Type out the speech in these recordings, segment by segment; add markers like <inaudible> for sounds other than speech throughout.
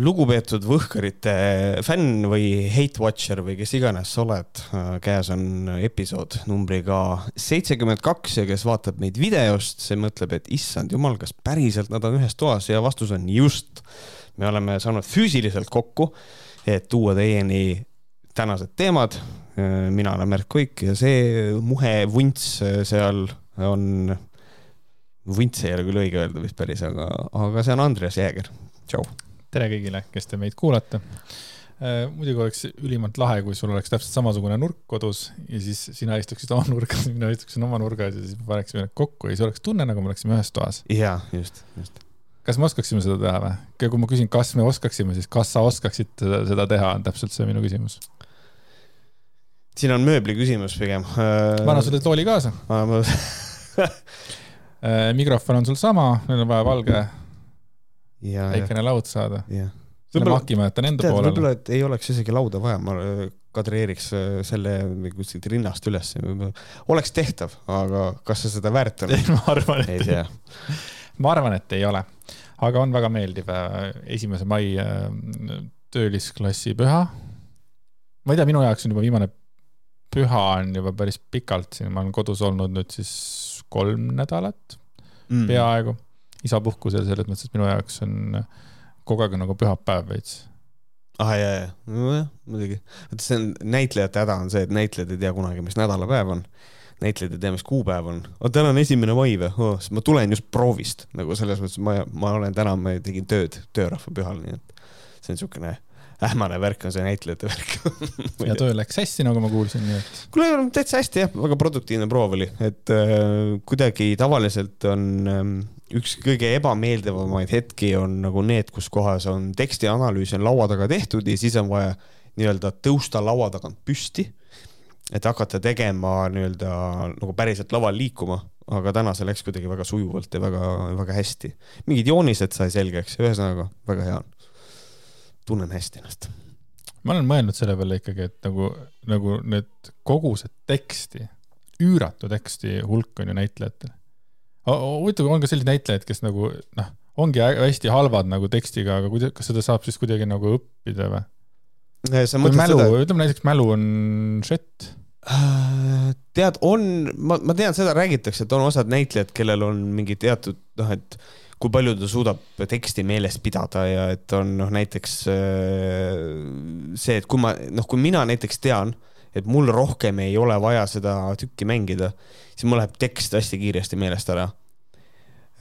lugupeetud Võhkarite fänn või hate watcher või kes iganes sa oled, käes on episood numbriga seitsekümmend kaks ja kes vaatab meid videost, see mõtleb, et issand jumal, kas päriselt nad on ühes toas ja vastus on just. me oleme saanud füüsiliselt kokku, et tuua teieni tänased teemad. mina olen Märt Kuik ja see muhe vunts seal on, vunts ei ole küll õige öelda vist päris, aga, aga see on Andreas Jääger. tšau tere kõigile, kes te meid kuulate. Äh, muidugi oleks ülimalt lahe, kui sul oleks täpselt samasugune nurk kodus ja siis sina istuksid oma <laughs> nurgas, mina istuksin oma nurgas ja siis paneksime need kokku ja siis oleks tunne, nagu me oleksime ühes toas. jaa, just, just. kas me oskaksime seda teha või? kui ma küsin, kas me oskaksime, siis kas sa oskaksid seda, seda teha, on täpselt see minu küsimus. siin on mööbli küsimus pigem. ma annan sulle tooli kaasa äh, mikrofon on sul sama, meil on vaja valge väikene laud saada. selle maki ma jätan enda poolele. võib-olla, et ei oleks isegi lauda vaja, ma äh, kadreeriks äh, selle kuskilt rinnast üles. oleks tehtav, aga kas see seda väärt on? <laughs> ma arvan, et ei tea. <laughs> ma arvan, et ei ole, aga on väga meeldiv äh, esimese mai töölisklassi püha. ma ei tea, minu jaoks on juba viimane püha on juba päris pikalt siin, ma olen kodus olnud nüüd siis kolm nädalat mm. peaaegu isapuhkusel, selles mõttes, et minu jaoks on kogu aeg nagu pühapäev veits. ah ja, ja, nojah, muidugi. vaata, see on, näitlejate häda on see, et näitlejad ei tea kunagi, mis nädalapäev on. näitlejad ei tea, mis kuupäev on. oota, täna on esimene mai või oh,? ma tulen just proovist nagu selles mõttes, ma, ma olen täna, ma tegin tööd töörahva pühal, nii et see on niisugune ähmane värk on see näitlejate värk <laughs> ja töö läks hästi, nagu ma kuulsin, nii et. kuule, täitsa hästi jah, väga produktiivne proov oli, et äh, kuidagi tavaliselt on ähm, üks kõige ebameeldivamaid hetki on nagu need, kus kohas on tekstianalüüs on laua taga tehtud ja siis on vaja nii-öelda tõusta laua tagant püsti. et hakata tegema nii-öelda nagu päriselt laval liikuma, aga täna see läks kuidagi väga sujuvalt ja väga-väga hästi. mingid joonised sai selgeks, ühesõnaga väga hea on. tunnen hästi ennast. ma olen mõelnud selle peale ikkagi, et nagu, nagu need kogused teksti, üüratu teksti hulk on ju näitlejatel huvitav, on ka selliseid näitlejaid, kes nagu noh, ongi hästi halvad nagu tekstiga, aga kuidas, kas seda saab siis kuidagi nagu õppida või? mälu, ütleme näiteks mälu on šett. Äh, tead, on, ma, ma tean, seda räägitakse, et on osad näitlejad, kellel on mingi teatud noh, et kui palju ta suudab teksti meeles pidada ja et on noh, näiteks äh, see, et kui ma noh, kui mina näiteks tean, et mul rohkem ei ole vaja seda tükki mängida, siis mul läheb tekst hästi kiiresti meelest ära.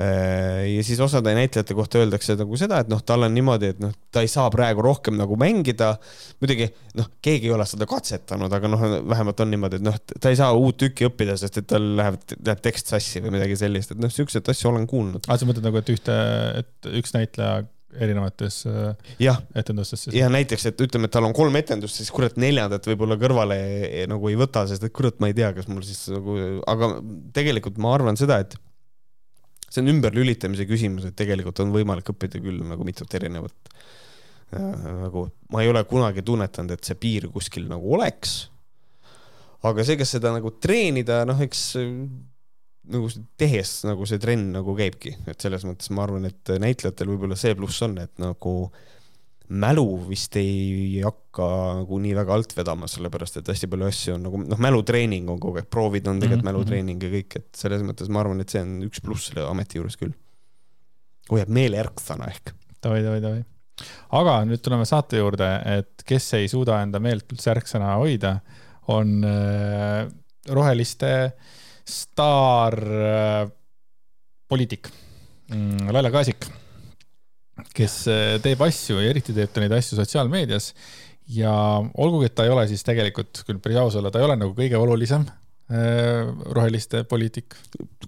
Äh, ja siis osade näitlejate kohta öeldakse nagu seda, et noh, tal on niimoodi, et noh, ta ei saa praegu rohkem nagu mängida. muidugi noh, keegi ei ole seda katsetanud, aga noh, vähemalt on niimoodi, et noh, ta ei saa uut tükki õppida, sest et tal läheb, läheb tekst sassi või midagi sellist, et noh, siukseid asju olen kuulnud. aa, sa mõtled nagu, et ühte, et üks näitleja erinevates äh, etendustes. ja näiteks, et ütleme, et tal on kolm etendust, siis kurat neljandat võib-olla kõrvale nagu ei võta, sest et kurat, ma ei tea, kas mul siis nagu, aga tegelikult ma arvan seda, et see on ümberlülitamise küsimus, et tegelikult on võimalik õppida küll nagu mitut erinevat nagu ma ei ole kunagi tunnetanud, et see piir kuskil nagu oleks. aga see, kas seda nagu treenida, noh, eks nagu tehes nagu see trenn nagu käibki, et selles mõttes ma arvan, et näitlejatel võib-olla see pluss on, et nagu mälu vist ei hakka nagu nii väga alt vedama, sellepärast et hästi palju asju on nagu noh, mälutreening on kogu aeg, proovid on tegelikult mm -hmm. mälutreening ja kõik, et selles mõttes ma arvan, et see on üks pluss selle ameti juures küll. hoiab meele ärksana ehk. Davai, davai, davai. aga nüüd tuleme saate juurde, et kes ei suuda enda meelt üldse ärksana hoida, on äh, roheliste äh, staarpoliitik mm, Laila Kaasik, kes äh, teeb asju ja eriti teeb ta neid asju sotsiaalmeedias. ja olgugi, et ta ei ole siis tegelikult, küll päris aus olla, ta ei ole nagu kõige olulisem äh, roheliste poliitik.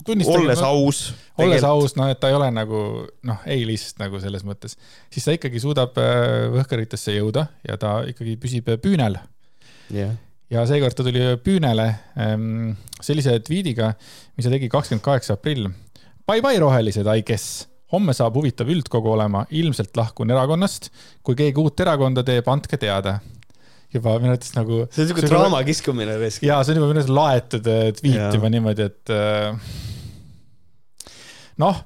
olles aus. olles aus, noh, et ta ei ole nagu noh, A-list nagu selles mõttes, siis ta ikkagi suudab äh, võhkaritesse jõuda ja ta ikkagi püsib püünel yeah ja seekord ta tuli püünele ähm, sellise tweetiga, mis ta tegi kakskümmend kaheksa aprill. Bye-bye rohelised, I guess. homme saab huvitav üldkogu olema, ilmselt lahkun erakonnast. kui keegi uut erakonda teeb, andke teada. juba minu arvates nagu. see on siuke draama kiskumine risk. ja see on juba minu arvates laetud äh, tweet juba niimoodi, et äh, noh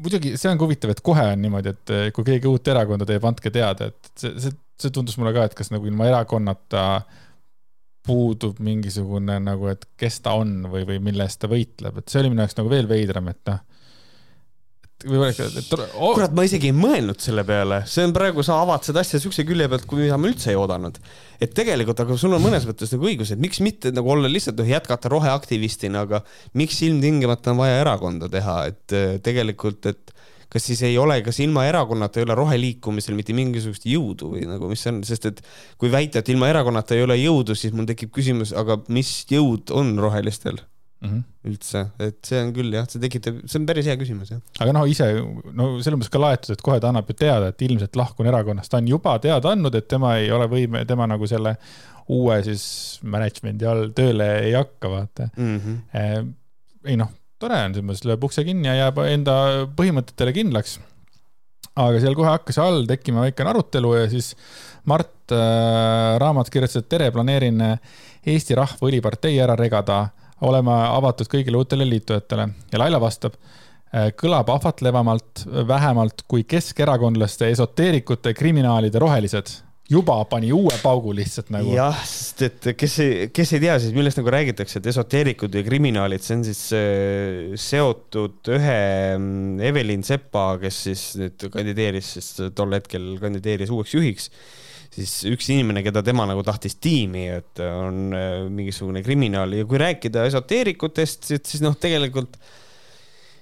muidugi see on ka huvitav, et kohe on niimoodi, et eh, kui keegi uut erakonda teeb, andke teada, et see, see, see tundus mulle ka, et kas nagu ilma erakonnata puudub mingisugune nagu, et kes ta on või, või mille eest ta võitleb, et see oli minu jaoks nagu veel veidram, et noh võib-olla ikka, et oh. kurat, ma isegi ei mõelnud selle peale, see on praegu, sa avad seda asja siukse külje pealt, kui mida ma üldse ei oodanud. et tegelikult, aga sul on mõnes mõttes nagu õigus, et miks mitte nagu olla lihtsalt noh, jätkata roheaktivistina, aga miks ilmtingimata on vaja erakonda teha, et äh, tegelikult, et kas siis ei ole, kas ilma erakonnata ei ole roheliikumisel mitte mingisugust jõudu või nagu, mis see on, sest et kui väita, et ilma erakonnata ei ole jõudu, siis mul tekib küsimus, aga mis jõud on rohelistel? mm -hmm. üldse, et see on küll jah, see tekitab, see on päris hea küsimus jah. aga noh, ise no selles mõttes ka laetud, et kohe ta annab ju teada, et ilmselt lahkun erakonnast, ta on juba teada andnud, et tema ei ole võime, tema nagu selle uue siis management'i all tööle ei hakka, vaata mm. -hmm. ei noh, tore on selles mõttes, lööb ukse kinni ja jääb enda põhimõtetele kindlaks. aga seal kohe hakkas all tekkima väikene arutelu ja siis Mart äh, Raamat kirjutas, et tere, planeerin Eesti Rahva Õlipartei ära regada olema avatud kõigile uutele liitujatele ja Laila vastab, äh, kõlab ahvatlevamalt vähemalt kui keskerakondlaste, esoteerikute, kriminaalide rohelised juba pani uue paugu lihtsalt nagu. jah, sest et kes ei, kes ei tea siis, millest nagu räägitakse, et esoteerikud või kriminaalid, see on siis äh, seotud ühe mm, Evelin Sepa, kes siis nüüd kandideeris, siis tol hetkel kandideeris uueks juhiks siis üks inimene, keda tema nagu tahtis tiimi, et on äh, mingisugune kriminaal ja kui rääkida esoteerikutest, siis noh, tegelikult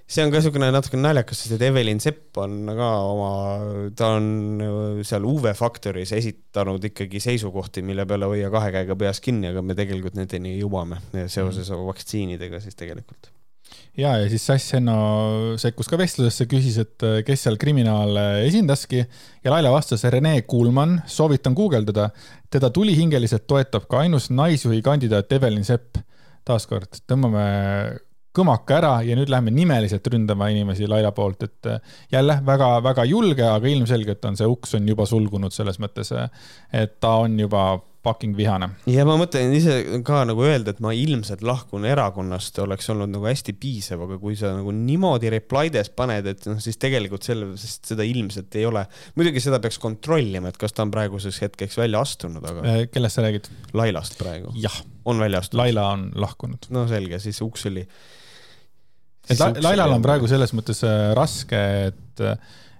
see on ka niisugune natuke naljakas, sest et Evelin Sepp on ka oma, ta on seal UV Factory's esitanud ikkagi seisukohti, mille peale hoia kahe käega peas kinni, aga me tegelikult nendeni jõuame seoses mm. vaktsiinidega siis tegelikult ja, ja siis Sass Henno sekkus ka vestlusesse, küsis, et äh, kes seal kriminaale esindaski ja Laila vastas Rene Kuulmann, soovitan guugeldada. teda tulihingeliselt toetab ka ainus naisjuhi kandidaat Evelin Sepp. taaskord tõmbame kõmaka ära ja nüüd lähme nimeliselt ründama inimesi Laila poolt, et äh, jälle väga-väga julge, aga ilmselgelt on see uks on juba sulgunud selles mõttes, äh, et ta on juba fucking vihane. ja ma mõtlen ise ka nagu öelda, et ma ilmselt lahkun erakonnast, oleks olnud nagu hästi piisav, aga kui sa nagu niimoodi reply des paned, et noh, siis tegelikult selle, sest seda ilmselt ei ole. muidugi seda peaks kontrollima, et kas ta on praeguseks hetkeks välja astunud, aga. Äh, kellest sa räägid? Lailast praegu. on välja astunud. Laila on lahkunud. no selge, siis uks oli. Et Lailal on praegu selles mõttes äh, raske, et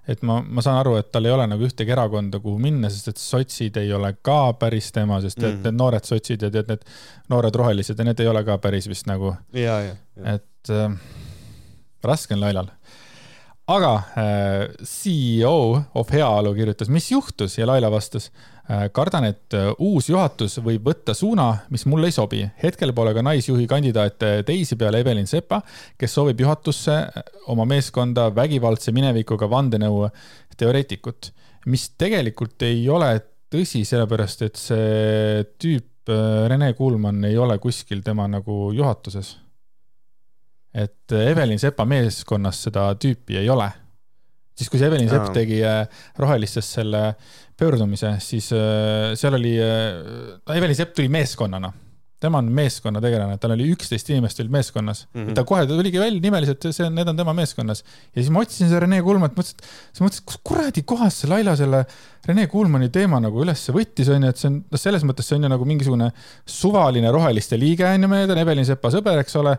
et ma, ma saan aru, et tal ei ole nagu ühtegi erakonda, kuhu minna, sest et sotsid ei ole ka päris tema, sest et mm. need noored sotsid ja tead, need noored rohelised ja need ei ole ka päris vist nagu. et äh, raske on Lailal. aga äh, CEO of Heaolu kirjutas, mis juhtus ja Laila vastas Äh, kardan, et äh, uus juhatus võib võtta suuna, mis mulle ei sobi. hetkel pole ka naisjuhi kandidaate teisi peale Evelin Sepa, kes soovib juhatusse äh, oma meeskonda vägivaldse minevikuga vandenõu teoreetikut, mis tegelikult ei ole tõsi, sellepärast et see tüüp, Rene Kuulmann ei ole kuskil tema nagu juhatuses. et Evelin Sepa meeskonnas seda tüüpi ei ole siis kui see Evelin Sepp tegi Rohelistes selle pöördumise, siis äh, seal oli, äh, Evelin Sepp tuli meeskonnana tema on meeskonnategelane, tal oli üksteist inimest olid meeskonnas mm. -hmm. ta kohe tuligi välja nimeliselt, see on, need on tema meeskonnas. ja siis ma otsisin seda Rene Kulmanit, mõtlesin, siis mõtlesin, kus kuradi kohas see Laila selle Rene Kulmani teema nagu ülesse võttis, onju, et see on, noh, selles mõttes see on ju nagu mingisugune suvaline roheliste liige, onju, meil on Evelin Sepa sõber, eks ole.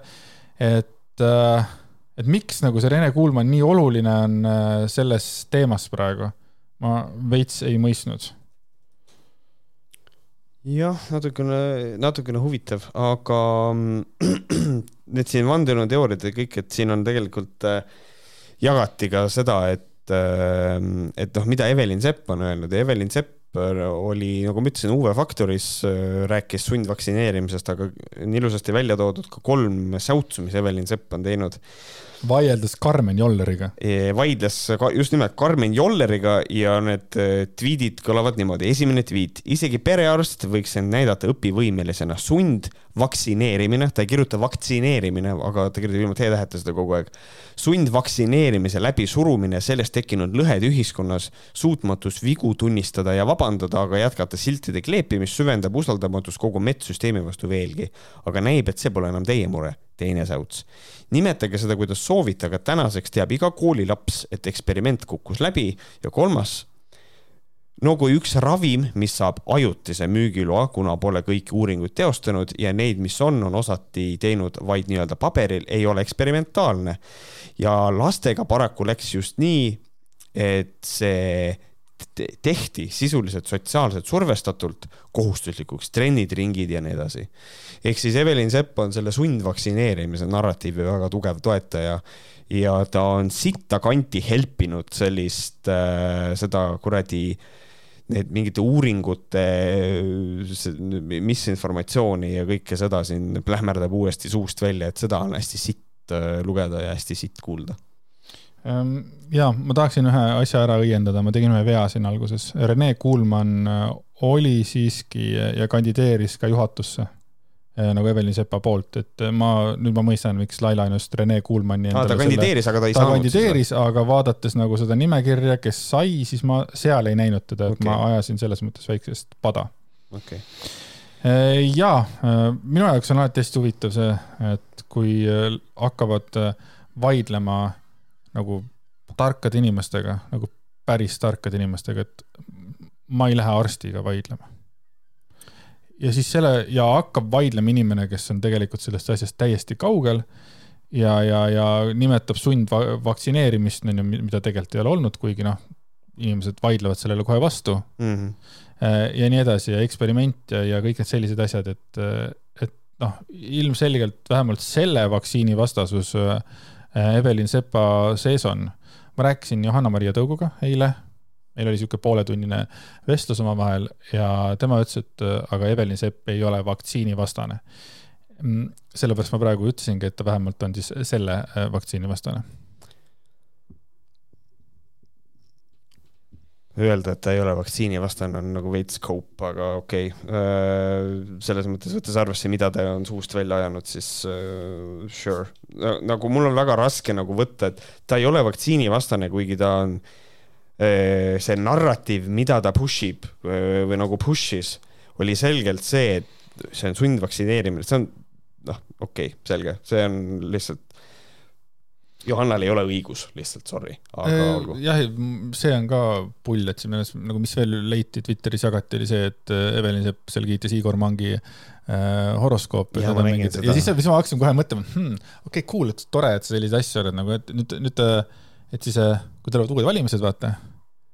et, äh, et miks nagu see Rene Kulman nii oluline on selles teemas praegu ma veits ei mõistnud. jah, natukene, natukene huvitav, aga <clears throat> need siin vandenõuteooriad ja kõik, et siin on tegelikult äh, jagati ka seda, et äh, et noh, mida Evelin Sepp on öelnud ja Evelin Sepp oli, nagu ma ütlesin, UV Factoris äh, rääkis sundvaktsineerimisest, aga on ilusasti välja toodud ka kolm säutsu, mis Evelin Sepp on teinud vaieldes Karmen Jolleriga. vaidles just nimelt Karmen Jolleriga ja need äh, tweetid kõlavad niimoodi. esimene tweet, isegi perearst võiks end näidata õpivõimelisena. sund vaktsineerimine, ta ei kirjuta vaktsineerimine, aga ta kirjutab ilma T-täheta seda kogu aeg. sundvaktsineerimise läbisurumine, sellest tekkinud lõhed ühiskonnas, suutmatus vigu tunnistada ja vabandada, aga jätkata siltide kleepimist süvendab usaldamatust kogu medssüsteemi vastu veelgi. aga näib, et see pole enam teie mure, teine säuts. nimetage seda, kuidas soovite, aga tänaseks teab iga koolilaps, et eksperiment kukkus läbi ja kolmas no kui üks ravim, mis saab ajutise müügiloa, kuna pole kõiki uuringuid teostanud ja neid, mis on, on osati teinud vaid nii-öelda paberil, ei ole eksperimentaalne. ja lastega paraku läks just nii, et see tehti sisuliselt sotsiaalselt survestatult kohustuslikuks, trennid, ringid ja nii edasi. ehk siis Evelin Sepp on selle sundvaktsineerimise narratiivi väga tugev toetaja ja ta on sitta kanti helpinud sellist äh,, seda kuradi need mingite uuringute misinformatsiooni ja kõike seda siin plähmerdab uuesti suust välja, et seda on hästi sitt äh, lugeda ja hästi sitt kuulda. Ehm, ja ma tahaksin ühe asja ära õiendada, ma tegin ühe vea siin alguses. Rene Kuulmann äh, oli siiski ja kandideeris ka juhatusse Äh, nagu Evelin Sepa poolt, et äh, ma, nüüd ma mõistan, miks Laila just Rene Kuulmanni ah, ta kandideeris, aga ta ei ta saanud. kandideeris, aga vaadates nagu seda nimekirja, kes sai, siis ma seal ei näinud teda, et okay. ma ajasin selles mõttes väiksest pada. okei okay. Äh, ja minu jaoks on alati hästi huvitav see, et kui hakkavad vaidlema nagu tarkade inimestega, nagu päris tarkade inimestega, et ma ei lähe arstiga vaidlema ja siis selle ja hakkab vaidlema inimene, kes on tegelikult sellest asjast täiesti kaugel ja, ja, ja nimetab sundvaktsineerimist, on ju, mida tegelikult ei ole olnud, kuigi noh, inimesed vaidlevad sellele kohe vastu mm. -hmm. ja nii edasi ja eksperiment ja, ja kõik need sellised asjad, et, et noh, ilmselgelt vähemalt selle vaktsiini vastasus äh, Evelin Sepa sees on. ma rääkisin Johanna-Maria Tõuguga eile meil oli niisugune pooletunnine vestlus omavahel ja tema ütles, et äh, aga Evelin Sepp ei ole vaktsiinivastane. Mm, sellepärast ma praegu ütlesingi, et ta vähemalt on siis selle äh, vaktsiini vastane. Öelda, et ta ei ole vaktsiinivastane, on nagu veits cope, aga okei okay.. Äh, selles mõttes, võttes arvesse, mida ta on suust välja ajanud, siis uh, sure. nagu mul on väga raske nagu võtta, et ta ei ole vaktsiinivastane, kuigi ta on Äh, see narratiiv, mida ta push ib äh, või nagu push'is, oli selgelt see, et see on sundvaktsineerimine, see on noh, okei okay,, selge, see on lihtsalt Johannal ei ole õigus, lihtsalt sorry, aga äh, olgu. jah, see on ka pull, et siin nagu, mis veel leiti Twitteris jagati, oli see, et Evelin Sepp seal kiitis Igor Mangi äh, horoskoopi. ja, ja siis, siis ma hakkasin kohe mõtlema, hmm, okei okay,, cool, et tore, et sa selliseid asju oled nagu, et nüüd, nüüd, et siis, kui tulevad uued valimised, vaata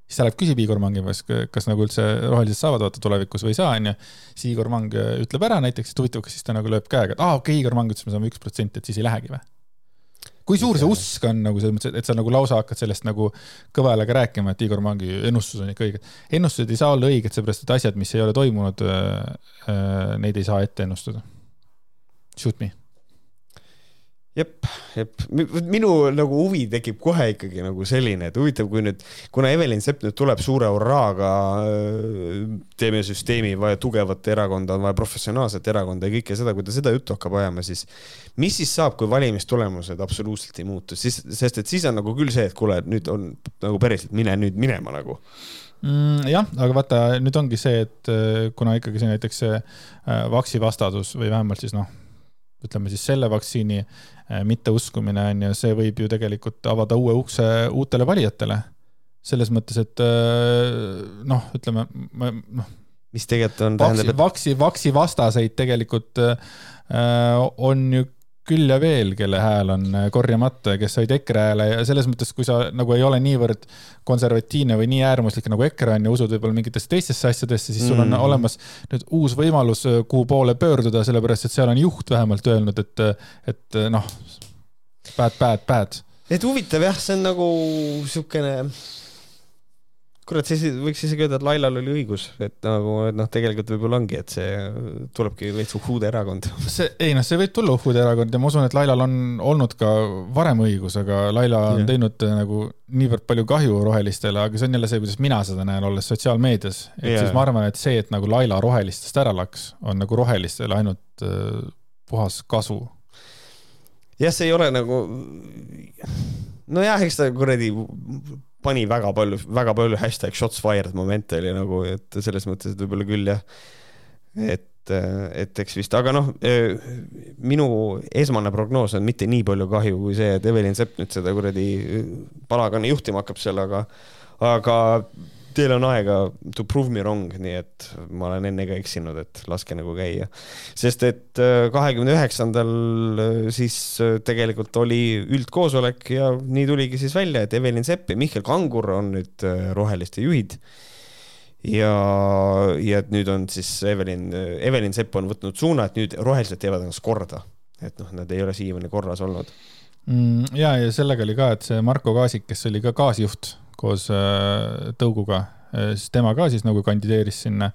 siis ta läheb küsib Igor Mangi käest, kas nagu üldse rohelised saavad vaata tulevikus või ei saa, onju. siis Igor Mang ütleb ära näiteks, et huvitav, kas siis ta nagu lööb käega, et aa ah, okei okay,, Igor Mang ütles, me saame üks protsenti, et siis ei lähegi või? Kui suur see usk on nagu selles mõttes, et sa nagu lausa hakkad sellest nagu kõva häälega rääkima, et Igor Mangi ennustus on ikka õige. ennustused ei saa olla õiged, seepärast et asjad, mis ei ole toimunud äh,, äh neid ei saa ette ennustada. Shoot me jep, jep, minu nagu huvi tekib kohe ikkagi nagu selline, et huvitav, kui nüüd, kuna Evelin Sepp nüüd tuleb suure hurraaga, äh, teeme süsteemi, vaja tugevat erakonda, on vaja professionaalset erakonda ja kõike seda, kui ta seda juttu hakkab ajama, siis mis siis saab, kui valimistulemused absoluutselt ei muutu, siis, sest et siis on nagu küll see, et kuule, nüüd on nagu päriselt mine nüüd minema nagu mm,. jah, aga vaata, nüüd ongi see, et äh, kuna ikkagi see näiteks see äh, vaksivastasus või vähemalt siis noh, ütleme siis selle vaktsiini Äh, mitteuskumine on ju, see võib ju tegelikult avada uue ukse uutele valijatele. selles mõttes, et äh, noh, ütleme, noh. mis tegelikult on, et. vaksi, vaksi vastaseid tegelikult äh, on ju küll ja veel, kelle hääl on äh, korjamata ja kes said EKRE hääle ja selles mõttes, kui sa nagu ei ole niivõrd konservatiivne või nii äärmuslik nagu EKRE on ja usud võib-olla mingitesse teistesse asjadesse, siis sul on mm. olemas nüüd uus võimalus, äh, kuhu poole pöörduda, sellepärast et seal on juht vähemalt öelnud, et, et noh, bad, bad, bad. et huvitav jah, see on nagu siukene kurat, siis võiks isegi öelda, et Lailal oli õigus, et nagu, et noh, tegelikult võib-olla ongi, et see tulebki veits uhhuude erakond. see, ei noh, see võib tulla uhkude erakond ja ma usun, et Lailal on olnud ka varem õigus, aga Laila on Jah. teinud äh, nagu niivõrd palju kahju rohelistele, aga see on jälle see, kuidas mina seda näen, olles sotsiaalmeedias. et Jaa. siis ma arvan, et see, et nagu Laila rohelistest ära läks, on nagu rohelistele ainult äh, puhas kasu. jah, see ei ole nagu, nojah, eks ta kuradi pani väga palju, väga palju hashtag shots fired momente oli nagu, et selles mõttes, et võib-olla küll jah. et, et eks vist, aga noh, minu esmane prognoos on mitte nii palju kahju kui see, et Evelin Sepp nüüd seda kuradi palagani juhtima hakkab seal, aga, aga teil on aega to prove me wrong, nii et ma olen enne ka eksinud, et laske nagu käia. sest et äh, kahekümne üheksandal siis äh, tegelikult oli üldkoosolek ja nii tuligi siis välja, et Evelin Sepp ja Mihkel Kangur on nüüd äh, roheliste juhid. ja, ja et nüüd on siis Evelin, Evelin Sepp on võtnud suuna, et nüüd rohelised teevad ennast korda. et noh, nad ei ole siiamaani korras olnud. Mm, ja, ja sellega oli ka, et see Marko Kaasik, kes oli ka kaasjuht koos äh, Tõuguga, siis tema ka siis nagu kandideeris sinna.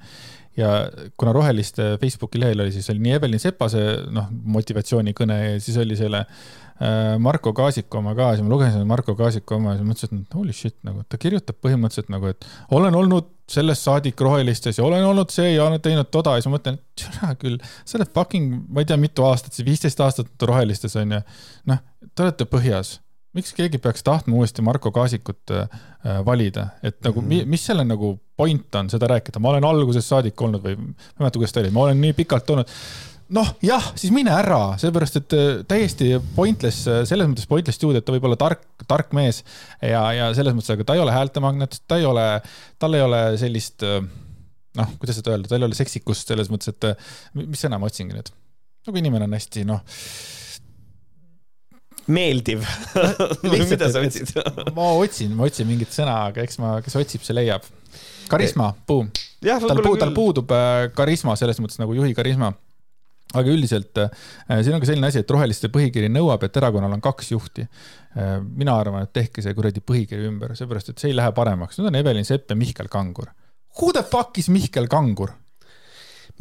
Ja kuna Roheliste Facebooki lehel oli, siis oli nii Evelin Sepase noh, motivatsioonikõne ja siis oli selle äh, Marko Kaasiku oma ka, siis ma lugesin Marko Kaasiku oma ja siis mõtlesin, et holy shit nagu, ta kirjutab põhimõtteliselt nagu, et olen olnud sellest saadik Rohelistes ja olen olnud see ja olen teinud toda. Ja siis ma mõtlen, et türa küll, sa oled fucking, ma ei tea, mitu aastat, viisteist aastat Rohelistes on ju, noh, te olete põhjas miks keegi peaks tahtma uuesti Marko Kaasikut äh, valida, et nagu mm -hmm. mis selle nagu point on seda rääkida, ma olen algusest saadik olnud või ma ei mäleta, kuidas ta oli, ma olen nii pikalt olnud. noh, jah, siis mine ära, seepärast et äh, täiesti pointless, selles mõttes pointless dude, et ta võib olla tark, tark mees. Ja, ja selles mõttes, aga ta ei ole häältemagnet, ta ei ole, tal ei ole sellist äh, noh, kuidas seda öelda, tal ei ole seksikust selles mõttes, et äh, mis sõna ma otsingi nüüd, nagu inimene on hästi noh meeldiv. <laughs> mida sa otsid? <laughs> ma otsin, ma otsin mingit sõna, aga eks ma, kes otsib, see leiab. karisma, boom. jah, tal puu-, tal puudub äh, karisma selles mõttes nagu juhi karisma. aga üldiselt äh, siin on ka selline asi, et roheliste põhikiri nõuab, et erakonnal on kaks juhti. mina arvan, et tehke see kuradi põhikiri ümber, seepärast et see ei lähe paremaks. Need on Evelin Sepp ja Mihkel Kangur. Who the fuck is Mihkel Kangur?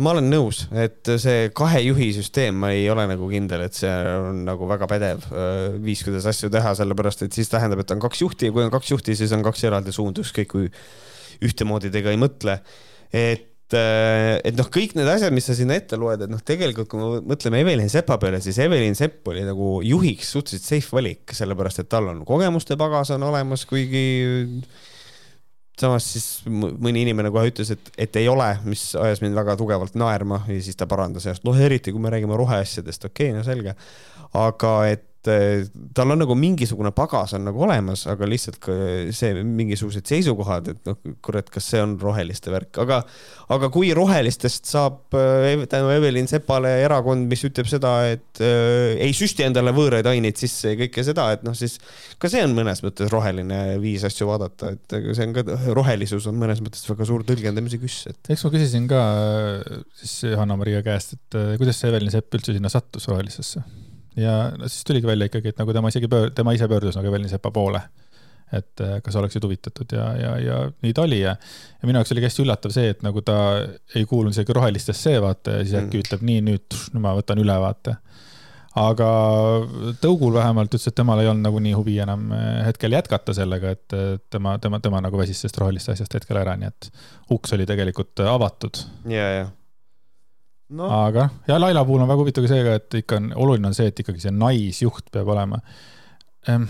Ma olen nõus, et see kahe juhi süsteem, ma ei ole nagu kindel, et see on nagu väga pädev öö, viis, kuidas asju teha, sellepärast et siis tähendab, et on kaks juhti ja kui on kaks juhti, siis on kaks eraldi suunda, ükskõik kui ühtemoodi te ka ei mõtle. et, et noh, kõik need asjad, mis sa sinna ette loed, et noh, tegelikult kui me mõtleme Evelin Sepa peale, siis Evelin Sepp oli nagu juhiks suhteliselt safe valik, sellepärast et tal on kogemuste pagas on olemas, kuigi samas siis mõni inimene kohe ütles, et, et ei ole, mis ajas mind väga tugevalt naerma ja siis ta parandas ennast, noh eriti kui me räägime roheasjadest, okei okay,, no selge. aga et tal on nagu mingisugune pagas on nagu olemas, aga lihtsalt see mingisugused seisukohad, et noh, kurat, kas see on roheliste värk, aga, aga kui rohelistest saab eh, tänu Evelin Sepale erakond, mis ütleb seda, et äh, ei süsti endale võõraid aineid sisse ja kõike seda, et noh, siis ka see on mõnes mõttes roheline viis asju vaadata, et see on ka, rohelisus on mõnes mõttes väga suur tõlgendamise küss, et eks ma küsisin ka siis Johanna-Maria käest, et kuidas see Evelin Sepp üldse sinna sattus rohelisesse. Ja no siis tuligi välja ikkagi, et nagu tema isegi pöör-, tema ise pöördus nagu Evelin Sepa poole. et äh, kas oleksid huvitatud ja, ja, ja nii ta oli ja, ja minu jaoks oligi hästi üllatav see, et nagu ta ei kuulunud isegi rohelistesse, vaata ja siis äkki Mm. ütleb nii nüüd, nüüd ma võtan üle, vaata aga Tõugul vähemalt ütles, et temal ei olnud nagu nii huvi enam äh, hetkel jätkata sellega, et äh, tema, tema, tema nagu väsis sellest roheliste asjast hetkel ära, nii et uks oli tegelikult avatud. ja, ja. noh, aga ja Laila puhul on väga huvitav ka see ka, et ikka on, oluline on see, et ikkagi see naisjuht peab olema. no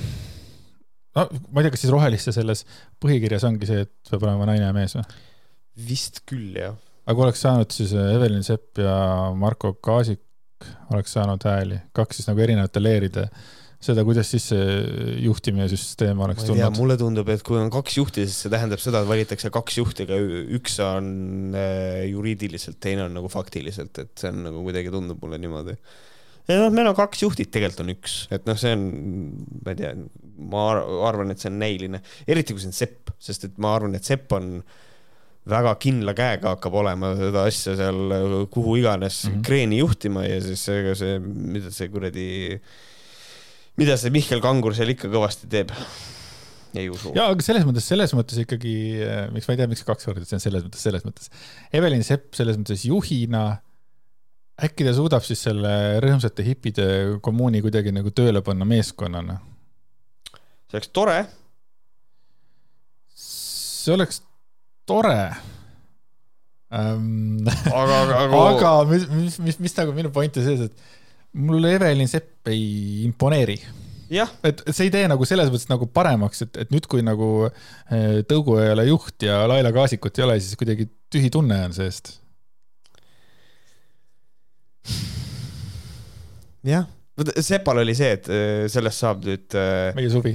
ma ei tea, kas siis roheliste selles põhikirjas ongi see, et peab olema naine ja mees või? vist küll jah. aga kui oleks saanud siis äh, Evelin Sepp ja Marko Kaasik oleks saanud hääli, kaks siis nagu erinevate leeride, seda, kuidas siis see juhtimine süsteem ma oleks ei tea, tulnud. mulle tundub, et kui on kaks juhti, siis see tähendab seda, et valitakse kaks juhti, aga üks on äh, juriidiliselt, teine on nagu faktiliselt, et see on nagu kuidagi tundub mulle niimoodi. ja noh, meil on kaks juhti, tegelikult on üks, et noh, see on, ma ei tea, ma ar- arvan, et see on näiline, eriti kui see on Sepp, sest et ma arvan, et Sepp on väga kindla käega hakkab olema seda asja seal kuhu iganes mm. -hmm. kreeni juhtima ja siis ega see, mida see kuradi, mida see Mihkel Kangur seal ikka kõvasti teeb ei usu. ja aga selles mõttes, selles mõttes ikkagi, miks ma ei tea, miks kaks korda ütlesin selles mõttes, selles mõttes. Evelin Sepp selles mõttes juhina, äkki ta suudab siis selle rõõmsate hipide kommuuni kuidagi nagu tööle panna meeskonnana. see oleks tore, see oleks tore ähm,. aga, aga, aga mis, mis, mis, mis nagu minu point on selles, et mulle Evelin Sepp ei imponeeri et see ei tee nagu selles mõttes nagu paremaks, et, et nüüd, kui nagu eh, Tõugu ei ole juht ja Laila Kaasikut ei ole, siis kuidagi tühi tunne on seest. jah. Sepal oli see, et äh, sellest saab nüüd äh, meie suvi.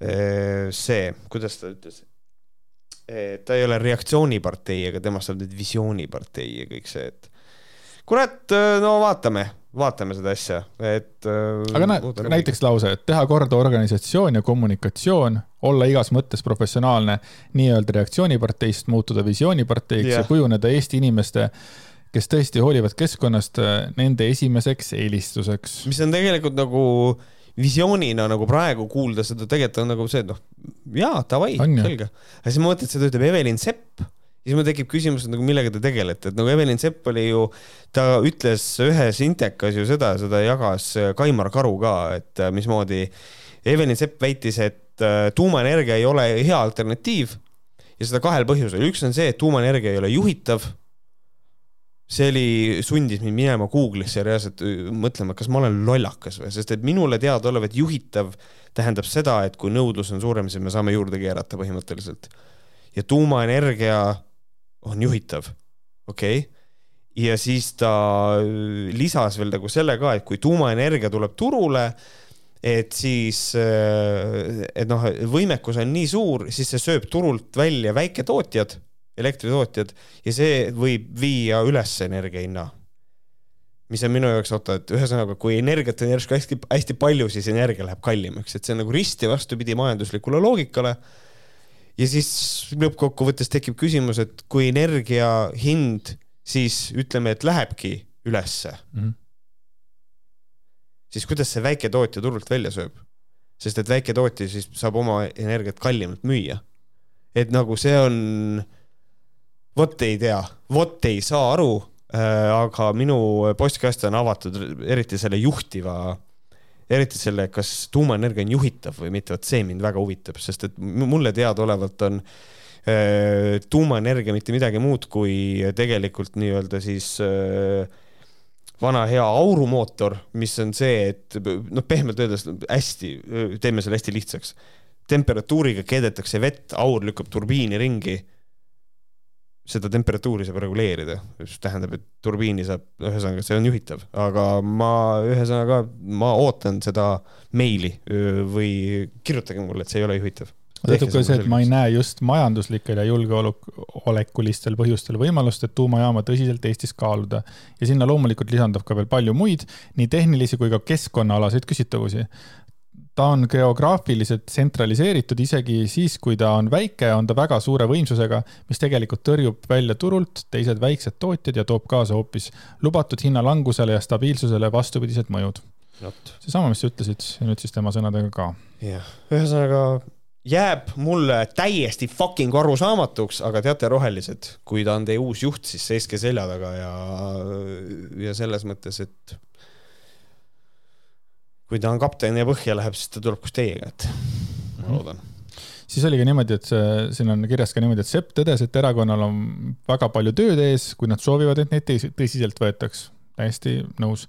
äh, see, kuidas ta ütles, ta ei ole reaktsioonipartei, aga temast saab nüüd visioonipartei ja kõik see, et kurat, no vaatame, vaatame seda asja, et. aga näe, näiteks lause, et teha korda organisatsioon ja kommunikatsioon, olla igas mõttes professionaalne, nii-öelda reaktsiooniparteist muutuda visiooniparteiks yeah. Ja kujuneda Eesti inimeste, kes tõesti hoolivad keskkonnast, nende esimeseks eelistuseks. mis on tegelikult nagu visioonina nagu praegu kuulda seda tegelikult on nagu see, et noh, jaa, davai, selge. aga siis et seda ütleb Evelin Sepp, siis mul tekib küsimus, et nagu millega te tegelete, et nagu Evelin Sepp oli ju, ta ütles ühes intekas ju seda, seda jagas Kaimar Karu ka, et äh, mismoodi Evelin Sepp väitis, et äh, tuumaenergia ei ole hea alternatiiv. Ja seda kahel põhjusel, üks on see, et tuumaenergia ei ole juhitav. See oli, sundis mind minema Google'isse reaalselt mõtlema, kas ma olen lollakas või, sest et minule teadaolevalt juhitav tähendab seda, et kui nõudlus on suurem, siis me saame juurde keerata põhimõtteliselt. ja tuumaenergia on juhitav, okei okay?. ja siis ta öö, lisas veel nagu selle ka, et kui tuumaenergia tuleb turule, et siis, et noh, võimekus on nii suur, siis see sööb turult välja väiketootjad elektritootjad ja see võib viia üles energia hinna. mis on minu jaoks, oota, et ühesõnaga, kui energiat on järsku hästi-hästi palju, siis energia läheb kallimaks, et see on nagu risti vastupidi majanduslikule loogikale. Ja siis lõppkokkuvõttes tekib küsimus, et kui energia hind siis ütleme, et lähebki ülesse, mm. -hmm. siis kuidas see väiketootja turult välja sööb? sest et väiketootja siis saab oma energiat kallimalt müüa. et nagu see on, vot ei tea, vot ei saa aru äh,, aga minu postkast on avatud eriti selle juhtiva, eriti selle, kas tuumaenergia on juhitav või mitte, vot see mind väga huvitab, sest et mulle teadaolevalt on äh, tuumaenergia mitte midagi muud kui tegelikult nii-öelda siis äh, vana hea aurumootor, mis on see, et noh, pehmelt öeldes hästi, teeme selle hästi lihtsaks. temperatuuriga keedetakse vett, aur lükkab turbiini ringi. Seda temperatuuri saab reguleerida, mis tähendab, et turbiini saab, ühesõnaga see on juhitav, aga ma ühesõnaga, ma ootan seda meili või kirjutage mulle, et see ei ole juhitav. ka see, et ma ei näe just majanduslikel ja julgeolekulistel põhjustel võimalust, et tuumajaama tõsiselt Eestis kaaluda. Ja sinna loomulikult lisandub ka veel palju muid, nii tehnilisi kui ka keskkonnaalaseid küsitavusi ta on geograafiliselt tsentraliseeritud, isegi siis, kui ta on väike, on ta väga suure võimsusega, mis tegelikult tõrjub välja turult teised väiksed tootjad ja toob kaasa hoopis lubatud hinnalangusele ja stabiilsusele vastupidised mõjud. seesama, mis sa ütlesid ja nüüd siis tema sõnadega ka. jah, ühesõnaga jääb mulle täiesti fucking arusaamatuks, aga teate, rohelised, kui ta on teie uus juht, siis seiske selja taga ja, ja selles mõttes, et kui ta on kapten ja põhja läheb, siis ta tuleb koos teiega, et ma loodan. siis oli ka niimoodi, et see, siin on kirjas ka niimoodi, et Sepp tõdes, et erakonnal on väga palju tööd ees, kui nad soovivad, et neid tõsi- tõsiselt võetaks. täiesti nõus.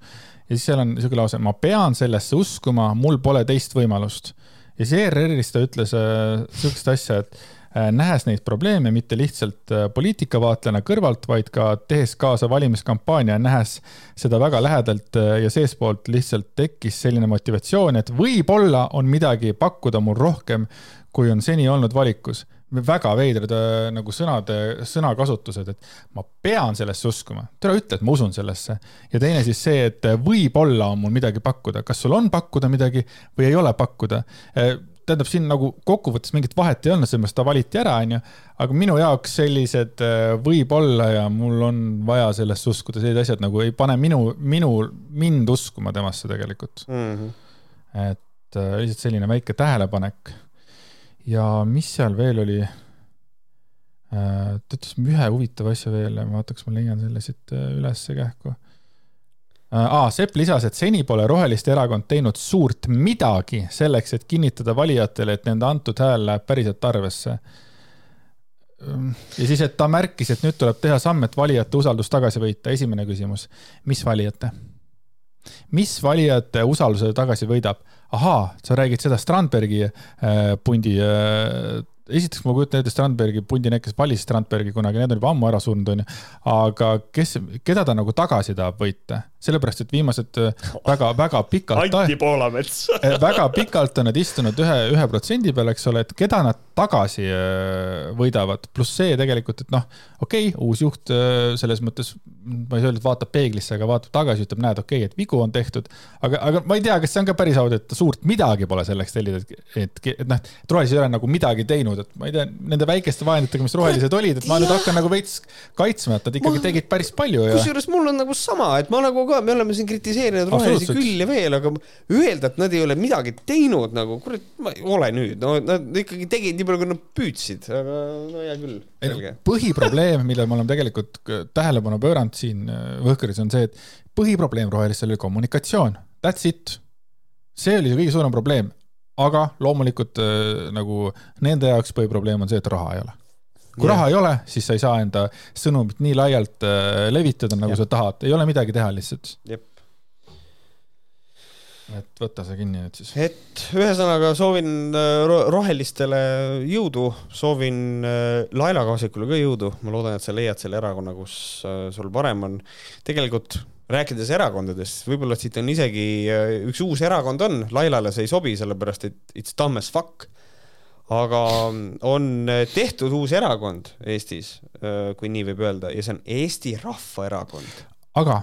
ja siis seal on niisugune lause, ma pean sellesse uskuma, mul pole teist võimalust. ja siis ERR-is ta ütles äh, sihukest asja, et nähes neid probleeme mitte lihtsalt äh, poliitikavaatlejana kõrvalt, vaid ka tehes kaasa valimiskampaania, nähes seda väga lähedalt äh, ja seestpoolt lihtsalt tekkis selline motivatsioon, et võib-olla on midagi pakkuda mul rohkem, kui on seni olnud valikus. väga veidrad äh, nagu sõnade, sõnakasutused, et ma pean sellesse uskuma. tere ütle, et ma usun sellesse. ja teine siis see, et äh, võib-olla on mul midagi pakkuda, kas sul on pakkuda midagi või ei ole pakkuda tähendab siin nagu kokkuvõttes mingit vahet ei olnud, sellepärast ta valiti ära, onju. aga minu jaoks sellised äh, võib-olla ja mul on vaja sellesse uskuda, sellised asjad nagu ei pane minu, minu, mind uskuma temasse tegelikult Mm -hmm. et äh, lihtsalt selline väike tähelepanek. ja mis seal veel oli äh,? ta ütles ühe huvitava asja veel ja ma vaataks, ma leian selle siit äh, ülesse kähku äh,. Aa, Sepp lisas, et seni pole Roheliste Erakond teinud suurt midagi selleks, et kinnitada valijatele, et nende antud hääl läheb päriselt arvesse ja siis, et ta märkis, et nüüd tuleb teha samm, et valijate usaldus tagasi võita. esimene küsimus, mis valijate? mis valijate usalduse tagasi võidab? Ahaa, sa räägid seda Strandbergi äh, pundi äh, esiteks ma kujutan ette Strandbergi, Pundin, kes valis Strandbergi kunagi, need on juba ammu ära surnud, onju. aga kes, keda ta nagu tagasi tahab võita? sellepärast, et viimased väga-väga äh, pikalt. Anti Poolamets <laughs> äh, väga pikalt on nad istunud ühe, ühe protsendi peal, eks ole, et keda nad tagasi äh, võidavad. pluss see tegelikult, et noh, okei okay,, uus juht selles mõttes, ma ei saa öelda, et vaatab peeglisse, aga vaatab tagasi, ütleb, näed, okei okay,, et vigu on tehtud. aga, aga ma ei tea, kas see on ka päris aus, et suurt midagi pole selleks tellida, et, et, et noh, et rohelised ei ole nagu midagi teinud et ma ei tea, nende väikeste vahenditega, mis rohelised olid, et ma nüüd hakkan nagu veits kaitsma, et nad ikkagi ma... tegid päris palju ja. kusjuures mul on nagu sama, et ma nagu ka, me oleme siin kritiseerinud rohelisi küll ja veel, aga öelda, et nad ei ole midagi teinud nagu, kurat, ma ei ole nüüd, no nad ikkagi tegid nii palju, kui nad püüdsid, aga no hea küll. põhiprobleem, millele me oleme tegelikult tähelepanu pööranud siin äh, Võhkris, on see, et põhiprobleem rohelistel oli kommunikatsioon, that's it. See oli see kõige suurem probleem aga loomulikult äh, nagu nende jaoks põhiprobleem on see, et raha ei ole. kui ja. raha ei ole, siis sa ei saa enda sõnumit nii laialt äh, levitada, nagu ja. sa tahad, ei ole midagi teha lihtsalt. et võta see kinni nüüd siis. et ühesõnaga soovin äh, rohelistele jõudu, soovin Laila Kaasikule ka jõudu, ma loodan, et sa leiad selle erakonna, kus sul parem on. tegelikult rääkides erakondadest, võib-olla siit on isegi äh, üks uus erakond on, Lailale see ei sobi, sellepärast et it's dumb as fuck. aga on tehtud uus erakond Eestis, äh, kui nii võib öelda, ja see on Eesti Rahvaerakond. aga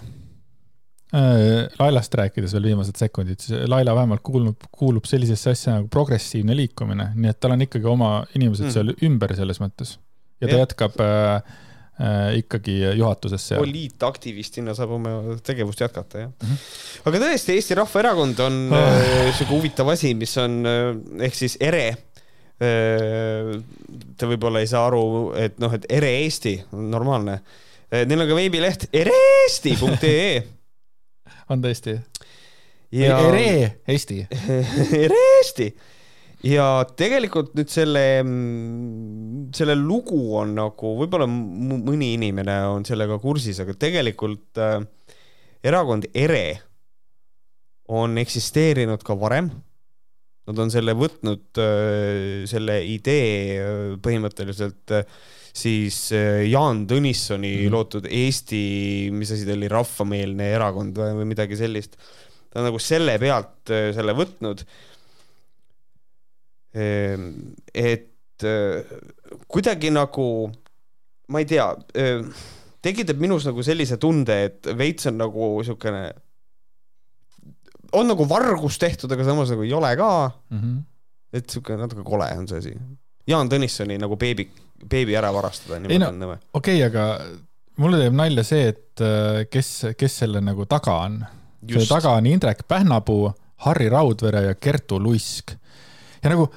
äh, Lailast rääkides veel viimased sekundid, siis Laila vähemalt kuulub, kuulub sellisesse asja nagu progressiivne liikumine, nii et tal on ikkagi oma inimesed mm. seal ümber selles mõttes. ja ta ja. jätkab äh, äh, ikkagi juhatuses seal. poliitaktivistina saab oma tegevust jätkata, jah mm. -hmm. aga tõesti, Eesti Rahvaerakond on oh. sihuke huvitav asi, mis on äh, ehk siis ere äh,. Te võib-olla ei saa aru, et noh, et Ere Eesti on normaalne. Neil on ka veebileht ereesti.ee <laughs> on tõesti ja...? Ere Eesti <laughs> Ere Eesti ja tegelikult nüüd selle, selle lugu on nagu, võib-olla mõni inimene on sellega kursis, aga tegelikult äh, erakond ERE on eksisteerinud ka varem. Nad on selle võtnud äh,, selle idee äh, põhimõtteliselt äh, siis äh, Jaan Tõnissoni mm. loodud Eesti, mis asi ta oli, rahvameelne erakond või midagi sellist. ta on nagu selle pealt äh, selle võtnud et äh, kuidagi nagu, ma ei tea, äh, tekitab minus nagu sellise tunde, et veits on nagu siukene, on nagu vargus tehtud, aga samas nagu ei ole ka mm. -hmm. et siuke natuke kole on see asi. Jaan Tõnissoni nagu beebi, beebi ära varastada. ei no okei okay,, aga mulle teeb nalja see, et äh, kes, kes selle nagu taga on. selle taga on Indrek Pähnapuu, Harri Raudvere ja Kertu Luisk ja nagu,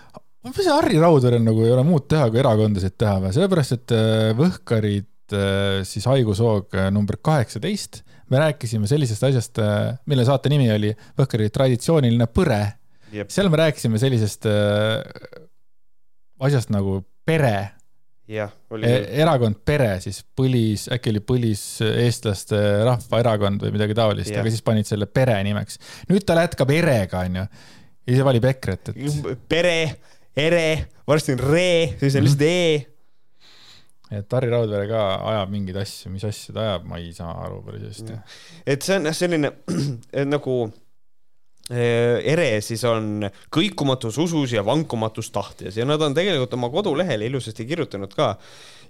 mis see Harri Raudverel nagu ei ole muud teha, kui erakondasid teha või, sellepärast et äh, Võhkarid äh, siis haigushoog äh, number kaheksateist, me rääkisime sellisest asjast, mille saate nimi oli Võhkari traditsiooniline põre. seal me rääkisime sellisest asjast nagu pere jah, oli e. erakond Pere siis põlis, äkki oli põliseestlaste rahvaerakond või midagi taolist, aga siis panid selle Pere nimeks. nüüd ta jätkab Erega, onju ja siis valib EKRE-t, et. pere, ere, varsti on re, siis on lihtsalt e. et Harri Raudvere ka ajab mingeid asju, mis asju ta ajab, ma ei saa aru päris hästi. et see on jah selline <clears throat> nagu eh, ere siis on kõikumatus usus ja vankumatus tahtes ja nad on tegelikult oma kodulehel ilusasti kirjutanud ka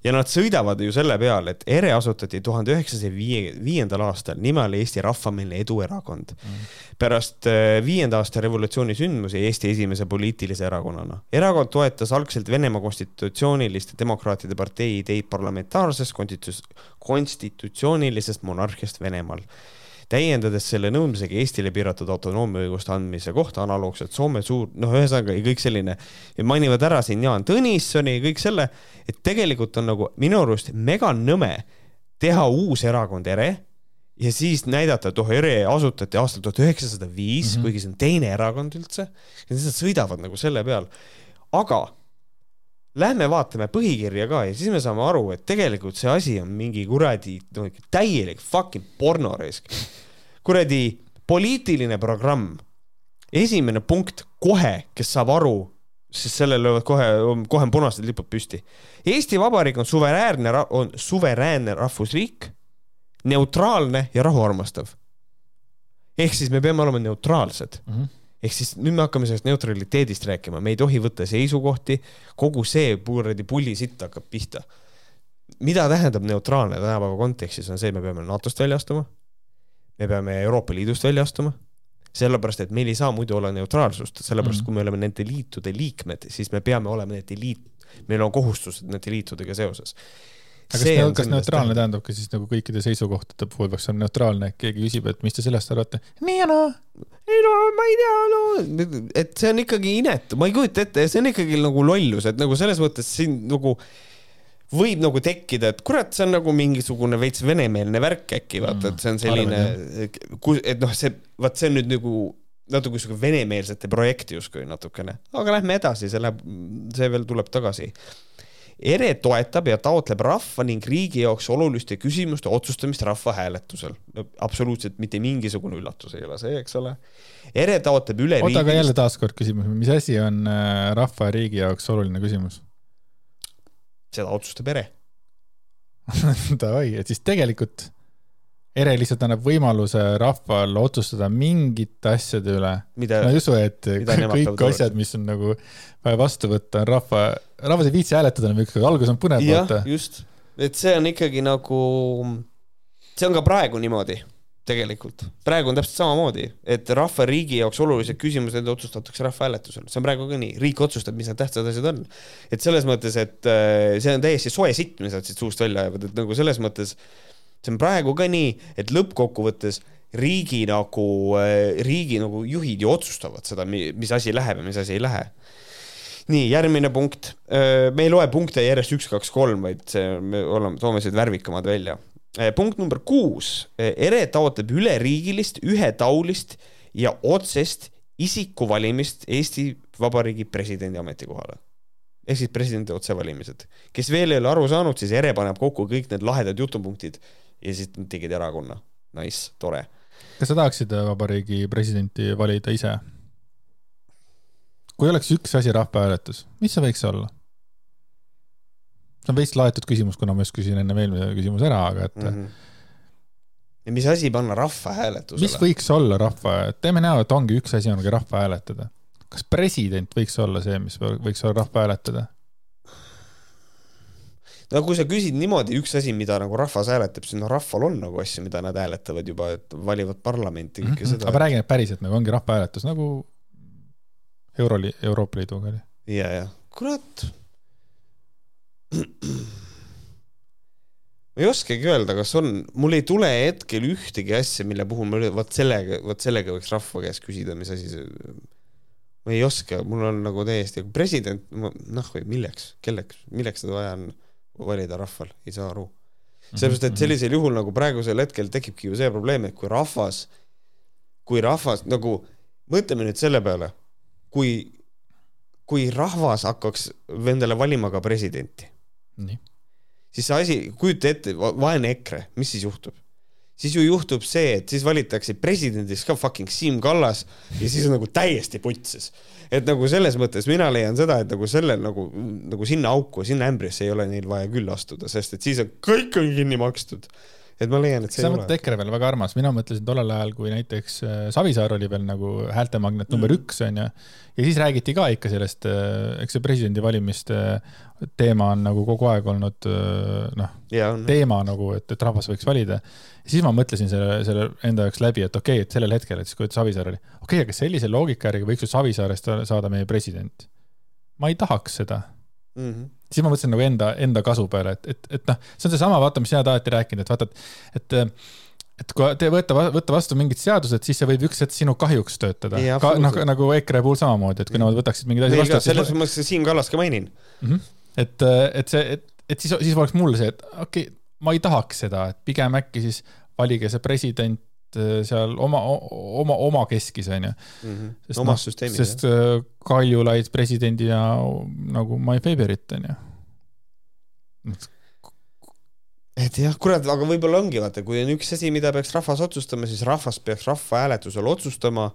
ja nad sõidavad ju selle peale, et ERE asutati tuhande üheksasaja viie, viiendal aastal, nime oli Eesti Rahvameelne Eduerakond. Mm.. pärast äh, viienda aasta revolutsiooni sündmusi Eesti esimese poliitilise erakonnana. erakond toetas algselt Venemaa konstitutsiooniliste demokraatide partei ideid parlamentaarsest konstitus-, konstitutsioonilisest monarhiast Venemaal täiendades selle nõudmisega Eestile piiratud autonoomiaõiguste andmise kohta analoogselt Soome suur, noh, ühesõnaga kõik selline. ja mainivad ära siin Jaan Tõnissoni ja kõik selle, et tegelikult on nagu minu arust mega nõme teha uus erakond ERE ja siis näidata, et oh, ERE asutati aastal tuhat üheksasada viis, mhm. kuigi see on teine erakond üldse. ja siis nad sõidavad nagu selle peal. aga lähme vaatame põhikirja ka ja siis me saame aru, et tegelikult see asi on mingi kuradi no, täielik fucking pornoraisk. kuradi poliitiline programm. esimene punkt kohe, kes saab aru, sest sellel löövad kohe, kohe on punased lipud püsti. Eesti Vabariik on suveräänne, on suveräänne rahvusriik, neutraalne ja rahuarmastav. ehk siis me peame olema neutraalsed mm. -hmm ehk siis nüüd me hakkame sellest neutraliteedist rääkima, me ei tohi võtta seisukohti, kogu see kuradi pullisitt hakkab pihta. mida tähendab neutraalne tänapäeva kontekstis, on see, me peame NATO-st välja astuma. me peame Euroopa Liidust välja astuma. sellepärast, et meil ei saa muidu olla neutraalsust, sellepärast mm. kui me oleme nende liitude liikmed, siis me peame olema nende liit, meil on kohustused nende liitudega seoses aga kas, ne, kas neutraalne tähendabki siis nagu kõikide seisukohtade puhul peaks olema neutraalne, keegi küsib, et mis te sellest arvate? nii ja naa. ei no ma ei tea, no et see on ikkagi inetu, ma ei kujuta ette, see on ikkagi nagu lollus, et nagu selles mõttes siin nagu võib nagu tekkida, et kurat, see on nagu mingisugune veits venemeelne värk äkki vaata, et see on selline, et noh, see, vaat see on nüüd nagu natuke sihuke venemeelsete projekti justkui natukene, aga lähme edasi, see läheb, see veel tuleb tagasi ERE toetab ja taotleb rahva ning riigi jaoks oluliste küsimuste otsustamist rahvahääletusel absoluutselt mitte mingisugune üllatus ei ole see, eks ole. ERE taotleb üle. oota, aga jälle taaskord küsimus, mis asi on äh, rahva ja riigi jaoks oluline küsimus? seda otsustab ERE <laughs> Davai, et siis tegelikult ERE lihtsalt annab võimaluse rahval otsustada mingite asjade üle. ma ei usu, et kõik asjad, mis on nagu vaja vastu võtta, on rahva, rahvas ei viitsi hääletada enam ükskord, algus on põnev. jah, just, et see on ikkagi nagu, see on ka praegu niimoodi tegelikult. praegu on täpselt samamoodi, et rahva riigi jaoks olulised küsimused otsustatakse rahvahääletusel, see on praegu ka nii, riik otsustab, mis need tähtsad asjad on. et selles mõttes, et äh, see on täiesti soe sitt, mis nad siit suust välja ajavad, et nagu selles mõttes see on praegu ka nii, et lõppkokkuvõttes riigi nagu, äh, riigi nagu juhid ju otsustavad seda, mis asi läheb ja mis asi ei lähe. nii, järgmine punkt. Äh, me ei loe punkte järjest üks, kaks, kolm, vaid me oleme, toome sellised värvikamad välja. Äh, punkt number kuus. ERE taotleb üleriigilist, ühetaolist ja otsest isikuvalimist Eesti Vabariigi presidendi ametikohale ehk siis presidendi otsevalimised. kes veel ei ole aru saanud, siis ERE paneb kokku kõik need lahedad jutupunktid ja siis nad tegid erakonna. Nice, tore. kas sa tahaksid äh, vabariigi presidenti valida ise? kui oleks üks asi rahvahääletus, mis see võiks olla? see on veits laetud küsimus, kuna ma just küsisin ennem eelmise küsimuse ära, aga et mm. -hmm. ja mis asi panna rahvahääletusele? mis võiks olla rahva, teeme näo, et ongi üks asi ongi rahva hääletada. kas president võiks olla see, mis võiks olla rahva hääletada? No kui sa küsid niimoodi, üks asi, mida nagu rahvas hääletab, siis noh, rahval on nagu asju, mida nad hääletavad juba, et valivad parlamenti, kõike mm -hmm. seda. aga ma räägin, et päriselt nagu ongi rahvahääletus nagu Euroli, Euroopa Liiduga oli. ja, ja, kurat. ma ei oskagi öelda, kas on, mul ei tule hetkel ühtegi asja, mille puhul ma, vot sellega, vot sellega võiks rahva käest küsida, mis asi see ma ei oska, mul on nagu täiesti, president, noh, milleks, kelleks, milleks seda vaja on valida rahval, ei saa aru. sellepärast, et mhm. sellisel juhul nagu praegusel hetkel tekibki ju see probleem, et kui rahvas, kui rahvas nagu, mõtleme nüüd selle peale, kui, kui rahvas hakkaks endale valima ka presidenti. siis see asi, kujuta ette, vaene EKRE, mis siis juhtub? Siis ju juhtub see, et siis valitakse presidendiks ka fucking Siim Kallas ja siis on nagu täiesti putsis. Et nagu selles mõttes mina leian seda, et nagu sellel nagu, nagu sinna auku, sinna ämbrisse ei ole neil vaja küll astuda, sest et siis on kõik on kinni makstud et ma leian, et see sa mõtled EKRE peale väga armas, mina mõtlesin tollel ajal, kui näiteks äh, Savisaar oli veel nagu häältemagnet number mm. üks onju. ja siis räägiti ka ikka sellest, äh, eks see presidendivalimiste teema on nagu kogu aeg olnud äh, noh, teema nagu, et, et rahvas võiks valida. siis ma mõtlesin selle, selle enda jaoks läbi, et okei okay,, et sellel hetkel, et siis kui Savisaar oli, okei okay,, aga sellise loogika järgi võiks ju Savisaarest saada meie president. ma ei tahaks seda mm. -hmm siis ma mõtlesin nagu enda, enda kasu peale, et, et, et noh, see on seesama, vaata, mis sina alati rääkinud, et vaata, et, et et kui te võtta, võtta vastu mingid seadused, siis see võib üks hetk sinu kahjuks töötada ka absoluutselt. nagu EKRE puhul samamoodi, et kui nemad võtaksid mingeid asju vastu, selles siis mõttes Siim Kallas ka mainin. Mhm. et, et see, et, et siis, siis oleks mul see, et okei okay,, ma ei tahaks seda, et pigem äkki siis valige see president äh, seal oma, oma, oma keskis onju. Sest omas noh, sest äh, Kaljulaid presidendina nagu my favorite onju. et jah, kurat, aga võib-olla ongi, vaata, kui on üks asi, mida peaks rahvas otsustama, siis rahvas peaks rahvahääletusel otsustama,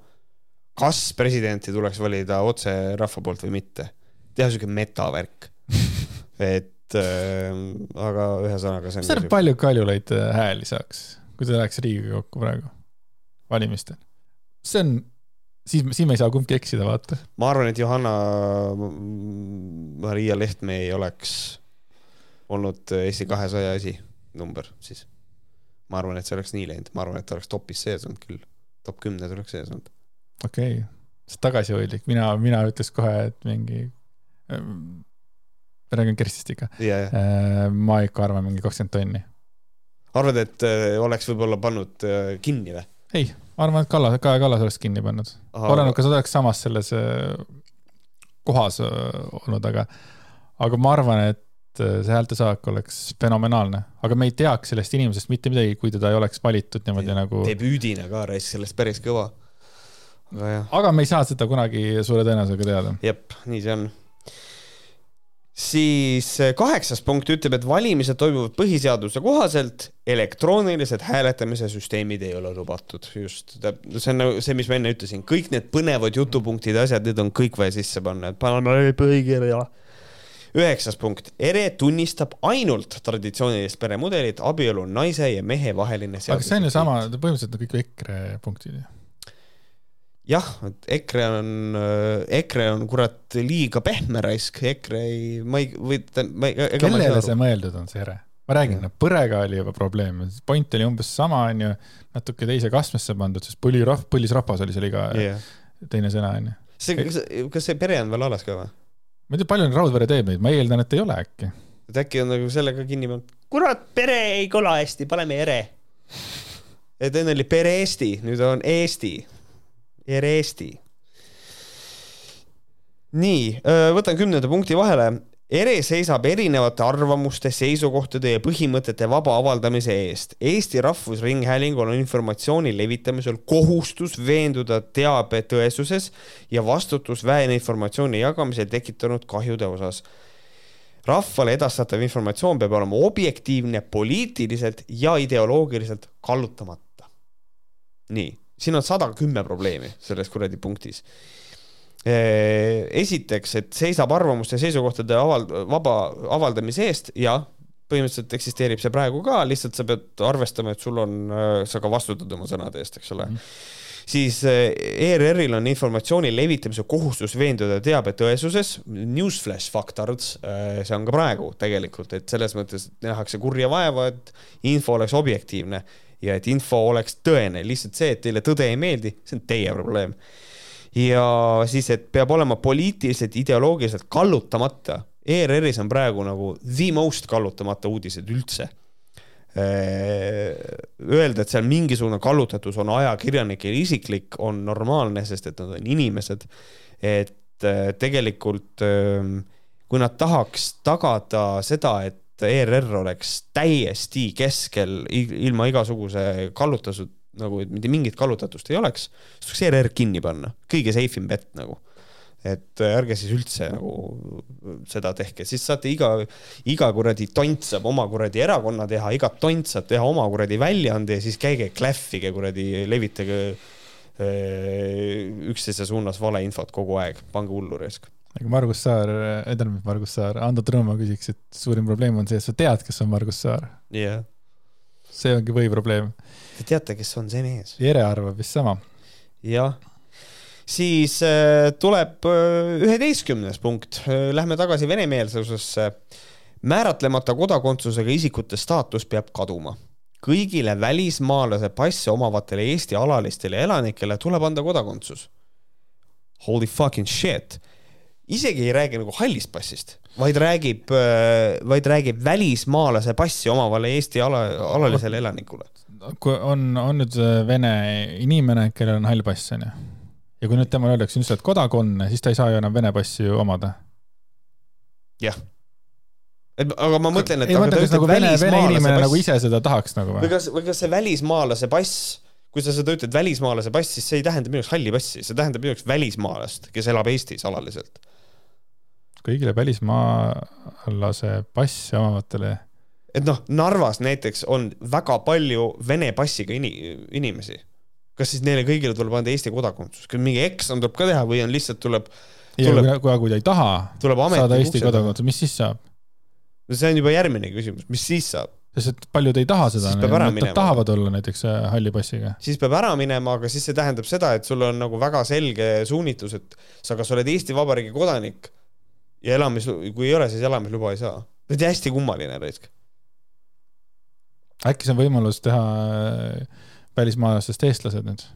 kas presidenti tuleks valida otse rahva poolt või mitte. teha siuke metavärk. <laughs> et äh, aga ühesõnaga mis arvad, on. palju Kaljulaid äh, hääli saaks, kui ta läheks Riigikokku praegu valimistel? see on, siis, siis me ei saa kumbki eksida, vaata. ma arvan, et Johanna Maria Lehtme ei oleks olnud Eesti kahesaja esinumber siis. ma arvan, et see oleks nii läinud, ma arvan, et ta oleks topis sees olnud küll. top kümnes oleks sees olnud. okei okay., see on tagasihoidlik, mina, mina ütleks kohe, et mingi, ma räägin Kerstist ikka, ja, ja ma ikka arvan mingi kakskümmend tonni. arvad, et äh, oleks võib-olla pannud äh, kinni või? ei, ma arvan, et Kallas, Kaja Kallas oleks kinni pannud. oleneb, kas ta oleks samas selles äh, kohas olnud, aga, aga ma arvan, et see häältesaak oleks fenomenaalne, aga me ei teaks sellest inimesest mitte midagi, kui teda ei oleks valitud niimoodi nagu, debüüdina ka raisk sellest päris kõva. aga jah, aga me ei saa seda kunagi suure tõenäosusega teada. jep, nii see on. Siis äh, kaheksas punkt ütleb, et valimised toimuvad põhiseaduse kohaselt, elektroonilised hääletamise süsteemid ei ole lubatud. just, see on nagu see, mis ma enne ütlesin, kõik need põnevad jutupunktid ja asjad, need on kõik vaja sisse panna, et paneme põhikirja. üheksas punkt, ERE tunnistab ainult traditsioonilist peremudelit, abielu on naise ja mehe vaheline aga see on ju sama, põhimõtteliselt on kõik EKRE punktid ju. jah, et EKRE on, EKRE on kurat liiga pehme raisk, EKRE ei, ma ei, või ta, ma ei, kellele see mõeldud on, see ere? ma räägin, no põrega oli juba probleem, point oli umbes sama, onju, natuke teise kastmesse pandud, sest põlirahv, põlisrahvas oli seal iga Yeah. teine sõna, onju. see, kas, kas see pere on veel alles ka või? ma ei tea, palju Raudvere teeb neid, ma eeldan, et ei ole äkki. et äkki on nagu sellega kinni pannud, kurat, pere ei kõla hästi, paneme ere. et enne oli pere Eesti, nüüd on Eesti, ere Eesti. nii, võtan kümnenda punkti vahele ERE seisab erinevate arvamuste, seisukohtade ja põhimõtete vaba avaldamise eest. Eesti Rahvusringhäälingul on informatsiooni levitamisel kohustus veenduda teabe tõesuses ja vastutus väeinformatsiooni jagamisel tekitanud kahjude osas. rahvale edastatav informatsioon peab olema objektiivne, poliitiliselt ja ideoloogiliselt kallutamata. nii, siin on sada kümme probleemi selles kuradi punktis esiteks, et seisab arvamuste ja seisukohtade avald-, vaba avaldamise eest ja põhimõtteliselt eksisteerib see praegu ka, lihtsalt sa pead arvestama, et sul on, sa ka vastutad oma sõnade eest, eks ole mm. -hmm. siis ERR-il on informatsiooni levitamise kohustus veenduda teabe tõesuses, newsflash faktards, see on ka praegu tegelikult, et selles mõttes nähakse kurja vaeva, et info oleks objektiivne ja et info oleks tõene, lihtsalt see, et teile tõde ei meeldi, see on teie probleem ja siis, et peab olema poliitiliselt, ideoloogiliselt kallutamata. ERR-is on praegu nagu the most kallutamata uudised üldse. Öelda, et seal mingisugune kallutatus on ajakirjanikel isiklik, on normaalne, sest et nad on inimesed. et tegelikult kui nad tahaks tagada seda, et ERR oleks täiesti keskel ilma igasuguse kallutatud nagu, et mitte mingit kallutatust ei oleks, siis tuleks ERR kinni panna, kõige safe im bet nagu. et ärge siis üldse nagu seda tehke, siis saate iga, iga kuradi tont saab oma kuradi erakonna teha, iga tont saab teha oma kuradi väljaande ja siis käige klähvige kuradi, levitage üksteise suunas valeinfot kogu aeg, pange hullu raisk aga Margus Saar, tähendab Margus Saar, Ando Tõnumaa küsiks, et suurim probleem on see, et sa tead, kes on Margus Saar. jah yeah.. see ongi põhiprobleem. Te teate, kes on see mees? Jere arvab vist sama. jah, siis äh, tuleb üheteistkümnes äh, punkt, lähme tagasi venemeelsusesse. määratlemata kodakondsusega isikute staatus peab kaduma. kõigile välismaalase passi omavatele Eesti alalistele elanikele tuleb anda kodakondsus. Holy fucking shit isegi ei räägi nagu hallist passist, vaid räägib, vaid räägib välismaalase passi omavale Eesti ala, alalisele elanikule. kui on, on nüüd vene inimene, kellel on hall pass, onju. ja kui nüüd temale öeldakse, nüüd sa oled kodakonne, siis ta ei saa ju enam vene passi ju omada. jah. et aga ma mõtlen, et ei, aga ta nagu ütleb inimene välismaalase nagu pass ise seda tahaks nagu või või? kas, või kas see välismaalase pass kui sa seda ütled välismaalase pass, siis see ei tähenda minu jaoks halli passi, see tähendab minu jaoks välismaalast, kes elab Eestis alaliselt. Kõigile välismaalase passi omavatele et noh, Narvas näiteks on väga palju vene passiga ini-, inimesi. kas siis neile kõigile tuleb anda Eesti kodakondsus, kas mingi eksam tuleb ka teha või on lihtsalt tuleb, ja Tuleb- kui, kui, kui ta ei taha saada Eesti kodakondsust, mis siis saab? see on juba järgmine küsimus, mis siis saab? sest et paljud ei taha seda nad tahavad olla näiteks äh, halli passiga. siis peab ära minema, aga siis see tähendab seda, et sul on nagu väga selge suunitlus, et sa kas oled Eesti Vabariigi kodanik ja elamis, kui ei ole, siis elamisluba ei saa. see on hästi kummaline raisk. äkki see on võimalus teha äh, välismaalastest eestlased nüüd?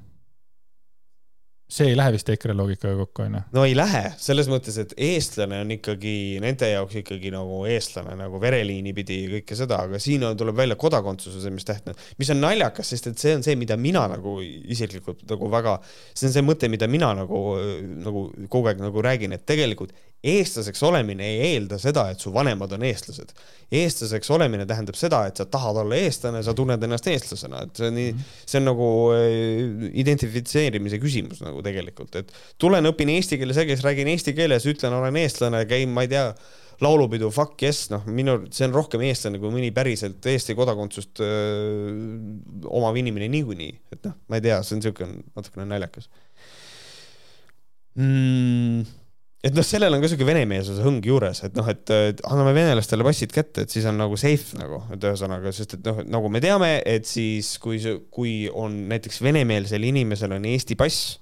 see ei lähe vist EKRE loogikaga kokku, onju. no ei lähe, selles mõttes, et eestlane on ikkagi nende jaoks ikkagi nagu eestlane nagu vereliini pidi ja kõike seda, aga siin on, tuleb välja kodakondsuse mis tähtne, mis on naljakas, sest et see on see, mida mina nagu isiklikult nagu väga, see on see mõte, mida mina nagu, nagu kogu aeg nagu räägin, et tegelikult eestlaseks olemine ei eelda seda, et su vanemad on eestlased. eestlaseks olemine tähendab seda, et sa tahad olla eestlane, sa tunned ennast eestlasena, et see on nii, see on nagu äh, identifitseerimise küsimus nagu tegelikult, et tulen, õpin eesti keeles ära, kes räägin eesti keeles, ütlen, olen eestlane, käin, ma ei tea, laulupidu, fuck yes, noh, minu, see on rohkem eestlane kui mõni päriselt Eesti kodakondsust öö, omav inimene niikuinii, et noh, ma ei tea, see on niisugune natukene naljakas mm,. Et noh, sellel on ka siuke venemeelsuse hõng juures, et noh, et anname venelastele passid kätte, et siis on nagu safe nagu, et ühesõnaga, sest et noh, nagu me teame, et siis kui kui on näiteks venemeelsel inimesel on Eesti pass,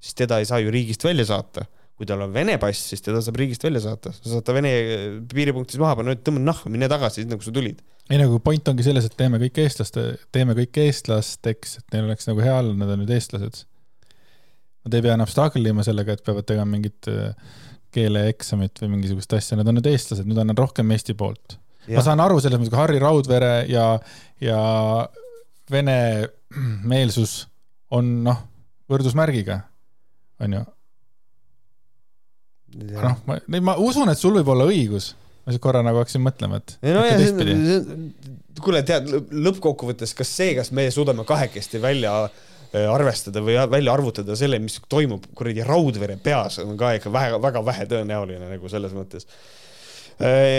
siis teda ei saa ju riigist välja saata kui tal on Vene pass, siis teda saab riigist välja saata, sa saad ta Vene piiripunktis maha panna, tõmba nahku, mine tagasi, nagu sa tulid. ei nagu point ongi selles, et teeme kõik eestlaste, teeme kõik eestlasteks, et neil oleks nagu hea olla, nad on nüüd eestlased. Nad ei pea enam struggle ima sellega, et peavad tegema mingit äh, keeleeksamit või mingisugust asja, nad on nüüd eestlased, nüüd on nad rohkem Eesti poolt. ma saan aru selles mõttes, kui Harri Raudvere ja, ja vene meelsus on noh, võrdusmärgiga, onju. noh, ma, ma usun, et sul võib olla õigus. ma siis korra nagu hakkasin mõtlema, et ei no ja see on, kuule, tead, lõppkokkuvõttes, kas see, kas me suudame kahekesti välja arvestada või välja arvutada selle, mis toimub kuradi Raudvere peas, on ka ikka väga, väga vähe tõenäoline nagu selles mõttes.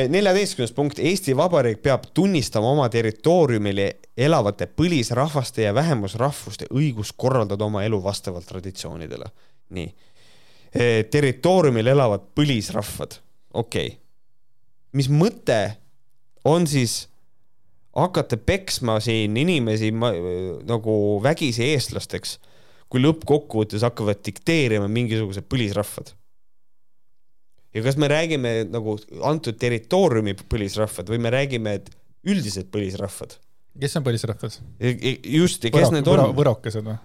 neljateistkümnes punkt, Eesti Vabariik peab tunnistama oma territooriumil elavate põlisrahvaste ja vähemusrahvuste õigust korraldada oma elu vastavalt traditsioonidele. nii, territooriumil elavad põlisrahvad, okei okay.. mis mõte on siis hakata peksma siin inimesi ma, nagu vägisi eestlasteks, kui lõppkokkuvõttes hakkavad dikteerima mingisugused põlisrahvad. ja kas me räägime nagu antud territooriumi põlisrahvad või me räägime, et üldised põlisrahvad? kes on põlisrahvas? just, ja kes need on? võrokesed või?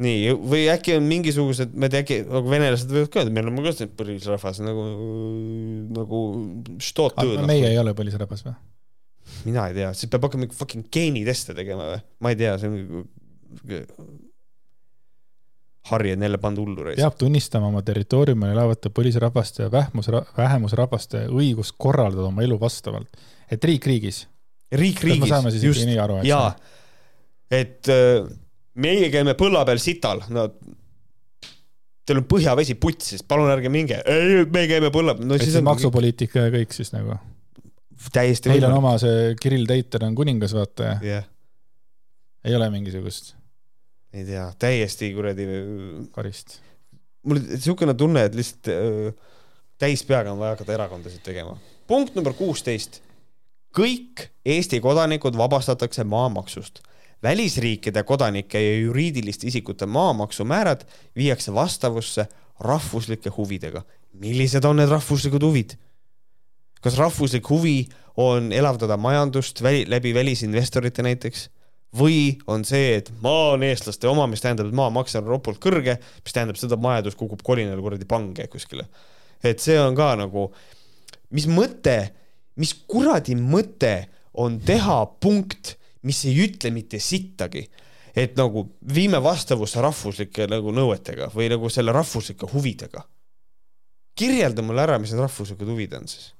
nii, või äkki on mingisugused, ma ei tea, äkki nagu venelased võivad ka öelda, me oleme ka põlisrahvas nagu, nagu. meie ei ole põlisrahvas või? Mina ei tea, siis peab hakkama mingi fucking geeniteste tegema või? ma ei tea, see on. Harri on jälle pannud hullu reis. peab tunnistama oma territooriumil elavate põlisrahvaste ja vähmus, vähemusrahvaste õigust korraldada oma elu vastavalt. et riik riigis. riik riigis just jaa et äh, meie käime põlla peal sital, no teil on põhjavesi putsis, palun ärge minge. ei, me käime põlla no et siis on maksupoliitika ja kõik siis nagu. Täiesti Neil on oma see Kirill Teiter on kuningas, vaata jah, ei ole mingisugust ei tea, täiesti kuradi, karist. mul niisugune tunne, et lihtsalt äh, täis peaga on vaja hakata erakondasid tegema. punkt number kuusteist. kõik Eesti kodanikud vabastatakse maamaksust. välisriikide kodanike ja juriidiliste isikute maamaksumäärad viiakse vastavusse rahvuslike huvidega. millised on need rahvuslikud huvid? Kas rahvuslik huvi on elavdada majandust väli, läbi välisinvestorite näiteks või on see, et maa on eestlaste oma, mis tähendab, et maamaks on ropult kõrge, mis tähendab seda, et majandus kukub kolinal kuradi pange kuskile. et see on ka nagu, mis mõte, mis kuradi mõte on teha punkt, mis ei ütle mitte sittagi, et nagu viime vastavusse rahvuslike nagu nõuetega või nagu selle rahvuslike huvidega. kirjelda mulle ära, mis need rahvuslikud huvid on siis.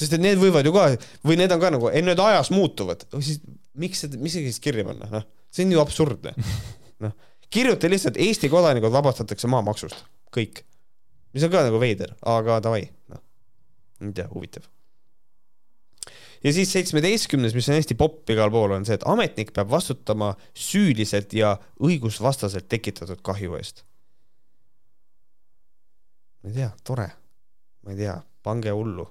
Sest et need võivad ju ka, või need on ka nagu, ei need ajas muutuvad, siis miks seda, mis see siis kirja panna, noh, see on ju absurdne. <laughs> noh, kirjuta lihtsalt Eesti kodanikud vabastatakse maamaksust, kõik. mis on ka nagu veider, aga davai, noh, ei tea, huvitav ja siis seitsmeteistkümnes, mis on hästi popp igal pool, on see, et ametnik peab vastutama süüliselt ja õigusvastaselt tekitatud kahju eest. ma ei tea, tore, ma ei tea, pange hullu.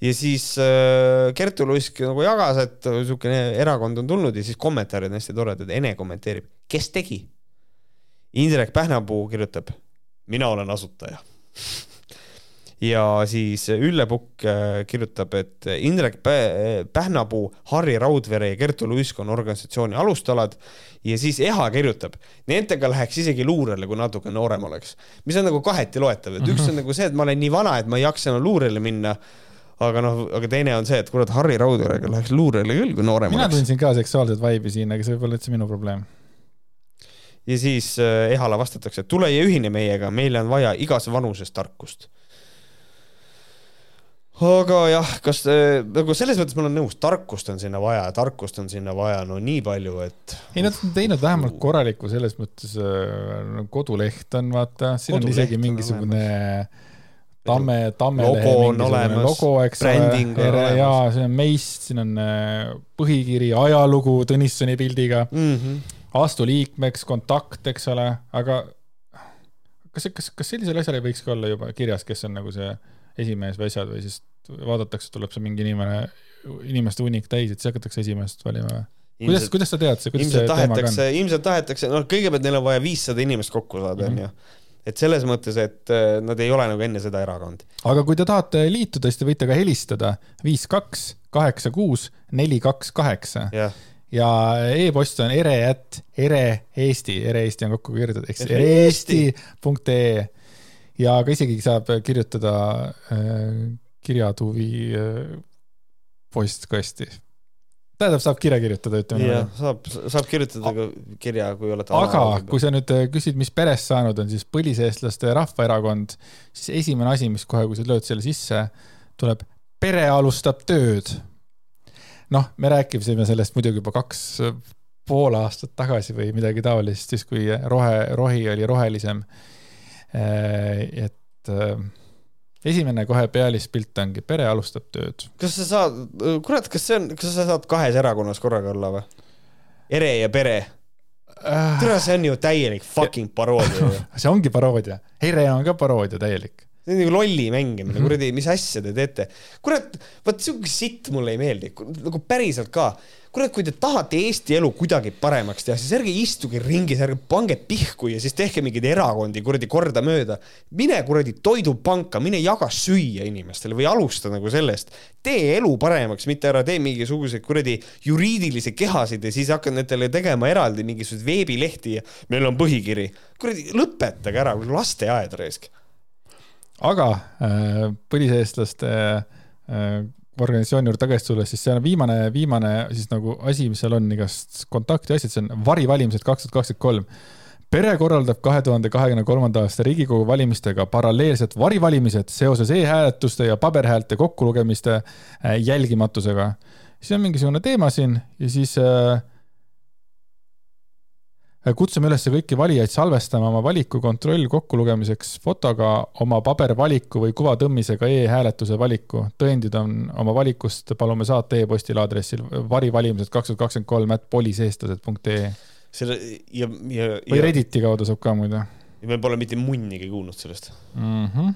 Ja siis äh, Kertu Luisk nagu jagas, et niisugune erakond on tulnud ja siis kommentaarid on hästi toredad, Ene kommenteerib, kes tegi? Indrek Pähnapuu kirjutab, mina olen asutaja. <laughs> Ja siis Ülle Pukk äh, kirjutab, et Indrek Pähnapuu, Harri Raudvere ja Kertu Luisk on organisatsiooni alustalad. Ja siis Eha kirjutab, nendega läheks isegi luurele, kui natuke noorem oleks. mis on nagu kaheti loetav, et üks on nagu see, et ma olen nii vana, et ma ei jaksa enam luurele minna aga noh, aga teine on see, et kurat, Harri Raudverega läheks luurele küll, kui noorem mina oleks. mina tundsin ka seksuaalset vaibi siin, aga see võib olla üldse minu probleem. ja siis äh, Ehala vastatakse, tule ja ühine meiega, meile on vaja igas vanuses tarkust aga jah, kas nagu selles mõttes ma olen nõus, tarkust on sinna vaja, tarkust on sinna vaja no nii palju, et. ei, nad on teinud vähemalt korraliku selles mõttes äh,, koduleht on vaata, siin koduleht on isegi mingisugune tamme, tammelehe mingisugune logo, eks ole, ja siin on meist, siin on äh, põhikiri, ajalugu Tõnissoni pildiga mm, -hmm. astu liikmeks, kontakt, eks ole, aga kas, kas, kas sellisel asjal ei võiks ka olla juba kirjas, kes on nagu see esimees või asjad või siis vaadatakse, tuleb see mingi inimene, inimeste hunnik täis, et siis hakatakse esimeest valima või? kuidas, kuidas sa tead kuidas see teemaga on? ilmselt tahetakse, noh, kõigepealt neil on vaja viissada inimest kokku saada, mhm. onju et selles mõttes, et äh, nad ei ole nagu enne seda erakond. aga kui te tahate liituda, siis te võite ka helistada viis, kaks, kaheksa, kuus, neli, kaks, kaheksa. ja e-post on ere at ere Eesti, ere Eesti on kokku kirjutatud, eks ereeesti.ee ja ka isegi saab kirjutada äh, kirjatuvi äh, postkasti. Tähendab, saab kirja kirjutada, ütleme jah, saab, saab kirjutada ka kirja, kui olete aga kui sa nüüd äh, küsid, mis perest saanud on, siis Põliseestlaste Rahvaerakond, siis esimene asi, mis kohe, kui sa lööd selle sisse, tuleb pere alustab tööd. noh, me rääkisime sellest muidugi juba kaks pool aastat tagasi või midagi taolist, siis kui rohe, rohi oli rohelisem. Äh, et esimene kohe pealispilt ongi, pere alustab tööd. kas sa saad, kurat, kas see on, kas sa saad kahes erakonnas korraga olla või? ere ja pere. Äh.. tere, see on ju täielik fucking paroodia. <laughs> See ongi paroodia, ere on ka paroodia täielik see on nagu lolli mängimine mm, -hmm. kuradi, mis asja te teete. kurat, vot siuke sitt mulle ei meeldi, nagu päriselt ka kurat, kui te tahate Eesti elu kuidagi paremaks teha, siis ärge istuge ringis, ärge pange pihku ja siis tehke mingeid erakondi kuradi kordamööda. mine kuradi toidupanka, mine jaga süüa inimestele või alusta nagu sellest. tee elu paremaks, mitte ära tee mingisuguseid kuradi juriidilisi kehasid ja siis hakkad nendele tegema eraldi mingisuguseid veebilehti ja meil on põhikiri. kuradi lõpetage ära, lasteaed raisk. Aga äh, põliseestlaste äh, organisatsiooni juurde tagasi tulles, siis see on viimane, viimane siis nagu asi, mis seal on, igast kontakti asjad, see on varivalimised kaks tuhat kakskümmend kolm. pere korraldab kahe tuhande kahekümne kolmanda aasta Riigikogu valimistega paralleelselt varivalimised seoses e-hääletuste ja paberhäälte kokkulugemiste äh, jälgimatusega. siis on mingisugune teema siin ja siis äh, kutsume üles kõiki valijaid salvestama oma valiku kontroll kokkulugemiseks fotoga oma pabervaliku või kuvatõmmisega e-hääletuse valiku. tõendid on oma valikust, palume saata e-postile aadressil varivalimised kaks tuhat kakskümmend kolm at poliseestlased.ee. selle ja, ja, ja. või Redditi kaudu saab ka muide. me pole mitte munnigi kuulnud sellest mm. -hmm.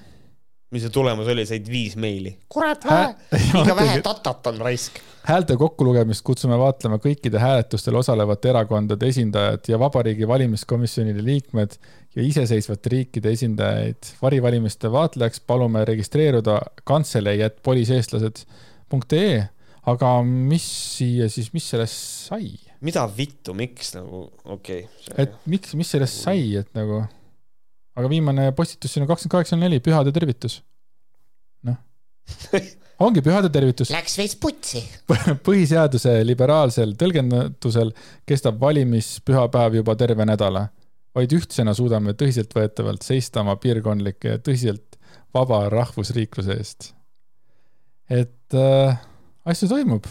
Mis see tulemus oli, said viis meili. kurat vähe, <laughs> liiga vähe tatat on raisk häälte kokkulugemist kutsume vaatlema kõikide hääletustel osalevate erakondade esindajad ja Vabariigi Valimiskomisjonide liikmed ja iseseisvate riikide esindajaid. varivalimiste vaatlejaks palume registreeruda kantselei, et poliseestlased.ee. aga mis siia siis, mis sellest sai? mida vittu, miks nagu, okei okay,. et miks, mis sellest sai, et nagu, aga viimane postitus siin on kakskümmend kaheksa neli, pühade tervitus. noh ongi pühade tervitus. Läks veits putsi. <laughs> põhiseaduse liberaalsel tõlgendusel kestab valimispühapäev juba terve nädala. vaid ühtsena suudame tõsiseltvõetavalt seista oma piirkondlike ja tõsiselt vaba rahvusriikluse eest. et äh, asju toimub.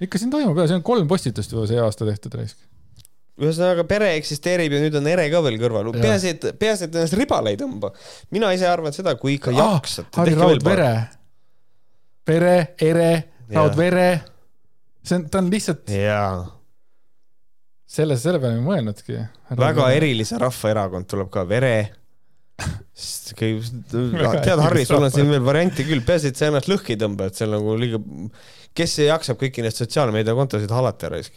ikka siin toimub ja see on kolm postitust juba see aasta tehtud raisk. Ühesõnaga pere eksisteerib ja nüüd on ere ka veel kõrval. Peaasi, et, peaasi, et ennast ribale ei tõmba. mina ise arvan seda, kui ikka Ah, jaksad. Harri Raudvere. pere, ere, Raudvere. see on, ta on lihtsalt jaa, selle, selle peale ei mõelnudki. väga. erilise rahvaerakond tuleb ka, Vere. tead, Harri, sul on siin veel variante küll, peaasi, et sa ennast lõhki ei tõmba, et see on nagu liiga, kes jaksab kõiki neid sotsiaalmeediakontosid halata raisk.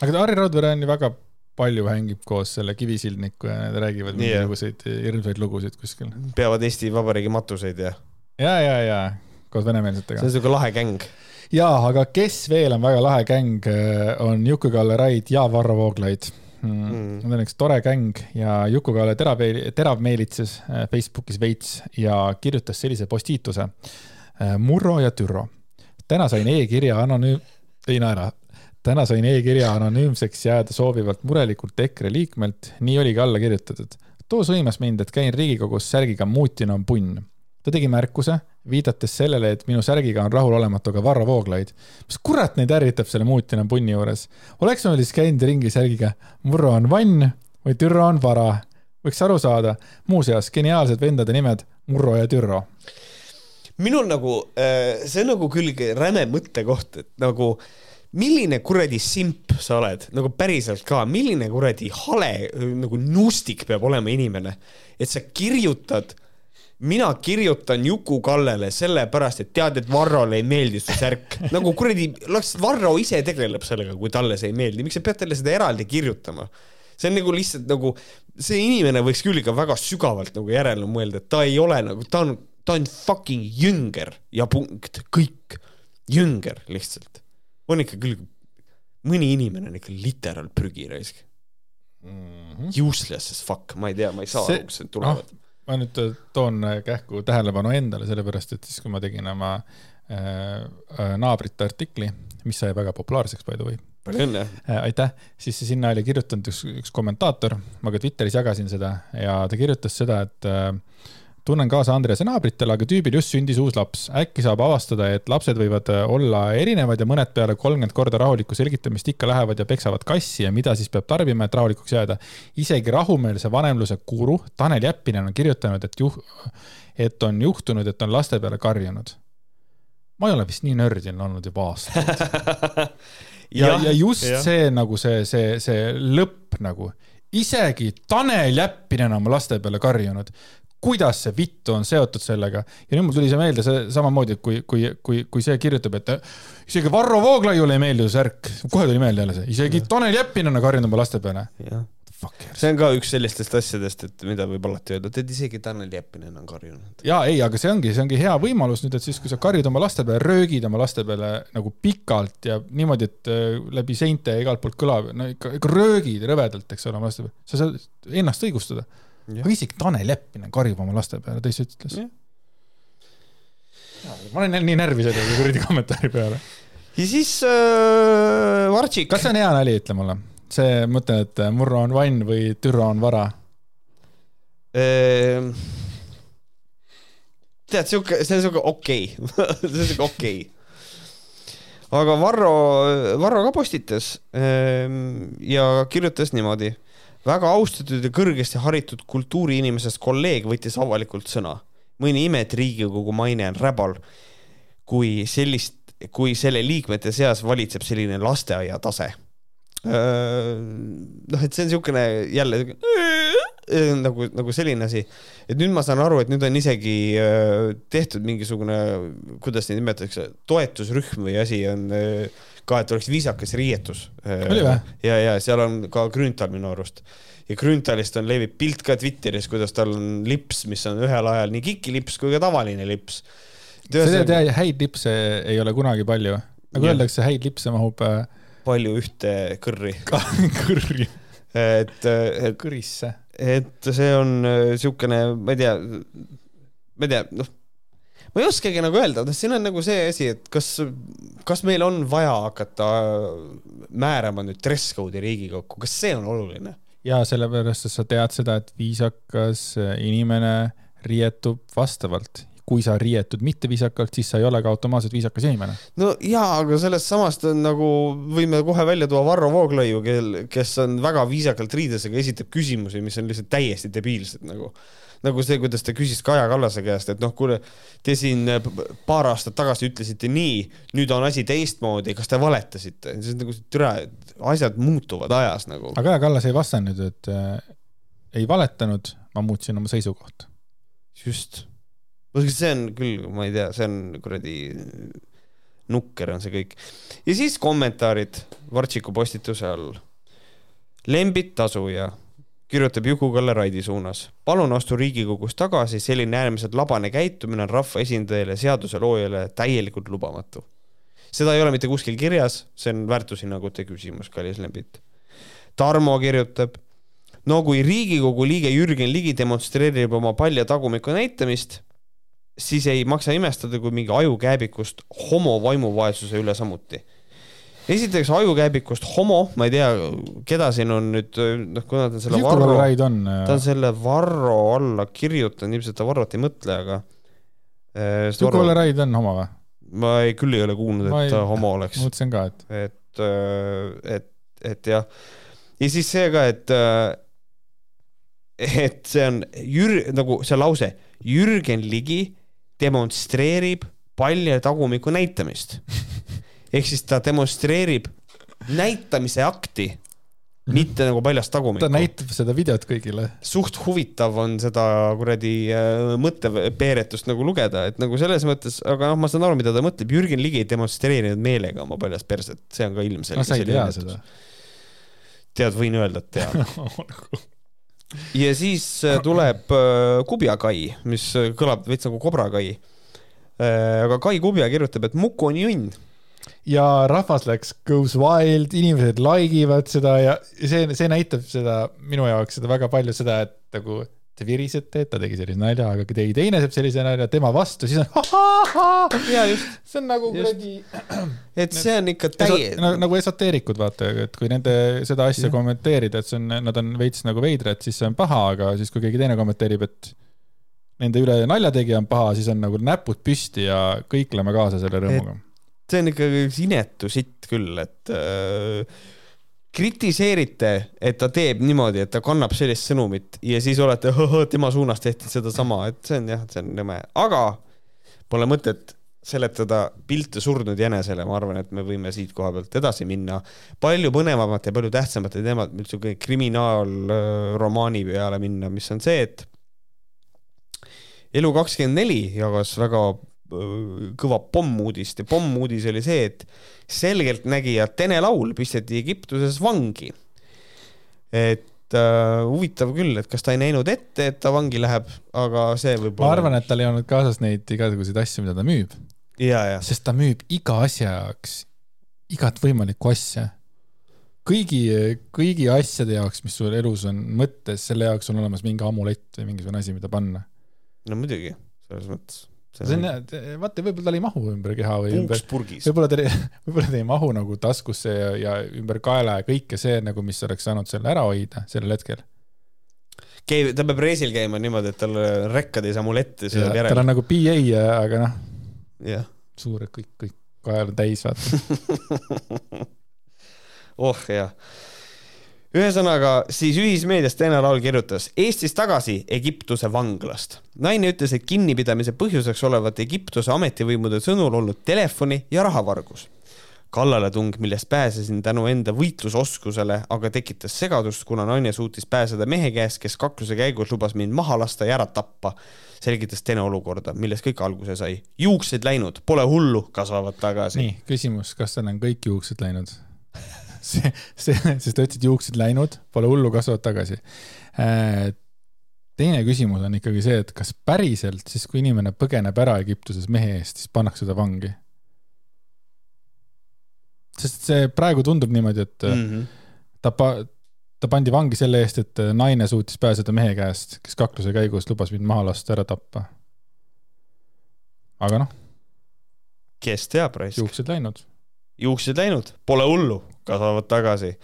Aga Harri Raudvere on ju väga palju hängib koos selle Kivisildniku ja nad räägivad mingisuguseid hirmsaid lugusid kuskil. peavad Eesti Vabariigi matuseid ja ja, ja, ja koos see venemeelsetega on. siuke lahe gäng. ja, aga kes veel on väga lahe gäng, on Juku-Kalle Raid ja Varro Vooglaid mm.. Mm. Nad on üks tore gäng ja Juku-Kalle terav, teravmeelitses äh, Facebookis veits ja kirjutas sellise postiituse. Murro ja Türro. täna sain e-kirja anonüüm, ei naera. Täna sain e-kirja anonüümseks jääda soovivalt murelikult EKRE liikmelt, nii oligi alla kirjutatud. too sõimas mind, et käin Riigikogus särgiga Mutin on punn. ta tegi märkuse, viidates sellele, et minu särgiga on rahulolematu ka Varro Vooglaid. mis kurat neid ärritab selle Mutin on punni juures? oleks ma siis käinud ringi särgiga Murro on vann või Türro on vara. võiks aru saada, muuseas geniaalsed vendade nimed Murro ja Türro. minul nagu, see on nagu küll räme mõttekoht, et nagu milline kuradi simp sa oled, nagu päriselt ka, milline kuradi hale nagu nustik peab olema inimene, et sa kirjutad, mina kirjutan Juku-Kallele sellepärast, et tead, et Varrole ei meeldi su särk. <laughs> nagu kuradi, las Varro ise tegeleb sellega, kui talle see ei meeldi, miks sa pead talle seda eraldi kirjutama? see on nagu lihtsalt nagu, see inimene võiks küll ikka väga sügavalt nagu järele mõelda, et ta ei ole nagu, ta on, ta on fucking jünger ja punkt, kõik. jünger lihtsalt. On ikka küll, mõni inimene on ikka literaal prügi raisk. Useless as fuck, ma ei tea, ma ei saa See- aru, kust need tulevad. ma nüüd toon kähku tähelepanu endale, sellepärast et siis, kui ma tegin oma äh, äh, naabrite artikli, mis sai väga populaarseks by the way palju õnne. äh,, aitäh, siis sinna oli kirjutanud üks, üks kommentaator, ma ka Twitteris jagasin seda ja ta kirjutas seda, et äh, tunnen kaasa Andrease naabritele, aga tüübil just sündis uus laps. äkki saab avastada, et lapsed võivad äh, olla erinevad ja mõned peale kolmkümmend korda rahulikku selgitamist ikka lähevad ja peksavad kassi ja mida siis peab tarbima, et rahulikuks jääda. isegi rahumeelse vanemluse guru Tanel Jeppinen on kirjutanud, et juh-, et on juhtunud, et on laste peale karjunud. ma ei ole vist nii nördiline olnud juba aastaid. <laughs> ja, ja just ja. see nagu see, see, see lõpp nagu, isegi Tanel Jeppinen on oma laste peale karjunud. Kuidas see vittu on seotud sellega. Ja nüüd mul tuli see meelde see samamoodi, kui, kui, kui, kui see kirjutab, et isegi Varro Vooglaiule ei meeldi see särk, kohe tuli meelde jälle see, isegi Tanel Jeppinen on karjunud oma laste peale. see on ka üks sellistest asjadest, et mida võib alati öelda, et isegi Tanel Jeppinen on karjunud. ja ei, aga see ongi, see ongi hea võimalus nüüd, et siis, kui sa karjud oma laste peale, röögid oma laste peale nagu pikalt ja niimoodi, et äh, läbi seinte ja igalt poolt kõlab, no ikka, ikka röögid rõvedalt, eks ole, oma laste peale, sa saad ennast õigustada. Aga isegi Tanel Jeppinen karjub oma laste peale, ta ise ütles ma olen nii närvi selle kuradi kommentaari peale. ja siis äh, Vartšik. kas see on hea nali, ütle mulle? see mõte, et Murro on vann või Türo on vara. Ehm, tead, sihuke, see on sihuke okei okay. <laughs> see on sihuke okei okay.. aga Varro, Varro ka postitas ehm, ja kirjutas niimoodi. Väga austatud ja kõrgesti haritud kultuuriinimesest kolleeg võttis avalikult sõna. mõni ime, et Riigikogu maine on räbal, kui sellist, kui selle liikmete seas valitseb selline lasteaia tase. noh, et see on niisugune jälle nagu, nagu selline asi, et nüüd ma saan aru, et nüüd on isegi tehtud mingisugune, kuidas neid nimetatakse, toetusrühm või asi on äh, ka, et oleks viisakas riietus. Ja, ja seal on ka Grünthal minu arust ja Grünthalist on levib pilt ka Twitteris, kuidas tal on lips, mis on ühel ajal nii kikilips kui ka tavaline lips. sa tead, häid lipse ei ole kunagi palju. nagu Jah. öeldakse, häid lipse mahub äh, palju ühte kõrri, <laughs> kõrri, et, et kõrisse. et see on äh, siukene, ma ei tea, ma ei tea, noh, ma ei oskagi nagu öelda, noh, siin on nagu see asi, et kas, kas meil on vaja hakata määrama nüüd dress code'i Riigikokku, kas see on oluline? ja sellepärast, et sa tead seda, et viisakas inimene riietub vastavalt kui sa riietud mitteviisakalt, siis sa ei ole ka automaatselt viisakas inimene. no jaa, aga sellest samast on nagu, võime kohe välja tuua Varro Vooglaiu, kel, kes on väga viisakalt riides, aga esitab küsimusi, mis on lihtsalt täiesti debiilsed nagu nagu see, kuidas ta küsis Kaja Kallase käest, et noh, kuule, te siin paar aastat tagasi ütlesite nii, nüüd on asi teistmoodi, kas te valetasite? siis nagu türa, asjad muutuvad ajas nagu. aga Kaja Kallas ei vastanud, et äh, ei valetanud, ma muutsin oma seisukohta. just see on küll, ma ei tea, see on kuradi nukker on see kõik. ja siis kommentaarid Vartšiku postituse all. Lembit tasuja kirjutab Juku-Kalle Raidi suunas. palun astu Riigikogus tagasi, selline äärmiselt labane käitumine on rahvaesindajale, seaduseloojale täielikult lubamatu. seda ei ole mitte kuskil kirjas, see on väärtushinnangute küsimus, kallis Lembit. Tarmo kirjutab, no kui Riigikogu liige Jürgen Ligi demonstreerib oma palja tagumiku näitamist, siis ei maksa imestada, kui mingi ajukääbikust homo vaimuvaesuse üle samuti. Esiteks ajukääbikust homo, ma ei tea, keda siin on nüüd, noh, kuna ta on selle Varro, ta on selle Varro alla kirjutanud, ilmselt ta Varrot ei mõtle, aga. Juku-Kalle äh, Raid on homo või? ma ei, küll ei ole kuulnud, et ta homo oleks. mõtlesin ka, et. et, äh, et, et jah. ja siis see ka, et, äh, et see on Jür-, nagu see lause, Jürgen Ligi demonstreerib palja tagumiku näitamist. <laughs> ehk siis ta demonstreerib näitamise akti, mitte nagu paljast tagumikku. ta näitab seda videot kõigile. suht huvitav on seda kuradi äh, mõttepeeretust nagu lugeda, et nagu selles mõttes, aga noh, ma saan aru, mida ta mõtleb, Jürgen Ligi ei demonstreerinud meelega oma paljast perset, see on ka ilmselge. no sa ei tea seda. tead, võin öelda, et tean <laughs> ja siis äh, tuleb äh, kubjakai, mis kõlab veits nagu kobrakai. aga Kai Kubja kirjutab, et Muku on junn ja rahvas läks goes wild, inimesed like ivad seda ja see, see näitab seda minu jaoks seda väga palju seda, et nagu te virisete, et ta tegi sellise nalja, aga kui keegi teine teeb sellise nalja tema vastu, siis on. <laughs> ja just. see on nagu kuradi. <clears throat> et see on ikka täie-. Nagu, nagu esoteerikud vaata, et kui nende seda asja ja. kommenteerida, et see on, nad on veits nagu veidrad, siis see on paha, aga siis kui keegi teine kommenteerib, et nende üle naljategija on paha, siis on nagu näpud püsti ja kõikleme kaasa selle rõõmuga. See on ikka inetu sitt küll, et äh, kritiseerite, et ta teeb niimoodi, et ta kannab sellist sõnumit ja siis olete <laughs> tema suunas tehti sedasama, et see on jah, see on nõme, aga pole mõtet seletada pilte surnud jänesele, ma arvan, et me võime siit koha pealt edasi minna. Palju põnevamate ja palju tähtsamate teemad, niisugune kriminaalromaani peale minna, mis on see, et Elu24 jagas väga kõva pommuudist ja pommuudis oli see, et selgeltnägija Tene Laul pisteti Egiptuses vangi. et äh, huvitav küll, et kas ta ei näinud ette, et ta vangi läheb, aga see võib-olla. ma arvan, et tal ei olnud kaasas neid igasuguseid asju, mida ta müüb. sest ta müüb iga asja jaoks igat võimalikku asja. kõigi, kõigi asjade jaoks, mis sul elus on mõttes, selle jaoks on olemas mingi amulett või mingisugune asi, mida panna. no muidugi, selles mõttes see on, vaata, võib-olla tal ei mahu ümber keha või ümber, võib-olla ta, <laughs> võib-olla ta ei mahu nagu taskusse ja, ja ümber kaela ja kõike see nagu, mis oleks saanud selle ära hoida sellel hetkel. käib, ta peab reisil käima niimoodi, et tal rekkad ei saa mul ette, see on järel. tal on nagu PA, aga noh, suured kõik, kõik kael on täis, vaata. <laughs> Oh jah ühesõnaga, siis ühismeedias Teene Laul kirjutas Eestis tagasi Egiptuse vanglast. naine ütles, et kinnipidamise põhjuseks olevat Egiptuse ametivõimude sõnul olnud telefoni ja rahavargus. kallaletung, millest pääsesin tänu enda võitlusoskusele, aga tekitas segadust, kuna naine suutis pääseda mehe käest, kes kakluse käigus lubas mind maha lasta ja ära tappa, selgitas Teene olukorda, millest kõik alguse sai. juuksed läinud, pole hullu, kasvavad tagasi. nii, küsimus, kas tal on kõik juuksed läinud? See, see, sest ta ütles, et juuksed läinud, pole hullu, kasvavad tagasi. Äh, teine küsimus on ikkagi see, et kas päriselt siis, kui inimene põgeneb ära Egiptuses mehe eest, siis pannakse ta vangi? sest see praegu tundub niimoodi, et mm -hmm. ta pa-, ta pandi vangi selle eest, et naine suutis pääseda mehe käest, kes kakluse käigus lubas mind maha lasta, ära tappa. aga noh, kes teab, raisk. juuksed läinud. Juuksed läinud, pole hullu, kasvavad tagasi.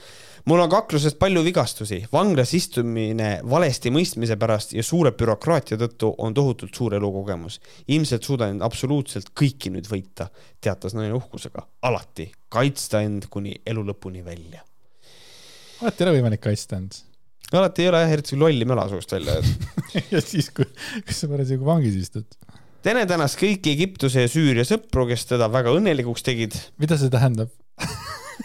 mul on kaklusest palju vigastusi, vanglas istumine valesti mõistmise pärast ja suure bürokraatia tõttu on tohutult suur elukogemus. ilmselt suudan absoluutselt kõiki nüüd võita, teatas naine uhkusega. alati kaitsta end kuni elu lõpuni välja. alati ei ole võimalik kaitsta end. alati ei ole jah, eriti kui lolli möla suust välja öelda. <laughs> ja siis, kui, kui sa parasjagu vangis istud. Tene tänas kõiki Egiptuse ja Süüria sõpru, kes teda väga õnnelikuks tegid. mida see tähendab?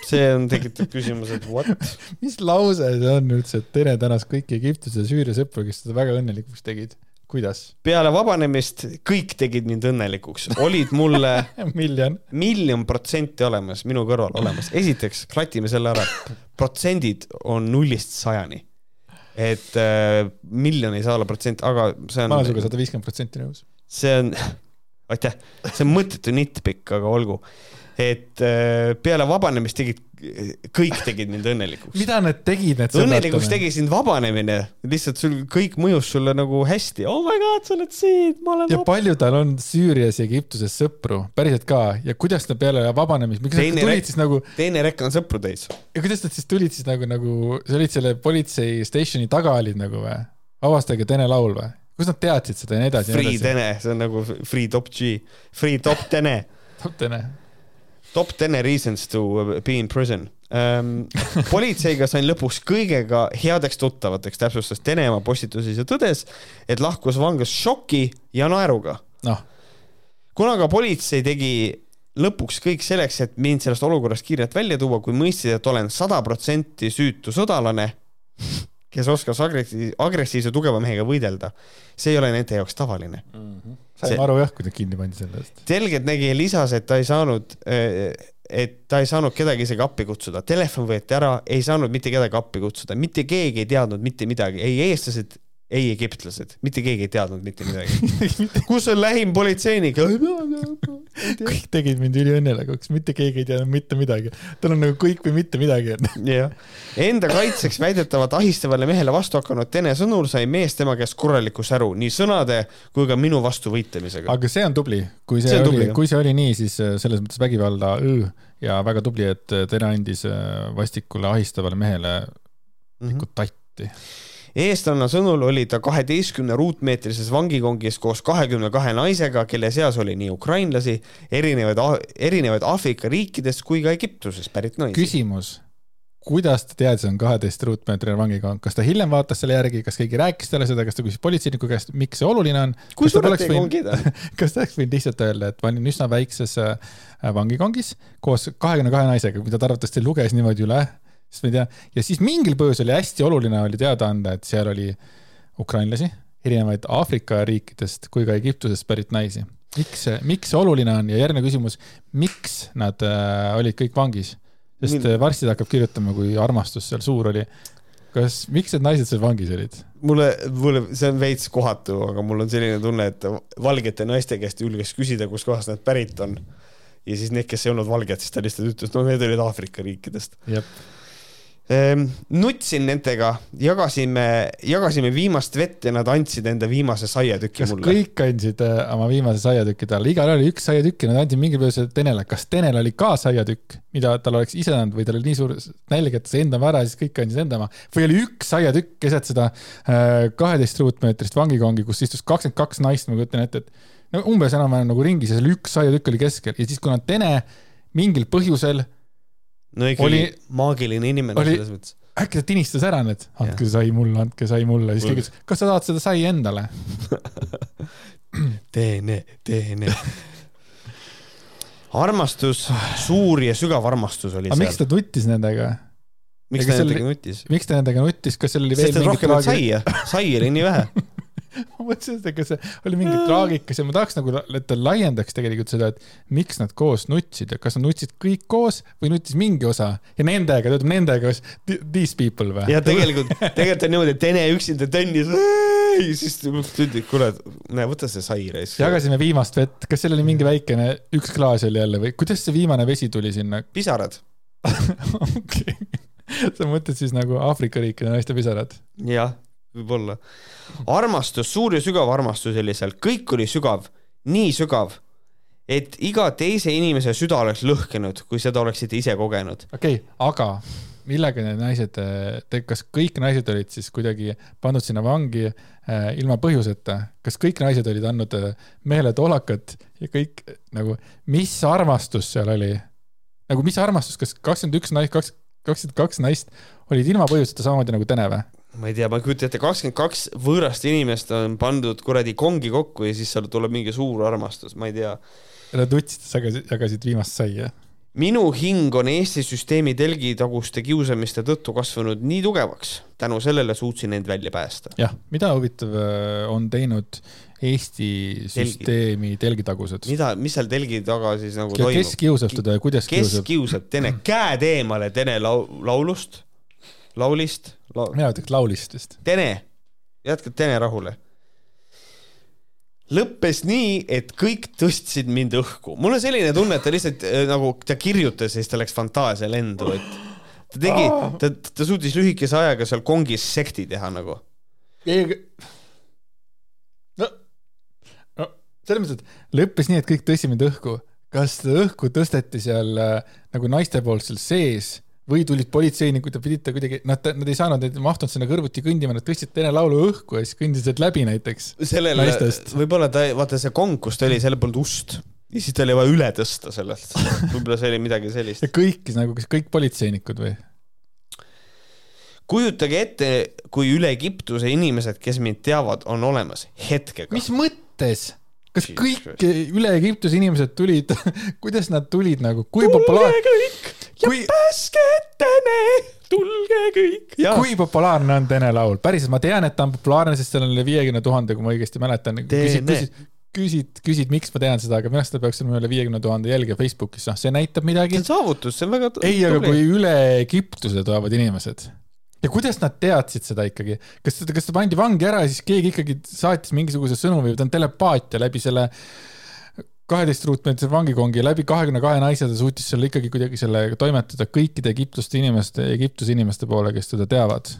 see on tekitav küsimus, et what? <laughs> mis lause see on üldse, et Tere tänas kõiki Egiptuse ja Süüria sõpru, kes teda väga õnnelikuks tegid? kuidas? peale vabanemist kõik tegid mind õnnelikuks, olid mulle <laughs> miljon. miljon protsenti olemas, minu kõrval olemas. esiteks klatime selle ära, protsendid on nullist sajani. et äh, miljon ei saa olla protsent, aga see ma olen sinuga on, sada viiskümmend protsenti nõus. See on, <laughs> aitäh, see on mõttetu nitpikk, aga olgu. et äh, peale vabanemist tegid, kõik tegid mind õnnelikuks. mida nad tegid, need õnnelikuks tegi sind vabanemine, lihtsalt sul kõik mõjus sulle nagu hästi. oh my god, sa oled siin, ma olen ja vaba. palju tal on Süürias ja Egiptuses sõpru, päriselt ka, ja kuidas ta peale vabanemist, miks nad tulid siis nagu, teine rekk on sõpru täis. ja kuidas nad siis tulid siis nagu, nagu, sa olid selle politsei station'i taga olid nagu või? vabastage Tene laul või? Kus nad teadsid seda ja nii edasi Free? Tene, see on nagu Free Top G, Free Top Tene, Tene, Top Tene reasons to be in prison ähm,. politseiga sain lõpuks kõigega headeks tuttavateks, täpsustas Tene oma postituses ja tõdes, et lahkus vanglast šoki ja naeruga. noh, kuna ka politsei tegi lõpuks kõik selleks, et mind sellest olukorrast kiirelt välja tuua, kui mõistsid, et olen sada protsenti süütu sõdalane, kes oskas agressi-, agressiivse tugeva mehega võidelda. see ei ole nende jaoks tavaline. saime See- aru jah, kui ta kinni pandi selle eest. selgeltnägija lisas, et ta ei saanud, et ta ei saanud kedagi isegi appi kutsuda, telefon võeti ära, ei saanud mitte kedagi appi kutsuda, mitte keegi ei teadnud mitte midagi, ei eestlased, ei egiptlased, mitte keegi ei teadnud mitte midagi. <laughs> kus on lähim politseinik? kõik tegid mind üliõnnelikuks, mitte keegi ei teadnud mitte midagi. tal on nagu kõik või mitte midagi. <laughs> jah, enda kaitseks väidetavalt ahistavale mehele vastu hakanud Tene sõnul sai mees tema käest korraliku säru nii sõnade kui ka minu vastu võitlemisega. aga see on tubli, kui see, See on see tubli, oli kui see oli nii, siis äh, selles mõttes vägivalda öö ja väga tubli, et äh, Tere andis äh, vastikule ahistavale mehele Mhm. ikka tatti. Eestlanna sõnul oli ta kaheteistkümne ruutmeetrises vangikongis koos kahekümne kahe naisega, kelle seas oli nii ukrainlasi, erinevaid, erinevaid Aafrika riikidest kui ka Egiptusest pärit naisi. küsimus, kuidas ta teadis, et on kaheteist ruutmeetrine vangikong, kas ta hiljem vaatas selle järgi, kas keegi rääkis talle seda, kas ta küsis politseiniku käest, miks see oluline on? kui suured teie kongid on? <laughs> kas ta oleks võinud lihtsalt öelda, et ma olin üsna väikses äh, vangikongis koos kahekümne kahe naisega, mida ta arvatavasti luges niimoodi üle, sest ma ei tea, ja siis mingil põhjusel ja hästi oluline oli teada anda, et seal oli ukrainlasi, erinevaid Aafrika riikidest kui ka Egiptusest pärit naisi. miks see, miks see oluline on ja järgmine küsimus, miks nad äh, olid kõik vangis? sest Mil- äh, varsti ta hakkab kirjutama, kui armastus seal suur oli. kas, miks need naised seal vangis olid? mulle, mulle, see on veits kohatu, aga mul on selline tunne, et valgete naiste käest julges küsida, kuskohast nad pärit on. ja siis need, kes ei olnud valged, siis ta lihtsalt ütles, no need olid Aafrika riikidest. jah, nutsin nendega, jagasime, jagasime viimast vett ja nad andsid enda viimase saiatüki kas mulle. kõik andsid äh, oma viimase saiatüki talle, igal oli üks saiatükk ja nad andsid mingil põhjusel Tenele, kas Tenel oli ka saiatükk, mida tal oleks ise andnud või tal oli nii suur nälg, et ta sai enda oma ära ja siis kõik andsid enda oma? Või oli üks saiatükk keset seda äh, kaheteist ruutmeetrist vangikongi, kus istus kakskümmend kaks naist, ma kujutan ette, et no umbes enam-vähem nagu ringis ja seal üks saiatükk oli keskel. Ja siis, kuna Tene mingil põhjusel no ikkagi oli- maagiline inimene oli- selles mõttes. äkki ta tinistas ära need, andke sai mulle, andke sai mulle, siis keegi ütles, kas sa tahad seda sai endale? <laughs> teene, teene. armastus, suur ja sügav armastus oli aga miks seal. ta nuttis nendega? miks ta nendega nutis? miks ta nendega nuttis, kas seal oli veel sest et rohkem traagi- saia, sai oli nii vähe. <laughs> <laughs> ma mõtlesin, et ega see oli mingi traagikas ja ma tahaks nagu, et ta laiendaks tegelikult seda, et miks nad koos nutsid ja kas nad nutsid kõik koos või nutis mingi osa ja nendega, ta ütleb nendega, these people või? ja tegelikult, tegelikult on niimoodi, et Ene üksinda tönnis, siis ütles, kuule, näe, võta see sai raisk. jagasime viimast vett, kas seal oli mingi väikene, üks klaas oli jälle või kuidas see viimane vesi tuli sinna? pisarad. <laughs> okei, sa mõtled siis nagu Aafrika riikide naiste pisarad? jah, võib-olla. armastus, suur ja sügav armastus oli seal, kõik oli sügav, nii sügav, et iga teise inimese süda oleks lõhkenud, kui seda oleksite ise kogenud. okei okay,, aga millega need naised, kas kõik naised olid siis kuidagi pandud sinna vangi äh, ilma põhjuseta, kas kõik naised olid andnud äh, mehele toolakat ja kõik nagu, mis armastus seal oli? nagu mis armastus, kas kakskümmend üks naist, kaks, kakskümmend kaks naist olid ilma põhjuseta samamoodi nagu Tene või? Ma ei tea, ma ei kujuta ette, kakskümmend kaks võõrast inimest on pandud kuradi kongi kokku ja siis seal tuleb mingi suur armastus, ma ei tea. Nad utsid, jagasid, jagasid viimast saia minu hing on Eesti süsteemi telgitaguste kiusamiste tõttu kasvanud nii tugevaks, tänu sellele suutsin end välja päästa. jah, mida huvitav äh, on teinud Eesti süsteemi Telgi. telgitagused? mida, mis seal telgi taga siis nagu ja toimub? kes kiusab teda ja kuidas kes kiusab? kes kiusab Tene, käed eemale Tene lau-, laulust, laulist la.... mina ütleks laulist vist. Tene, jätka Tene rahule lõppes nii, et kõik tõstsid mind õhku. mul on selline tunne, et ta lihtsalt äh, nagu ta kirjutas ja siis ta läks fantaasia lendu, et ta tegi, ta, ta suutis lühikese ajaga seal kongis sekti teha nagu. no, no selles mõttes, et lõppes nii, et kõik tõstsid mind õhku. kas õhku tõsteti seal äh, nagu naiste poolt seal sees või tulid politseinikud ja pidid ta kuidagi, nad, nad ei saanud, nad ei mahtunud sinna kõrvuti kõndima, nad tõstsid Vene laulu õhku ja siis kõndisid läbi näiteks. sellele, võib-olla ta, vaata see kong, kus ta oli, seal polnud ust ja siis tal oli vaja üle tõsta sellest. võib-olla see oli midagi sellist. ja kõik nagu, kas kõik politseinikud või? kujutage ette, kui üle Egiptuse inimesed, kes mind teavad, on olemas hetkega. mis mõttes? kas kõik üle Egiptuse inimesed tulid <laughs> kuidas nad tulid nagu, kui populaarne? Ja kui... pääske Tene, tulge kõik. kui populaarne on Tene laul? päriselt, ma tean, et ta on populaarne, sest seal on üle viiekümne tuhande, kui ma õigesti mäletan. küsid, küsid, küsid, küsid, miks ma tean seda, aga minu arust tal peaks olema üle viiekümne tuhande jälgija Facebookis, noh, see näitab midagi. see on saavutus, see on väga ei, aga kui üle Egiptuse tulevad inimesed ja kuidas nad teadsid seda ikkagi, kas, kas ta pandi vangi ära ja siis keegi ikkagi saatis mingisuguse sõnumi või ta on telepaatia läbi selle kaheteist ruutmeetrise vangikongi läbi kahekümne kahe naise ta suutis seal ikkagi kuidagi selle toimetada kõikide Egiptuste inimeste, Egiptuse inimeste poole, kes teda teavad.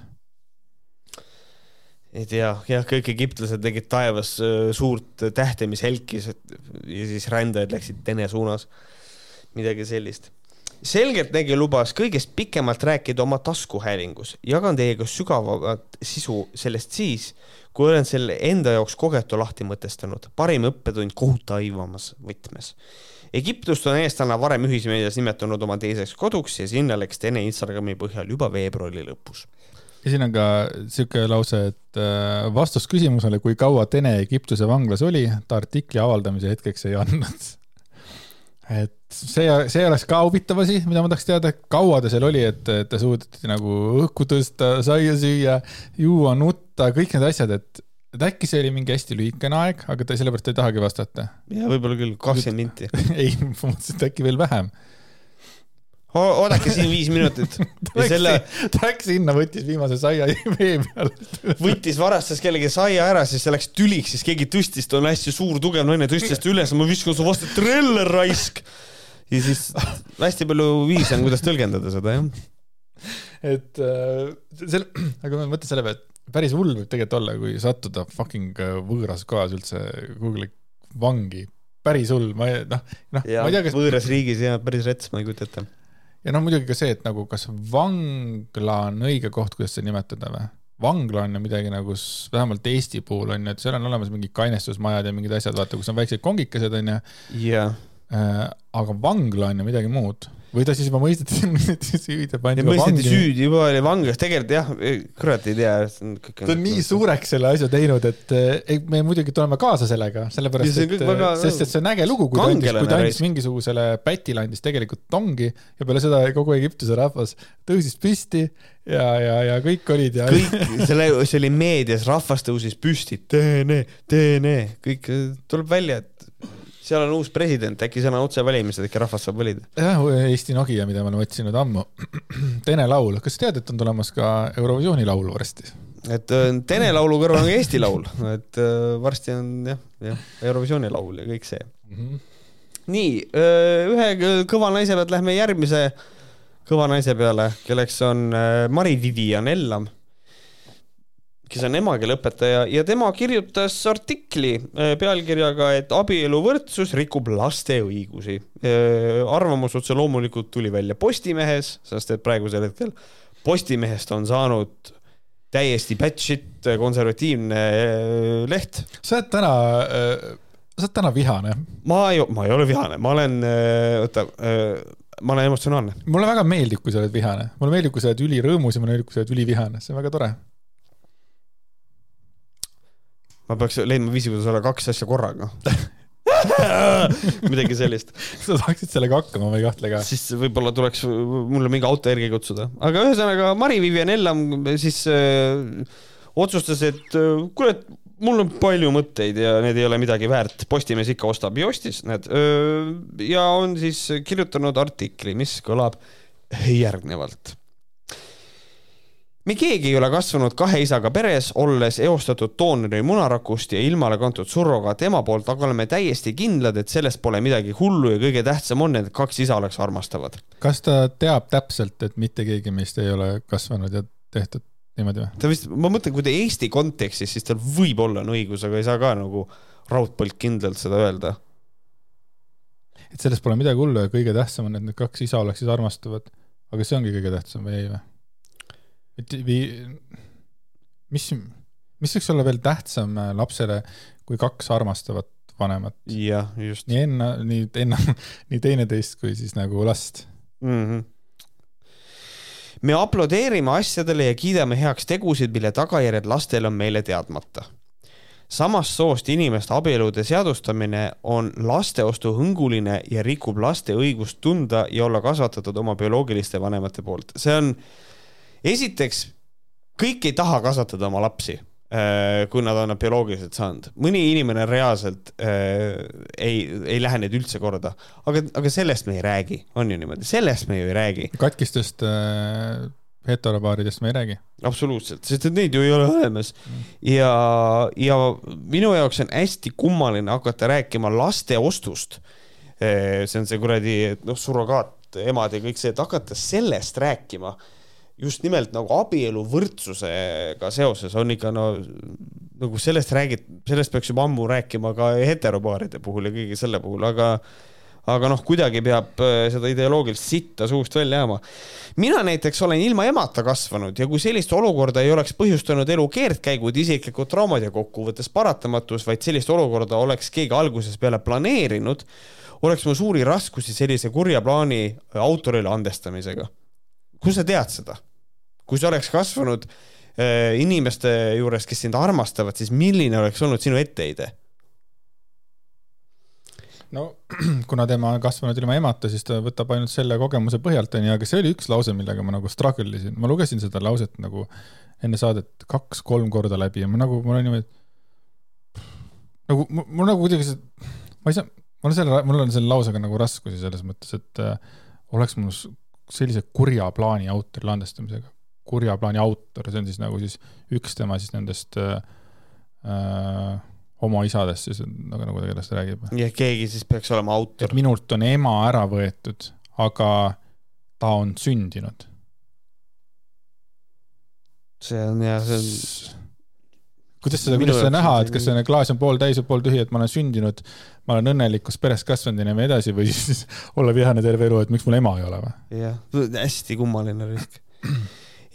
ei tea, jah, kõik egiptlased nägid taevas suurt tähte, mis helkis ja siis rändajad läksid Tene suunas. midagi sellist selgeltnägija lubas kõigest pikemalt rääkida oma taskuhäälingus. jagan teiega sügavamat sisu sellest siis, kui olen selle enda jaoks kogetu lahti mõtestanud. parim õppetund kohutavamas võtmes. Egiptust on eestlane varem ühismeedias nimetanud oma teiseks koduks ja sinna läks Tene Instagrami põhjal juba veebruari lõpus. ja siin on ka siuke lause, et äh, vastus küsimusele, kui kaua Tene Egiptuse vanglas oli, ta artikli avaldamise hetkeks ei andnud <laughs> et see, see oleks ka huvitav asi, mida ma tahaks teada, kaua ta seal oli, et te suudeti nagu õhku tõsta, saia süüa, juua, nutta, kõik need asjad, et, et äkki see oli mingi hästi lühikene aeg, aga ta sellepärast ei tahagi vastata. ja võib-olla küll kakskümmend minti <laughs> ei, ma mõtlesin, et äkki veel vähem oodake siin viis minutit. <laughs> ta selle... läks sinna, võttis viimase saia <laughs> vee peal. võttis, varastas kellegi saia ära, siis see läks tüliks, siis keegi tõstis, ta on hästi suur, tugev naine, tõstis ta üles, ma viskan su vastu treller raisk. Ja siis hästi palju viise on, kuidas tõlgendada seda, jah. et äh, selle, <clears throat> aga ma mõtlen selle peale, et päris hull võib tegelikult olla, kui sattuda fucking äh, võõras kohas üldse kuhugi vangi päris hull, ma noh, noh, ma ei tea, kas. võõras riigis ja päris rets, ma ei kujuta ette ja noh, muidugi ka see, et nagu kas vangla on õige koht, kuidas seda nimetada või? vangla on ju midagi nagu, vähemalt Eesti puhul on ju, et seal on olemas mingid kainestusmajad ja mingid asjad, vaata, kus on väiksed kongikesed on ju. jah. Äh, aga vangla on ju midagi muud või ta siis juba mõisteti <laughs> süüdi ja pandi mõisteti süüdi, juba oli vanglas, tegelikult jah, kurat ei tea. ta on nii suureks selle asja teinud, et ei, me muidugi tuleme kaasa sellega, sellepärast et, väga... sest et see on äge lugu, kui ta andis, kui ta andis mingisugusele pätile andis tegelikult tongi ja peale seda kogu Egiptuse rahvas tõusis püsti ja, ja, ja kõik olid ja. kõik, <laughs> selle, see oli meedias, rahvas tõusis püsti, teene, teene, kõik tuleb välja, et seal on uus president, äkki seal on otsevalimised, äkki rahvas saab valida? jah, Eesti Nokia, mida me oleme otsinud ammu. <clears throat> Tene laul, kas sa tead, et on tulemas ka Eurovisiooni laul varsti? et äh, Tene laulu kõrval on ka Eesti laul, et äh, varsti on jah, jah, Eurovisiooni laul ja kõik see mm. -hmm. nii, äh, ühe kõva naise pealt lähme järgmise kõva naise peale, kelleks on Mari-Vivian Ellam kes on emakeeleõpetaja ja tema kirjutas artikli äh, pealkirjaga, et abieluvõrdsus rikub laste õigusi. Äh, arvamus otse loomulikult tuli välja Postimehes, sest et praegusel hetkel Postimehest on saanud täiesti batshit konservatiivne äh, leht. sa oled täna, sa oled täna vihane. ma ei, ma ei ole vihane, ma olen, oota, ma olen emotsionaalne. mulle väga meeldib, kui sa oled vihane, mulle meeldib, kui sa oled ülirõõmus ja mulle meeldib, kui sa oled ülivihane, see on väga tore ma peaks leidma viisi, kuidas olla kaks asja korraga. <laughs> Midagi sellist. sa saaksid sellega hakkama, ma ei kahtle ka. siis võib-olla tuleks mulle mingi auto järgi kutsuda, aga ühesõnaga Mari-Vivian Ellam siis äh, otsustas, et äh, kuule, mul on palju mõtteid ja need ei ole midagi väärt, Postimees ikka ostab ja ostis need. Äh, ja on siis kirjutanud artikli, mis kõlab järgnevalt me keegi ei ole kasvanud kahe isaga peres, olles eostatud doonori munarakust ja ilmale kantud surrogaat ema poolt, aga oleme täiesti kindlad, et sellest pole midagi hullu ja kõige tähtsam on, et kaks isa oleks armastavad. kas ta teab täpselt, et mitte keegi meist ei ole kasvanud ja tehtud niimoodi või? ta vist, ma mõtlen, kui ta Eesti kontekstis, siis tal võib-olla on õigus, aga ei saa ka nagu raudpolt kindlalt seda öelda. et sellest pole midagi hullu ja kõige tähtsam on, et need kaks isa oleksid armastavad. aga see ongi kõige tähtsam või ei või? Et või mis, mis võiks olla veel tähtsam äh, lapsele kui kaks armastavat vanemat? jah, just. nii enne, nii enne, <laughs> nii teineteist kui siis nagu last mm. -hmm me aplodeerime asjadele ja kiidame heaks tegusid, mille tagajärjed lastel on meile teadmata. samast soost inimeste abielude seadustamine on lasteostuhõnguline ja rikub laste õigust tunda ja olla kasvatatud oma bioloogiliste vanemate poolt. see on esiteks, kõik ei taha kasvatada oma lapsi äh, kui nad on nad bioloogiliselt saanud. mõni inimene reaalselt äh, ei, ei lähe neid üldse korda, aga, aga sellest me ei räägi, on ju niimoodi, sellest me ju ei räägi. katkistest äh, heteropaaridest me ei räägi. absoluutselt, sest et neid ju ei ole olemas ja, ja minu jaoks on hästi kummaline hakata rääkima laste ostust. Äh, see on see kuradi, noh, surrogaat, emad ja kõik see, et hakata sellest rääkima just nimelt nagu abieluvõrdsusega seoses on ikka no nagu sellest räägid, sellest peaks juba ammu rääkima ka heteropaaride puhul ja kõige selle puhul, aga aga noh, kuidagi peab äh, seda ideoloogilist sitta suust välja jääma. mina näiteks olen ilma emata kasvanud ja kui sellist olukorda ei oleks põhjustanud elu keerdkäigud, isiklikud traumad ja kokkuvõttes paratamatus, vaid sellist olukorda oleks keegi algusest peale planeerinud, oleks mul suuri raskusi sellise kurja plaani autorile andestamisega kust sa tead seda? kui sa oleks kasvanud äh, inimeste juures, kes sind armastavad, siis milline oleks olnud sinu etteheide? no <clears throat> kuna tema on kasvanud ilma emata, siis ta võtab ainult selle kogemuse põhjalt, onju, aga see oli üks lause, millega ma nagu struggle isin, ma lugesin seda lauset nagu enne saadet kaks-kolm korda läbi ja ma nagu, mul on niimoodi, nagu mul nagu kuidagi see, ma ei saa, mul on selle, mul on selle lausega nagu raskusi selles mõttes, et äh, oleks mul sellise kurja plaani autori landestamisega. kurja plaani autor, see on siis nagu siis üks tema siis nendest äh, äh homoisadest siis, nagu, nagu ta kellest räägib. ja keegi siis peaks olema autor. minult on ema ära võetud, aga ta on sündinud. see on jah, see on kuidas seda, kuidas seda näha, et kas see klaas on pooltäis või pooltühi, et ma olen sündinud, ma olen õnnelikus peres kasvanud ja nii edasi või siis olla vihane terve elu, et miks mul ema ei ole või? jah, hästi kummaline risk.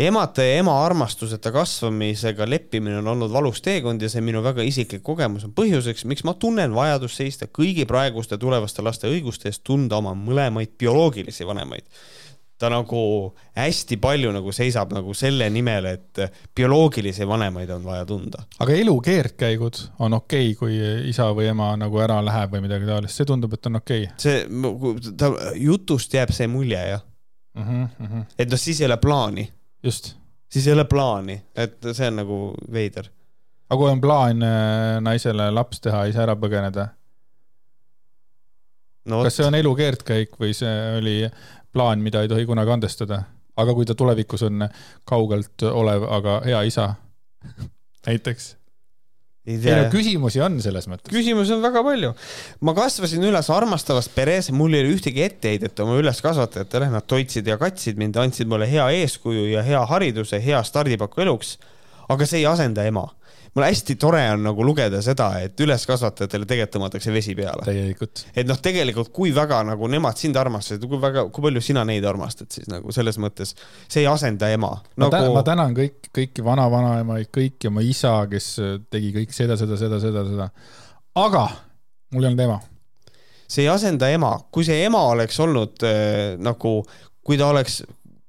emata ja ema armastuseta kasvamisega leppimine on olnud valus teekond ja see minu väga isiklik kogemus on põhjuseks, miks ma tunnen vajadust seista kõigi praeguste tulevaste laste õiguste eest tunda oma mõlemaid bioloogilisi vanemaid ta nagu hästi palju nagu seisab nagu selle nimel, et bioloogilisi vanemaid on vaja tunda. aga elu keerdkäigud on okei okay,, kui isa või ema nagu ära läheb või midagi taolist, see tundub, et on okei okay.. see, ta jutust jääb see mulje jah mm. -hmm, mm -hmm. et noh, siis ei ole plaani. just. siis ei ole plaani, et see on nagu veider. aga kui on plaan äh, naisele laps teha, ise ära põgeneda no,? kas see on elu keerdkäik või see oli plaan, mida ei tohi kunagi andestada. aga kui ta tulevikus on kaugelt olev, aga hea isa <laughs> näiteks ei no küsimusi on selles mõttes. küsimusi on väga palju. ma kasvasin üles armastavas peres, mul ei ole ühtegi etteheidet oma üleskasvatajatele, nad toitsid ja katsid mind, andsid mulle hea eeskuju ja hea hariduse, hea stardipaku eluks. aga see ei asenda ema mul hästi tore on nagu lugeda seda, et üleskasvatajatele tegelikult tõmmatakse vesi peale. täielikult. et noh, tegelikult kui väga nagu nemad sind armastasid, kui väga, kui palju sina neid armastad siis nagu selles mõttes, see ei asenda ema nagu.... ma, tänan, ma tänan kõik, kõiki vana-vanaemaid, kõiki oma isa, kes tegi kõik seda, seda, seda, seda, seda. aga mul ei olnud ema see ei asenda ema, kui see ema oleks olnud äh, nagu, kui ta oleks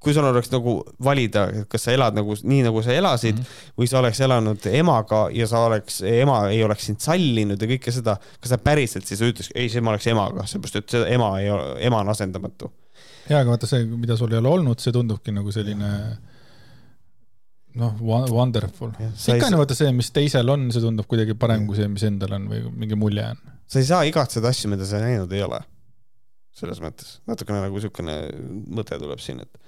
kui sul oleks nagu valida, kas sa elad nagu nii, nagu sa elasid mm -hmm. või sa oleks elanud emaga ja sa oleks, ema ei oleks sind sallinud ja kõike seda, kas sa päriselt siis ütleks, ei, see ma oleks emaga, seepärast et see ema ei ole, ema on asendamatu. ja, aga vaata see, mida sul ei ole olnud, see tundubki nagu selline noh, wonderful. ikka on vaata see, mis teisel on, see tundub kuidagi parem kui see, mis endal on või mingi mulje on. sa ei saa igatseda asju, mida sa näinud ei ole. selles mõttes, natukene nagu niisugune mõte tuleb siin, et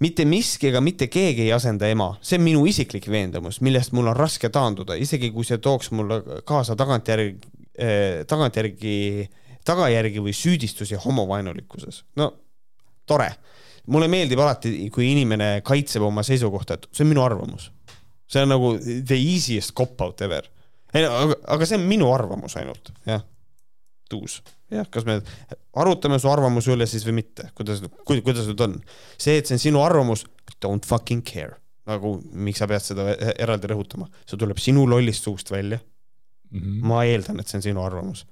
mitte miski ega mitte keegi ei asenda ema, see on minu isiklik veendumus, millest mul on raske taanduda, isegi kui see tooks mulle kaasa tagantjärgi eh,, tagantjärgi, tagajärgi või süüdistusi homovaenulikkuses. no tore, mulle meeldib alati, kui inimene kaitseb oma seisukohta, et see on minu arvamus. see on nagu the easiest cop-out ever. aga, aga see on minu arvamus ainult, jah, tuus jah, kas me arutame su arvamuse üle siis või mitte, kuidas, kuidas nüüd on. see, et see on sinu arvamus, don't fucking care. nagu, miks sa pead seda eraldi rõhutama, see tuleb sinu lollist suust välja mm. -hmm. ma eeldan, et see on sinu arvamus.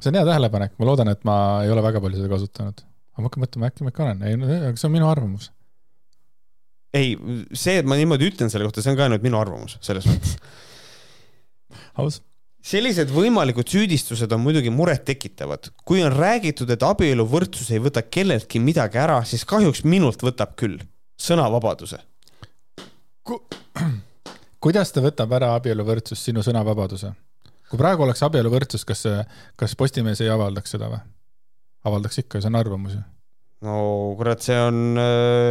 see on hea tähelepanek, ma loodan, et ma ei ole väga palju seda kasutanud. aga ma hakkan mõtlema, äkki ma ikka olen, ei, aga see on minu arvamus. ei, see, et ma niimoodi ütlen selle kohta, see on ka ainult minu arvamus, selles mõttes aus sellised võimalikud süüdistused on muidugi murettekitavad. kui on räägitud, et abieluvõrdsus ei võta kelleltki midagi ära, siis kahjuks minult võtab küll sõnavabaduse Ku.... <clears throat> kuidas ta võtab ära abieluvõrdsus sinu sõnavabaduse? kui praegu oleks abieluvõrdsus, kas, kas Postimees ei avaldaks seda või? avaldaks ikka, see on arvamus ju. no kurat, see on,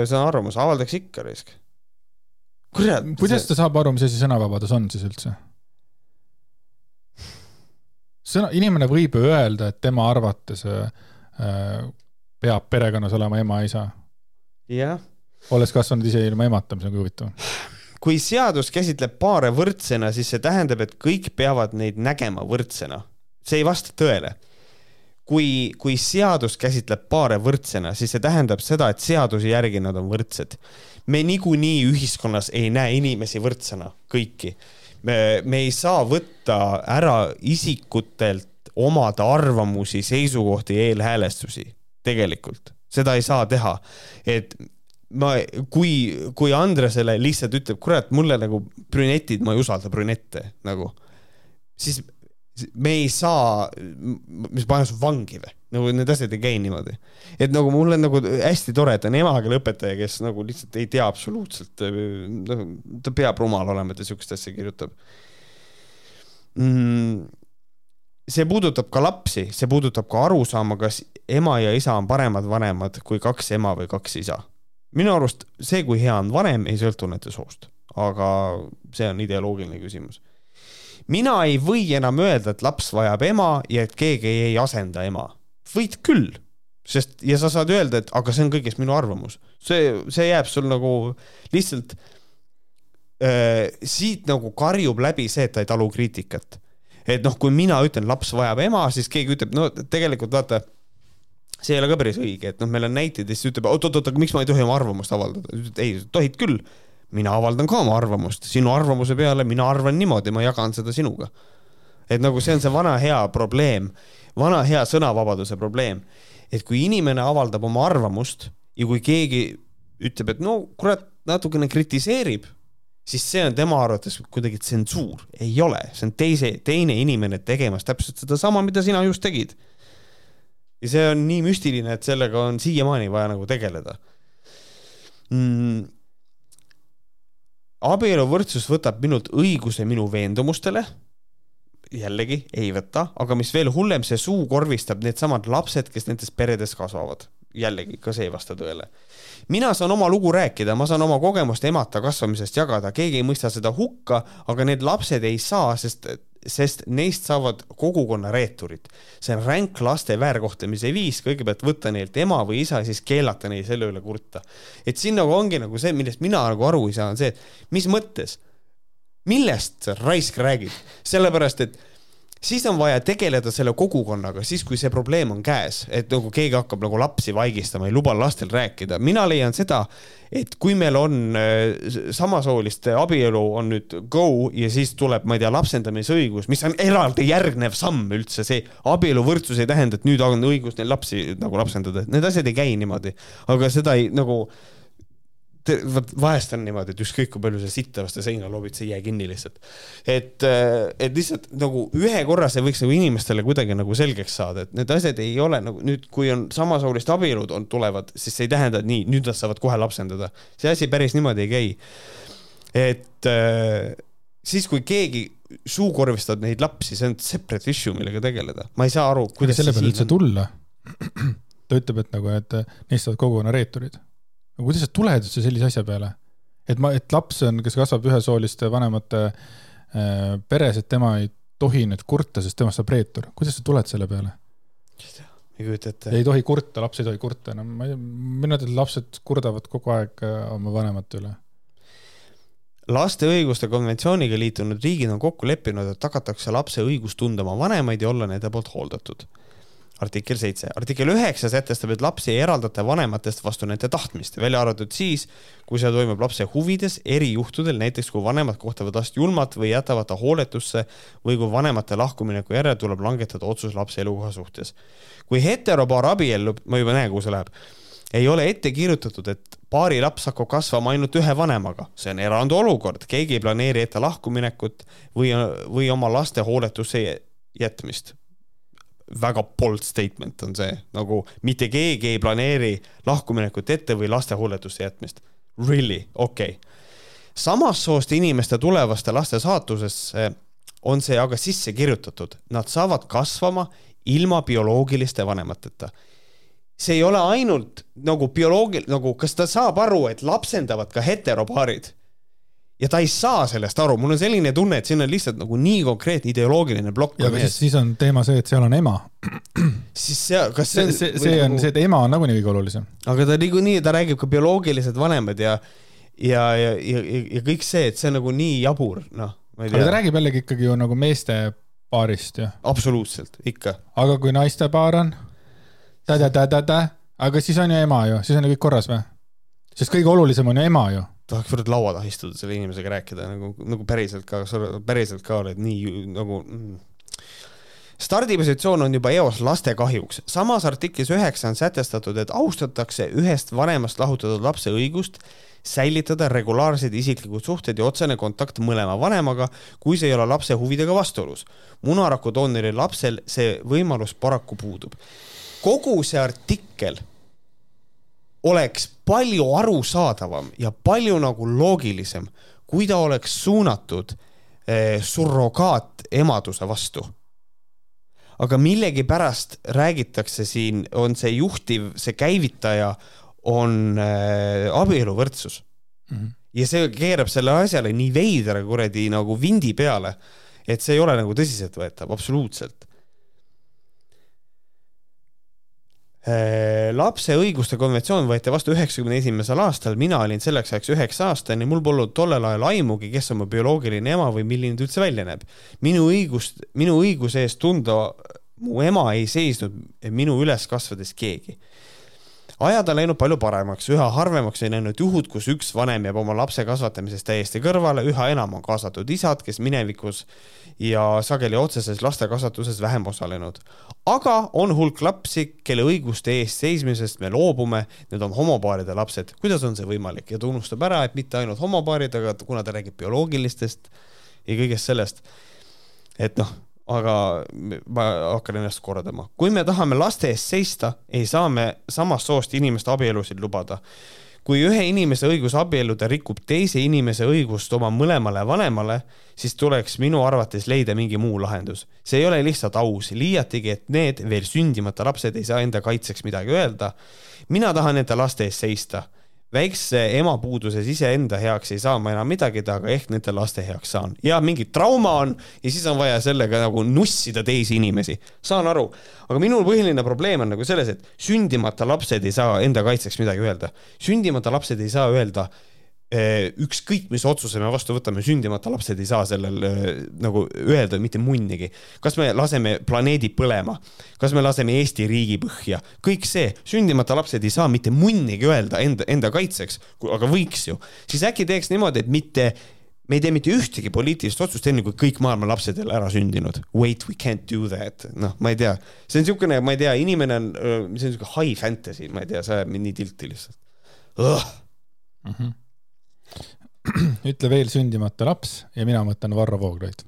see on arvamus, avaldaks ikka risk. kurat. kuidas see... ta saab aru, mis asi sõnavabadus on siis üldse? Sõna, inimene võib ju öelda, et tema arvates äh, peab perekonnas olema ema-isa. jah. olles kasvanud ise ilma emata, mis on ka huvitav. kui seadus käsitleb paare võrdsena, siis see tähendab, et kõik peavad neid nägema võrdsena. see ei vasta tõele. kui, kui seadus käsitleb paare võrdsena, siis see tähendab seda, et seaduse järgi nad on võrdsed. me niikuinii ühiskonnas ei näe inimesi võrdsena, kõiki me, me ei saa võtta ära isikutelt omada arvamusi, seisukohti, eelhäälestusi, tegelikult, seda ei saa teha. et ma, kui, kui Andresele lihtsalt ütleb, kurat, mulle nagu brünetid, ma ei usalda brünette nagu, siis me ei saa, mis paneb su vangi või? nagu need asjad ei käi niimoodi. et nagu mul on nagu hästi tore, et on emakeeleõpetaja, kes nagu lihtsalt ei tea absoluutselt, noh, ta peab rumal olema, et ta siukest asja kirjutab mm,. see puudutab ka lapsi, see puudutab ka arusaama, kas ema ja isa on paremad vanemad kui kaks ema või kaks isa. minu arust see, kui hea on vanem, ei sõltu nende soost, aga see on ideoloogiline küsimus mina ei või enam öelda, et laps vajab ema ja et keegi ei asenda ema. võid küll, sest ja sa saad öelda, et aga see on kõigest minu arvamus. see, see jääb sul nagu lihtsalt äh, siit nagu karjub läbi see, et ta ei talu kriitikat. et noh, kui mina ütlen, laps vajab ema, siis keegi ütleb, no tegelikult vaata see ei ole ka päris õige, et noh, meil on näiteid ja siis ütleb oot-oot-oot, aga miks ma ei tohi oma arvamust avaldada? ei, tohid küll mina avaldan ka oma arvamust, sinu arvamuse peale mina arvan niimoodi, ma jagan seda sinuga. et nagu see on see vana hea probleem, vana hea sõnavabaduse probleem, et kui inimene avaldab oma arvamust ja kui keegi ütleb, et no kurat, natukene kritiseerib, siis see on tema arvates kuidagi tsensuur, ei ole, see on teise, teine inimene tegemas täpselt sedasama, mida sina just tegid. ja see on nii müstiline, et sellega on siiamaani vaja nagu tegeleda mm abieluvõrdsus võtab minult õiguse minu veendumustele, jällegi ei võta, aga mis veel hullem, see suukorvistab needsamad lapsed, kes nendes peredes kasvavad. jällegi, ka see ei vasta tõele. mina saan oma lugu rääkida, ma saan oma kogemust emata kasvamisest jagada, keegi ei mõista seda hukka, aga need lapsed ei saa, sest sest neist saavad kogukonna reeturid. see on ränk laste väärkohtlemise viis, kõigepealt võtta neilt ema või isa, siis keelata neil selle üle kurta. et siin nagu ongi nagu see, millest mina nagu aru ei saa, on see, et mis mõttes millest sa raisk räägid, sellepärast et siis on vaja tegeleda selle kogukonnaga, siis kui see probleem on käes, et nagu keegi hakkab nagu lapsi vaigistama, ei luba lastel rääkida. mina leian seda, et kui meil on äh, samasooliste abielu on nüüd go ja siis tuleb, ma ei tea, lapsendamisõigus, mis on eraldi järgnev samm üldse, see abieluvõrdsus ei tähenda, et nüüd on õigus neil lapsi nagu lapsendada, need asjad ei käi niimoodi. aga seda ei nagu vot vahest on niimoodi, et ükskõik kui palju sa sitta vastu seina loobid, see ei jää kinni lihtsalt. et, äh, et lihtsalt nagu ühe korra see võiks nagu inimestele kuidagi nagu selgeks saada, et need asjad ei ole nagu nüüd, kui on samasoolist abielud on, tulevad, siis see ei tähenda, et nii, nüüd nad saavad kohe lapsendada. see asi päris niimoodi ei käi. et äh, siis, kui keegi suukorvistab neid lapsi, see on separate issue, millega tegeleda. ma ei saa aru, kuidas selle peale üldse tulla? <clears throat> ta ütleb, et nagu, et neist saavad kogukonna reeturid aga kuidas sa tuled üldse sellise asja peale? et ma, et laps on, kes kasvab ühesooliste vanemate äh, peres, et tema ei tohi nüüd kurta, sest temast saab reetur. kuidas sa tuled selle peale? ei kujuta ette. ei tohi kurta, laps ei tohi kurta, no ma ei, mina et lapsed kurdavad kogu aeg äh, oma vanemate üle. laste õiguste konventsiooniga liitunud riigid on kokku leppinud, et tagatakse lapse õigus tunda oma vanemaid ja olla nende poolt hooldatud artikkel seitse. artikkel üheksa sätestab, et lapsi ei eraldata vanematest vastu nende tahtmist, välja arvatud siis, kui see toimub lapse huvides erijuhtudel, näiteks kui vanemad kohtavad last julmalt või jätavad ta hooletusse või kui vanemate lahkumineku järel tuleb langetada otsus lapse elukoha suhtes. kui heteropaar abiellub, ma juba näen, kuhu see läheb, ei ole ette kirjutatud, et paari laps hakkab kasvama ainult ühe vanemaga, see on erandolukord, keegi ei planeeri ette lahkuminekut või, või oma laste hooletusse jätmist väga bold statement on see, nagu mitte keegi ei planeeri lahkuminekut ette või laste hooletusse jätmist. Really, okei okay.. samast soost inimeste tulevaste laste saatusesse on see aga sisse kirjutatud, nad saavad kasvama ilma bioloogiliste vanemateta. see ei ole ainult nagu bioloogil-, nagu kas ta saab aru, et lapsendavad ka heteropaarid ja ta ei saa sellest aru, mul on selline tunne, et siin on lihtsalt nagu nii konkreetne ideoloogiline plokk. ja siis, siis on teema see, et seal on ema. siis see, kas see on. see, see, see on nagu... see, et ema on nagunii kõige olulisem. aga ta niikuinii, ta räägib ka bioloogilised vanemad ja, ja, ja, ja, ja kõik see, et see on nagu nii jabur, noh. aga ta räägib jällegi ikkagi ju nagu meeste paarist ju. absoluutselt, ikka. aga kui naiste paar on? aga siis on ju ema ju, siis on ju kõik korras või? sest kõige olulisem on ju ema ju tahaks kurat laua taha istuda selle inimesega rääkida nagu, nagu päriselt ka, päriselt ka oled nii nagu mm. stardipositsioon on juba eos laste kahjuks. samas artiklis üheksa on sätestatud, et austatakse ühest vanemast lahutatud lapse õigust säilitada regulaarsed isiklikud suhted ja otsene kontakt mõlema vanemaga, kui see ei ole lapse huvidega vastuolus. munaraku doonori lapsel see võimalus paraku puudub. kogu see artikkel oleks palju arusaadavam ja palju nagu loogilisem, kui ta oleks suunatud eh, surrogaatemaduse vastu. aga millegipärast räägitakse siin, on see juhtiv, see käivitaja on eh, abieluvõrdsus mm. -hmm. ja see keerab selle asjale nii veidra kuradi nagu vindi peale, et see ei ole nagu tõsiseltvõetav, absoluutselt Äh, lapse õiguste konventsioon võeti vastu üheksakümne esimesel aastal, mina olin selleks ajaks üheksa aastane, mul polnud tollel ajal aimugi, kes on mu bioloogiline ema või milline ta üldse välja näeb. minu õigust, minu õiguse eest tunda mu ema ei seisnud minu üles kasvades keegi ajad on läinud palju paremaks, üha harvemaks on läinud juhud, kus üks vanem jääb oma lapse kasvatamisest täiesti kõrvale, üha enam on kaasatud isad, kes minevikus ja sageli otseses lastekasvatuses vähem osalenud. aga on hulk lapsi, kelle õiguste eest seismisest me loobume, need on homopaaride lapsed. kuidas on see võimalik ja ta unustab ära, et mitte ainult homopaarid, aga kuna ta räägib bioloogilistest ja kõigest sellest, et noh aga ma hakkan ennast kordama. kui me tahame laste eest seista, ei saa me samast soost inimeste abielusid lubada. kui ühe inimese õigus abielluda rikub teise inimese õigust oma mõlemale vanemale, siis tuleks minu arvates leida mingi muu lahendus. see ei ole lihtsalt aus, liiatigi, et need veel sündimata lapsed ei saa enda kaitseks midagi öelda. mina tahan nende laste eest seista väikse emapuuduses iseenda heaks ei saa ma enam midagi, aga ehk nende laste heaks saan. ja mingi trauma on ja siis on vaja sellega nagu nussida teisi inimesi. saan aru, aga minu põhiline probleem on nagu selles, et sündimata lapsed ei saa enda kaitseks midagi öelda. sündimata lapsed ei saa öelda ükskõik, mis otsuse me vastu võtame, sündimata lapsed ei saa sellel eh, nagu öelda mitte munnigi. kas me laseme planeedi põlema, kas me laseme Eesti riigi põhja, kõik see, sündimata lapsed ei saa mitte munnigi öelda enda, enda kaitseks, aga võiks ju. siis äkki teeks niimoodi, et mitte me ei tee mitte ühtegi poliitilist otsust, enne kui kõik maailma lapsed ei ole ära sündinud. Wait, we can't do that. noh, ma ei tea, see on niisugune, ma ei tea, inimene on, see on niisugune high fantasy, ma ei tea, see ajab mind nii tilti lihtsalt mm. -hmm. <clears throat> ütle veel sündimata laps ja mina mõtlen Varro Vooglaid.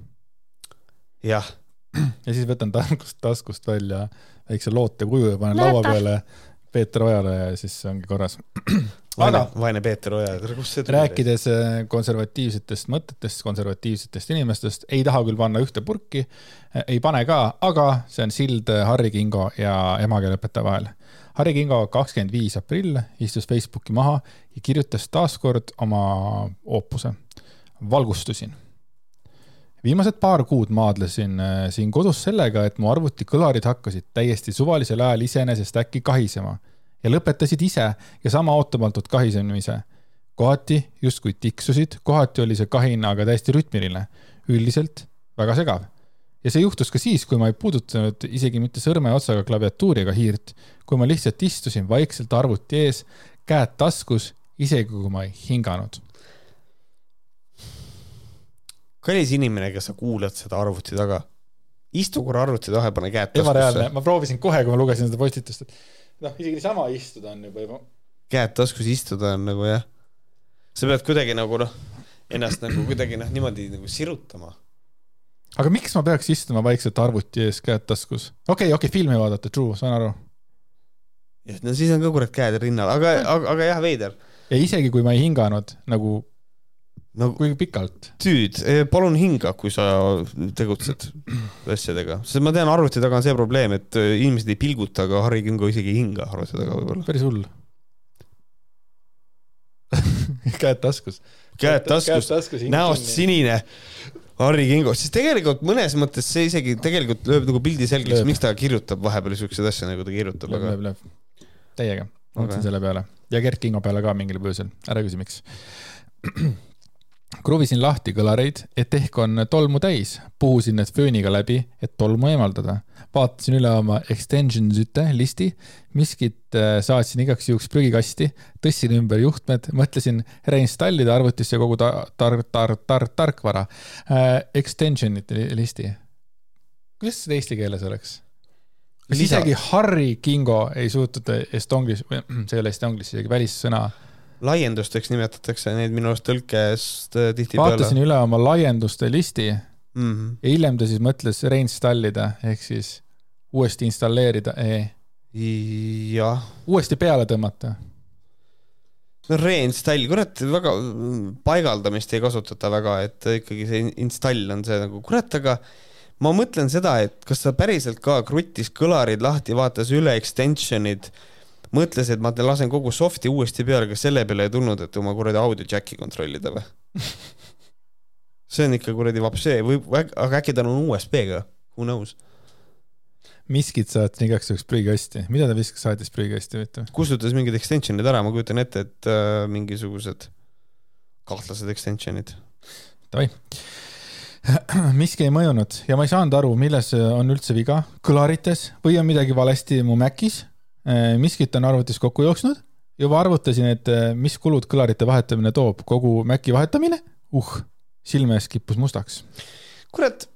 jah. <clears throat> ja siis võtan taskust, taskust välja väikse loote kuju ja panen laua peale Peeter Ojale ja siis ongi korras <clears throat> vaene, vaene Peeter Oja, kust see tuli? rääkides äh, konservatiivsetest mõtetest, konservatiivsetest inimestest, ei taha küll panna ühte purki, äh, ei pane ka, aga see on sild äh, Harri Kingo ja emakeeleõpetaja vahel. Harri Kingo kakskümmend viis aprill istus Facebooki maha ja kirjutas taaskord oma oopuse. valgustusin viimased paar kuud maadlesin siin kodus sellega, et mu arvutikõlarid hakkasid täiesti suvalisel ajal iseenesest äkki kahisema ja lõpetasid ise ja sama ootamatult kahisemise. kohati justkui tiksusid, kohati oli see kahin aga täiesti rütmiline, üldiselt väga segav. ja see juhtus ka siis, kui ma ei puudutanud isegi mitte sõrmeotsaga klaviatuuri ega hiirt, kui ma lihtsalt istusin vaikselt arvuti ees, käed taskus, isegi kui ma ei hinganud kallis inimene, kes sa kuulad seda arvuti taga, istu korra arvuti taha ja pane käed taskusse. ebareaalne, ma proovisin kohe, kui ma lugesin seda postitust, et noh, isegi niisama istuda on juba juba. käed taskus istuda on nagu jah, sa pead kuidagi nagu noh, ennast nagu kuidagi noh, niimoodi nagu sirutama. aga miks ma peaks istuma vaikselt arvuti ees, käed taskus? okei okay,, okei okay,, filmi vaadata, true, saan aru. jah, no siis on ka kurat käed rinnal, aga, aga, aga jah, veider. ja isegi kui ma ei hinganud nagu no kui pikalt? tüüd, eh, palun hinga, kui sa tegutsed asjadega, sest ma tean, arvuti taga on see probleem, et eh, inimesed ei pilguta, aga Harri Kingo isegi ei hinga arvuti taga võib-olla. päris hull <laughs> käed taskus. käed taskus, taskus, näost sinine. Harri Kingo, siis tegelikult mõnes mõttes see isegi tegelikult lööb nagu pildi selgeks, miks ta kirjutab vahepeal siukseid asju, nagu ta kirjutab, aga. lööb, lööb, täiega, mõtlesin okay. selle peale ja Gert Kingo peale ka mingil põhjusel, ära küsi, miks <clears throat> kruvisin lahti kõlareid, et ehk on tolmu täis, puhusin need fööniga läbi, et tolmu eemaldada. vaatasin üle oma extensions'ite listi, miskit äh, saatsin igaks juhuks prügikasti, tõstsin ümber juhtmed, mõtlesin reinstallida arvutisse kogu tar-, tar-, tar-, tar-, tarkvara äh,. Extension'ite listi. kuidas seda eesti keeles oleks? kas Lisa... isegi Harry Kingo ei suutnud estonglis, <clears throat> see ei ole estonglis, isegi välissõna laiendusteks nimetatakse neid minu arust tõlkest äh, tihtipeale. vaatasin üle oma laienduste listi mm -hmm. ja hiljem ta siis mõtles reinstallida ehk siis uuesti installeerida e.. jah. uuesti peale tõmmata. no reinstall, kurat, väga, paigaldamist ei kasutata väga, et ikkagi see install on see nagu kurat, aga ma mõtlen seda, et kas ta päriselt ka kruttis kõlarid lahti, vaatas üle extension'id mõtles, et ma lasen kogu soft'i uuesti peale, kas selle peale ei tulnud, et oma kuradi audio jack'i kontrollida või? <laughs> See on ikka kuradi vapsee. Või, aga äkki tal on USB-ga, who knows? miskit saatis igaks juhuks prügikasti, mida ta viskas, saatis prügikasti, huvitav? kustutas mingid extension'id ära, ma kujutan ette, et äh, mingisugused kahtlased extension'id. Davai. <clears throat> Miski ei mõjunud. Ja ma ei saanud aru, milles on üldse viga, kõlarites või on midagi valesti mu Macis miskit on arvutis kokku jooksnud, juba arvutasin, et äh, mis kulud kõlarite vahetamine toob, kogu Maci vahetamine, uh, silme ees kippus mustaks. kurat,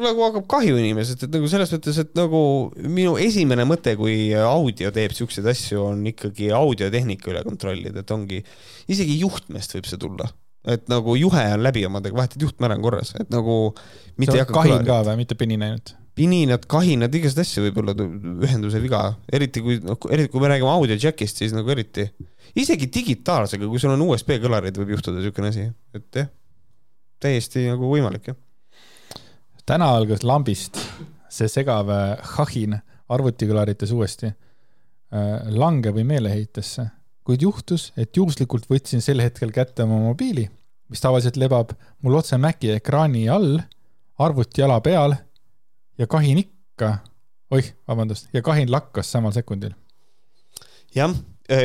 nagu hakkab kahju inimesest, et nagu selles mõttes, et nagu minu esimene mõte, kui audio teeb siukseid asju, on ikkagi audiotehnika üle kontrollida, et ongi, isegi juhtmest võib see tulla. Et nagu juhe on läbi omadega, vahetad juhtme ära, on korras, et nagu mitte ei hakka kahin ka või, mitte pini näinud? Pininad, kahinad, igasuguseid asju võib olla ühenduse viga, eriti kui, noh, eriti kui me räägime audio jack'ist, siis nagu eriti. isegi digitaalsega, kui sul on USB kõlarid, võib juhtuda niisugune asi, et jah, täiesti nagu võimalik, jah. täna algas lambist see segav hahin arvutikõlarites uuesti äh, lange või meeleheitesse, kuid juhtus, et juhuslikult võtsin sel hetkel kätte oma mobiili, mis tavaliselt lebab mul otse Maci ekraani all, arvuti jala peal ja kahin ikka, oih, vabandust, ja kahin lakkas samal sekundil. jah,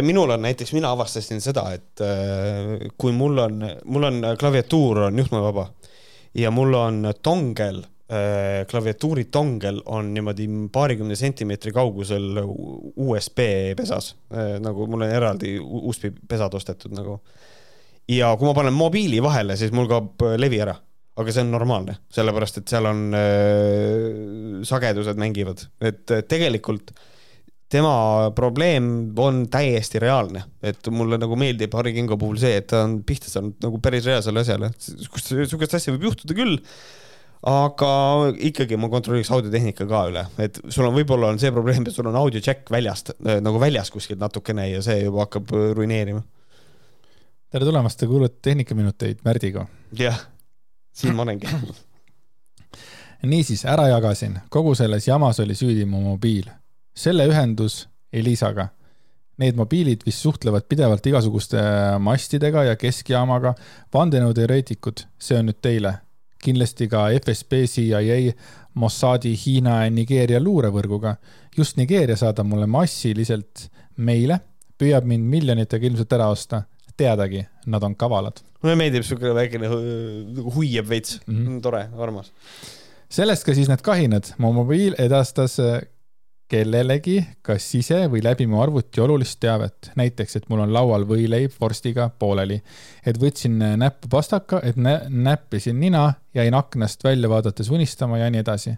minul on näiteks, mina avastasin seda, et äh, kui mul on, mul on klaviatuur on juhtmevaba ja mul on tongel, klaviatuuri tongel on niimoodi paarikümne sentimeetri kaugusel USB pesas, nagu mul on eraldi USB pesad ostetud nagu. ja kui ma panen mobiili vahele, siis mul kaob levi ära aga see on normaalne, sellepärast et seal on äh, sagedused mängivad, et tegelikult tema probleem on täiesti reaalne, et mulle nagu meeldib Harri Kingo puhul see, et ta on pihta saanud nagu päris reaalsele asjale, kus sihukest asja võib juhtuda küll. aga ikkagi ma kontrolliks audiotehnika ka üle, et sul on, võib-olla on see probleem, et sul on audio check väljast nagu väljas kuskilt natukene ja see juba hakkab ruineerima. tere tulemast, te kuulate Tehnikaminuteid Märdiga. jah, siin ma olengi <laughs> niisiis, ära jagasin, kogu selles jamas oli süüdi mu mobiil selle ühendus Elisaga. Need mobiilid, mis suhtlevad pidevalt igasuguste mastidega ja keskjaamaga, vandenõuteoreetikud, see on nüüd teile. kindlasti ka FSB, CIA, Mossadi, Hiina ja Nigeeria luurevõrguga. just Nigeeria saadab mulle massiliselt meile, püüab mind miljonitega ilmselt ära osta teadagi, nad on kavalad. Mulle meeldib siuke väikene nagu huiab veits mm, -hmm. tore, armas. sellest ka siis need kahinad, mu mobiil edastas kellelegi kas ise või läbi mu arvuti olulist teavet, näiteks, et mul on laual võileib vorstiga pooleli. et võtsin näppu pastaka, et nä näppisin nina, jäin aknast välja vaadates unistama ja nii edasi.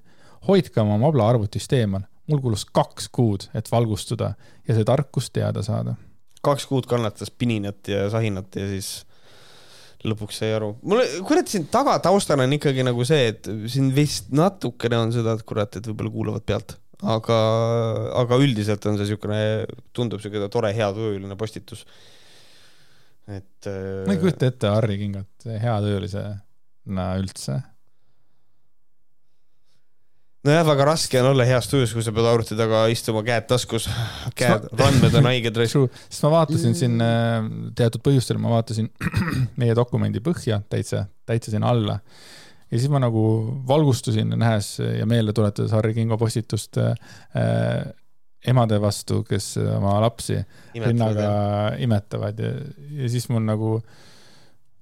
hoidke oma mabla arvutist eemal, mul kulus kaks kuud, et valgustuda ja see tarkus teada saada. kaks kuud kannatas pininat ja sahinat ja siis lõpuks sai aru. mulle, kurat, siin taga taustal on ikkagi nagu see, et siin vist natukene on seda, et kurat, et võib-olla kuulavad pealt aga, aga üldiselt on see niisugune, tundub niisugune tore heatujuline postitus. et. ma ei kujuta ette Harri Kingot heatöölisena üldse. Nojah, väga raske on olla heas tujus, kui sa pead arvuti taga istuma, käed taskus, <laughs> käed, randmed on haiged. sest ma vaatasin siin äh, teatud põhjustel, ma vaatasin <clears throat> meie dokumendi põhja täitsa, täitsa sinna alla. Ja siis ma nagu valgustusin, nähes ja meelde tuletades Harri Kingo postitust äh, emade vastu, kes oma lapsi imetavad, rinnaga imetavad. Ja, ja siis mul nagu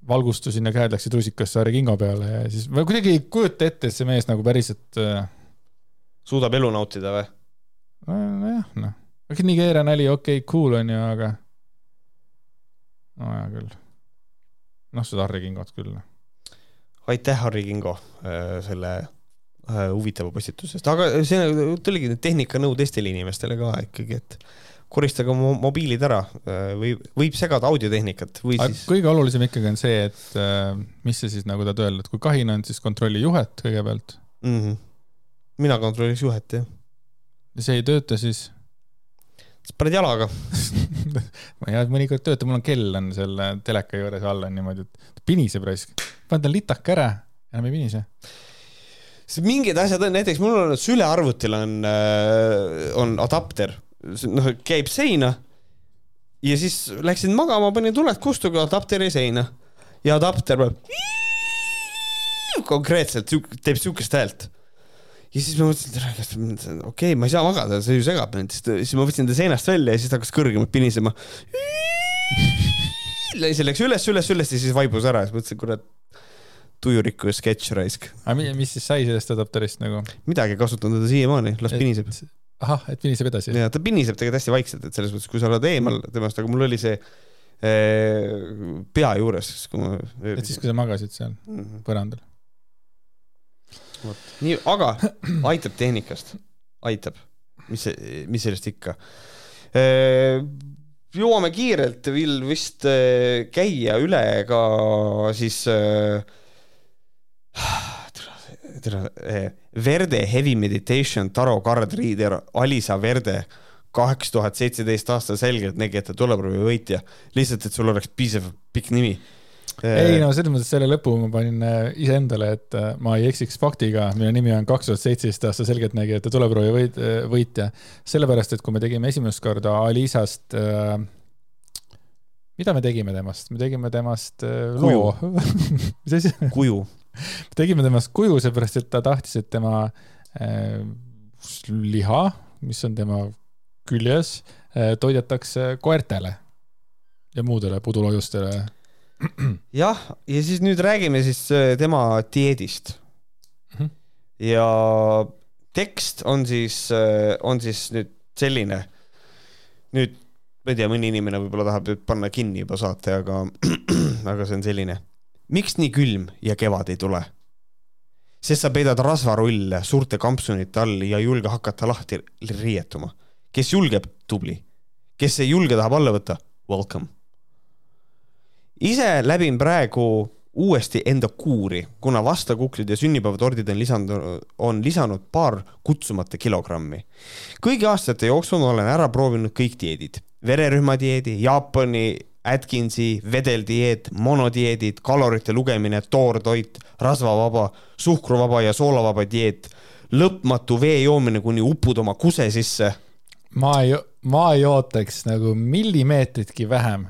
valgustusin ja käed läksid rusikasse Harri Kingo peale ja siis ma kuidagi ei kujuta ette, et see mees nagu päriselt äh.... suudab elu nautida või? nojah, noh, okei, Nigeeria nali, okei okay,, cool on ju, aga. no hea küll. noh, seda Harri Kingot küll noh aitäh, Harri Kingo, äh, selle äh, huvitava postituse eest, aga see tuligi nüüd tehnikanõu teistele inimestele ka ikkagi, et koristage oma mobiilid ära äh, või võib segada audiotehnikat või siis. kõige olulisem ikkagi on see, et mis see siis nagu tahad öelda, et kui kahin on, siis kontrolli juhet kõigepealt mm. -hmm. Mina kontrolliks juhet, jah. ja see ei tööta siis? siis paned jalaga <laughs> ma ei tea, mõnikord töötab, mul on kell on selle teleka juures all on niimoodi, et piniseb raisk paned tal litaka ära, enam ei pinise mingid asjad on, näiteks mul on sülearvutil on, äh, on adapter, noh, käib seina ja siis läksin magama, panin tuled kustuge adapteri seina ja adapter peab <laughs> konkreetselt teeb siukest häält. Ja siis ma mõtlesin, et kas okei okay,, ma ei saa magada, see ju segab mind, siis ma võtsin ta seinast välja ja siis ta hakkas kõrgemalt pinisema. see läks üles, üles, üles ja siis vaibus ära, siis mõtlesin, kurat tujurikku ja sketš raisk. aga mis siis sai sellest adapterist nagu? midagi, kasutan teda siiamaani, las piniseb. ahah, et piniseb edasi? ja ta piniseb tegelikult hästi vaikselt, et selles mõttes, kui sa oled eemal temast, aga mul oli see ee, pea juures, kui ma. et siis, kui sa magasid seal mm -hmm. põrandal? Vot, nii, aga aitab tehnikast, aitab, mis, mis sellest ikka? Jõuame kiirelt veel vist käia üle ka siis tere, Verde Heavy Meditation Taro Card Reader Alisa Verde kaks tuhat seitseteist aasta selgeltnägijate tuleproovi võitja, lihtsalt, et sul oleks piisav pikk nimi. Ei no selles mõttes selle lõpu ma panin äh, iseendale, et äh, ma ei eksiks faktiga, mille nimi on kaks tuhat seitseteist aasta selgeltnägijate tuleproovi võit, äh, võitja. sellepärast, et kui me tegime esimest korda Alisast äh, mida me tegime temast, me tegime temast äh, loo <laughs> mis asi? kuju tegime temast kuju, seepärast et ta tahtis, et tema äh, liha, mis on tema küljes äh, toidetakse koertele ja muudele puduloojustele. <clears throat> jah, ja siis nüüd räägime siis äh, tema dieedist mm. -hmm. ja tekst on siis, on siis nüüd selline. nüüd ma ei tea, mõni inimene võib-olla tahab nüüd panna kinni juba saate, aga, <clears throat> aga see on selline. miks nii külm ja kevad ei tule? sest sa peidad rasvarulle suurte kampsunite all ja ei julge hakata lahti riietuma. kes julgeb, tubli. kes ei julge, tahab alla võtta, welcome. Ise läbin praegu uuesti enda kuuri, kuna vastakuklid ja sünnipäevatordid on lisandunud, on lisanud paar kutsumata kilogrammi. kõigi aastate jooksul olen ära proovinud kõik dieedid vererühmadieedi, Jaapani Atkinsi vedeldieet, monodieedid, kalorite lugemine, toortoit, rasvavaba, suhkruvaba ja soolavaba dieet, lõpmatu vee joomine, kuni upud oma kuse sisse. ma ei, ma ei ootaks nagu millimeetritki vähem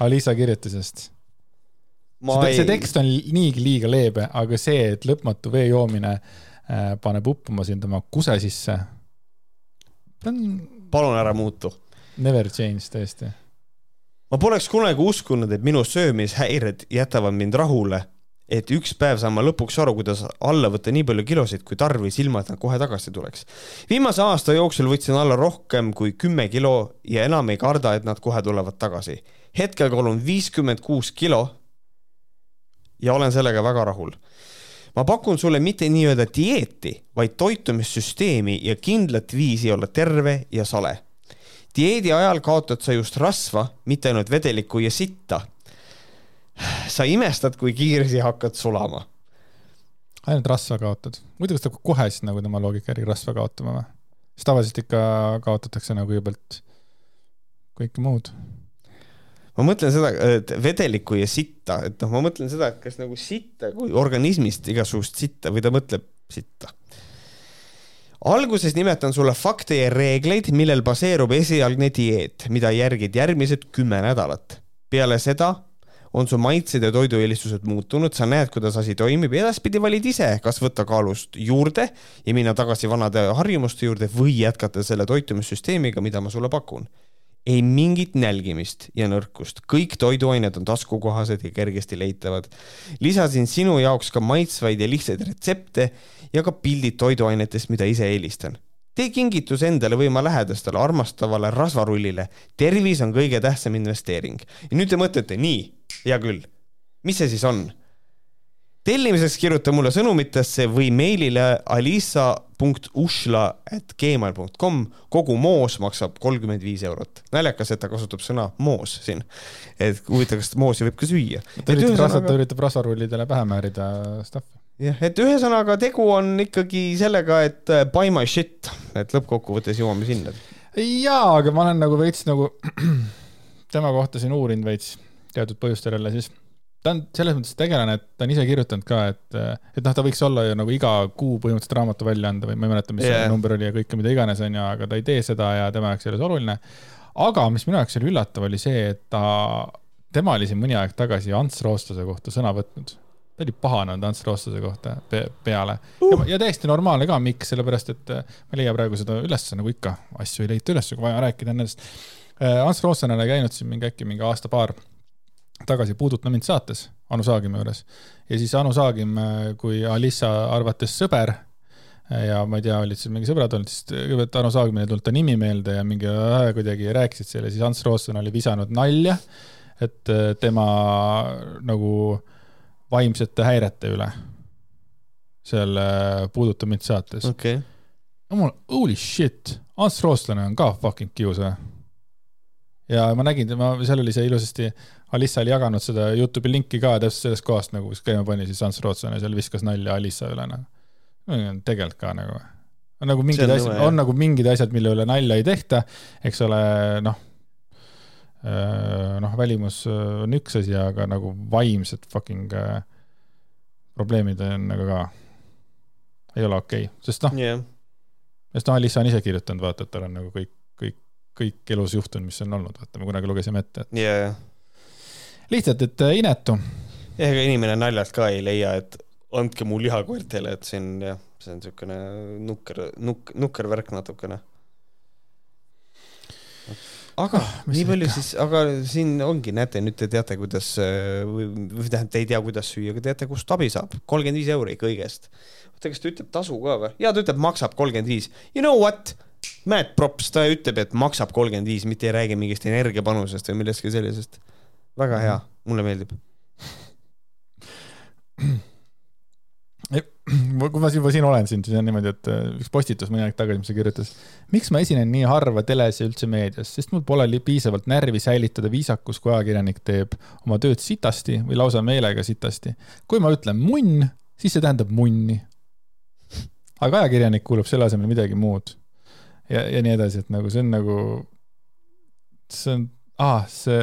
Alisa kirjutisest. see, see tekst on niigi liiga leebe, aga see, et lõpmatu vee joomine äh, paneb uppuma sind oma kuse sisse. On... palun ära muutu Never change tõesti. ma poleks kunagi uskunud, et minu söömishäired jätavad mind rahule, et üks päev saan ma lõpuks aru, kuidas alla võtta nii palju kilosid kui tarvis, ilma et nad kohe tagasi tuleks. viimase aasta jooksul võtsin alla rohkem kui kümme kilo ja enam ei karda, et nad kohe tulevad tagasi. Hetkel kaalun viiskümmend kuus kilo ja olen sellega väga rahul ma pakun sulle mitte nii-öelda dieeti, vaid toitumissüsteemi ja kindlat viisi olla terve ja sale dieedi ajal kaotad sa just rasva, mitte ainult vedelikku ja sitta. sa imestad, kui kiiresti hakkad sulama. ainult rasva kaotad, muidu kas ta kohe siis nagu tema loogika järgi rasva kaotama või? siis tavaliselt ikka kaotatakse nagu kõigepealt kõike muud. Ma mõtlen seda, et vedelikku ja sitta, et noh, ma mõtlen seda, et kas nagu sitta kui organismist igasugust sitta või ta mõtleb sitta alguses nimetan sulle fakte ja reegleid, millel baseerub esialgne dieet, mida järgid järgmised kümme nädalat. peale seda on su maitsed ja toidueelistused muutunud, sa näed, kuidas asi toimib ja edaspidi valid ise, kas võtta kaalust juurde ja minna tagasi vanade harjumuste juurde või jätkata selle toitumissüsteemiga, mida ma sulle pakun ei mingit nälgimist ja nõrkust, kõik toiduained on taskukohased ja kergesti leitavad. lisasin sinu jaoks ka maitsvaid ja lihtsaid retsepte ja ka pildid toiduainetest, mida ise eelistan. tee kingitus endale või oma lähedastele armastavale rasvarullile. tervis on kõige tähtsam investeering. ja nüüd te mõtlete, nii, hea küll, mis see siis on? tellimiseks kirjuta mulle sõnumitesse või meilile alisa.ushla.gmail.com. kogu moos maksab kolmkümmend viis eurot. naljakas, et ta kasutab sõna moos siin. et huvitav, kas moosi võib ka süüa. ta üritab ühesõnaga... ta üritab rasvarullidele pähe määrida stuff'i. jah, et ühesõnaga tegu on ikkagi sellega, et äh, buy my shit, et lõppkokkuvõttes jõuame sinna. jaa, aga ma olen nagu veits nagu <clears throat> tema kohta siin uurinud veits teatud põhjustel jälle siis ta on selles mõttes tegelane, et ta on ise kirjutanud ka, et, et noh, ta võiks olla ju nagu iga kuu põhimõtteliselt raamatu välja anda või ma ei mäleta, mis yeah. see number oli ja kõike, mida iganes, on ju, aga ta ei tee seda ja tema jaoks ei ole see oluline. aga mis minu jaoks oli üllatav, oli see, et ta, tema oli siin mõni aeg tagasi Ants Roostuse kohta sõna võtnud. ta oli pahanenud Ants Roostuse kohta pe peale uh. ja, ja täiesti normaalne ka, miks, sellepärast et ma ei leia praegu seda üles, nagu ikka, asju ei leita üles, kui vaja rääkida nendest. Ants Rooston oli käinud siin mingi äkki mingi aasta-paar tagasi Puuduta mind saates Anu Saagimi juures. ja siis Anu Saagim, kui Alissa arvates sõber ja ma ei tea, olid seal mingi sõbrad olnud, siis kõigepealt Anu Saagimil ei tulnud ta nimi meelde ja mingi äh, kuidagi rääkisid selle, siis Ants Rootson oli visanud nalja, et äh, tema nagu vaimsete häirete üle seal äh, Puuduta mind saates. okay.. mul, holy shit, Ants Rootslane on ka fucking kius või? ja ma nägin tema, seal oli see ilusasti Alissa oli jaganud seda Youtube'i linki ka täpselt sellest kohast nagu, kus käima pani siis Ants Rootslane seal viskas nalja Alissa üle nagu. tegelikult ka nagu, on nagu mingid asjad, on nagu mingid asjad, mille üle nalja ei tehta, eks ole, noh. noh, välimus on üks asi, aga nagu vaimsed fucking äh, probleemid on nagu ka, ei ole okei okay., sest noh yeah., sest noh, Alissa on ise kirjutanud, vaata, et tal on nagu kõik, kõik, kõik elus juhtunud, mis on olnud, vaata, me kunagi lugesime ette, et yeah lihtsalt, et äh, inetu. ega inimene naljalt ka ei leia, et andke mu lihakoertele, et on jah, see on niisugune nukker, nuk-, nukker värk natukene. aga mis nii palju ikka. siis, aga siin ongi, näete, nüüd te teate, kuidas äh, või, või tähendab, te ei tea, kuidas süüa, aga teate, kust abi saab. kolmkümmend viis euri kõigest. oota, kas ta ütleb tasu ka või? jaa, ta ütleb, maksab kolmkümmend viis. You know what? Mad props, ta ütleb, et maksab kolmkümmend viis, mitte ei räägi mingist energiapanusest või millestki sellisest. Väga hea, mulle meeldib. <clears throat> kui ma juba siin olen siin, siis on niimoodi, et äh, üks postitus mõni aeg tagasi, mis ta kirjutas. miks ma esinen nii harva teles ja üldse meedias, sest mul pole piisavalt närvi säilitada viisakus, kui ajakirjanik teeb oma tööd sitasti või lausa meelega sitasti. kui ma ütlen munn, siis see tähendab munni. aga ajakirjanik kuulab selle asemel midagi muud. ja, ja nii edasi, et nagu see on nagu, see on, aa, see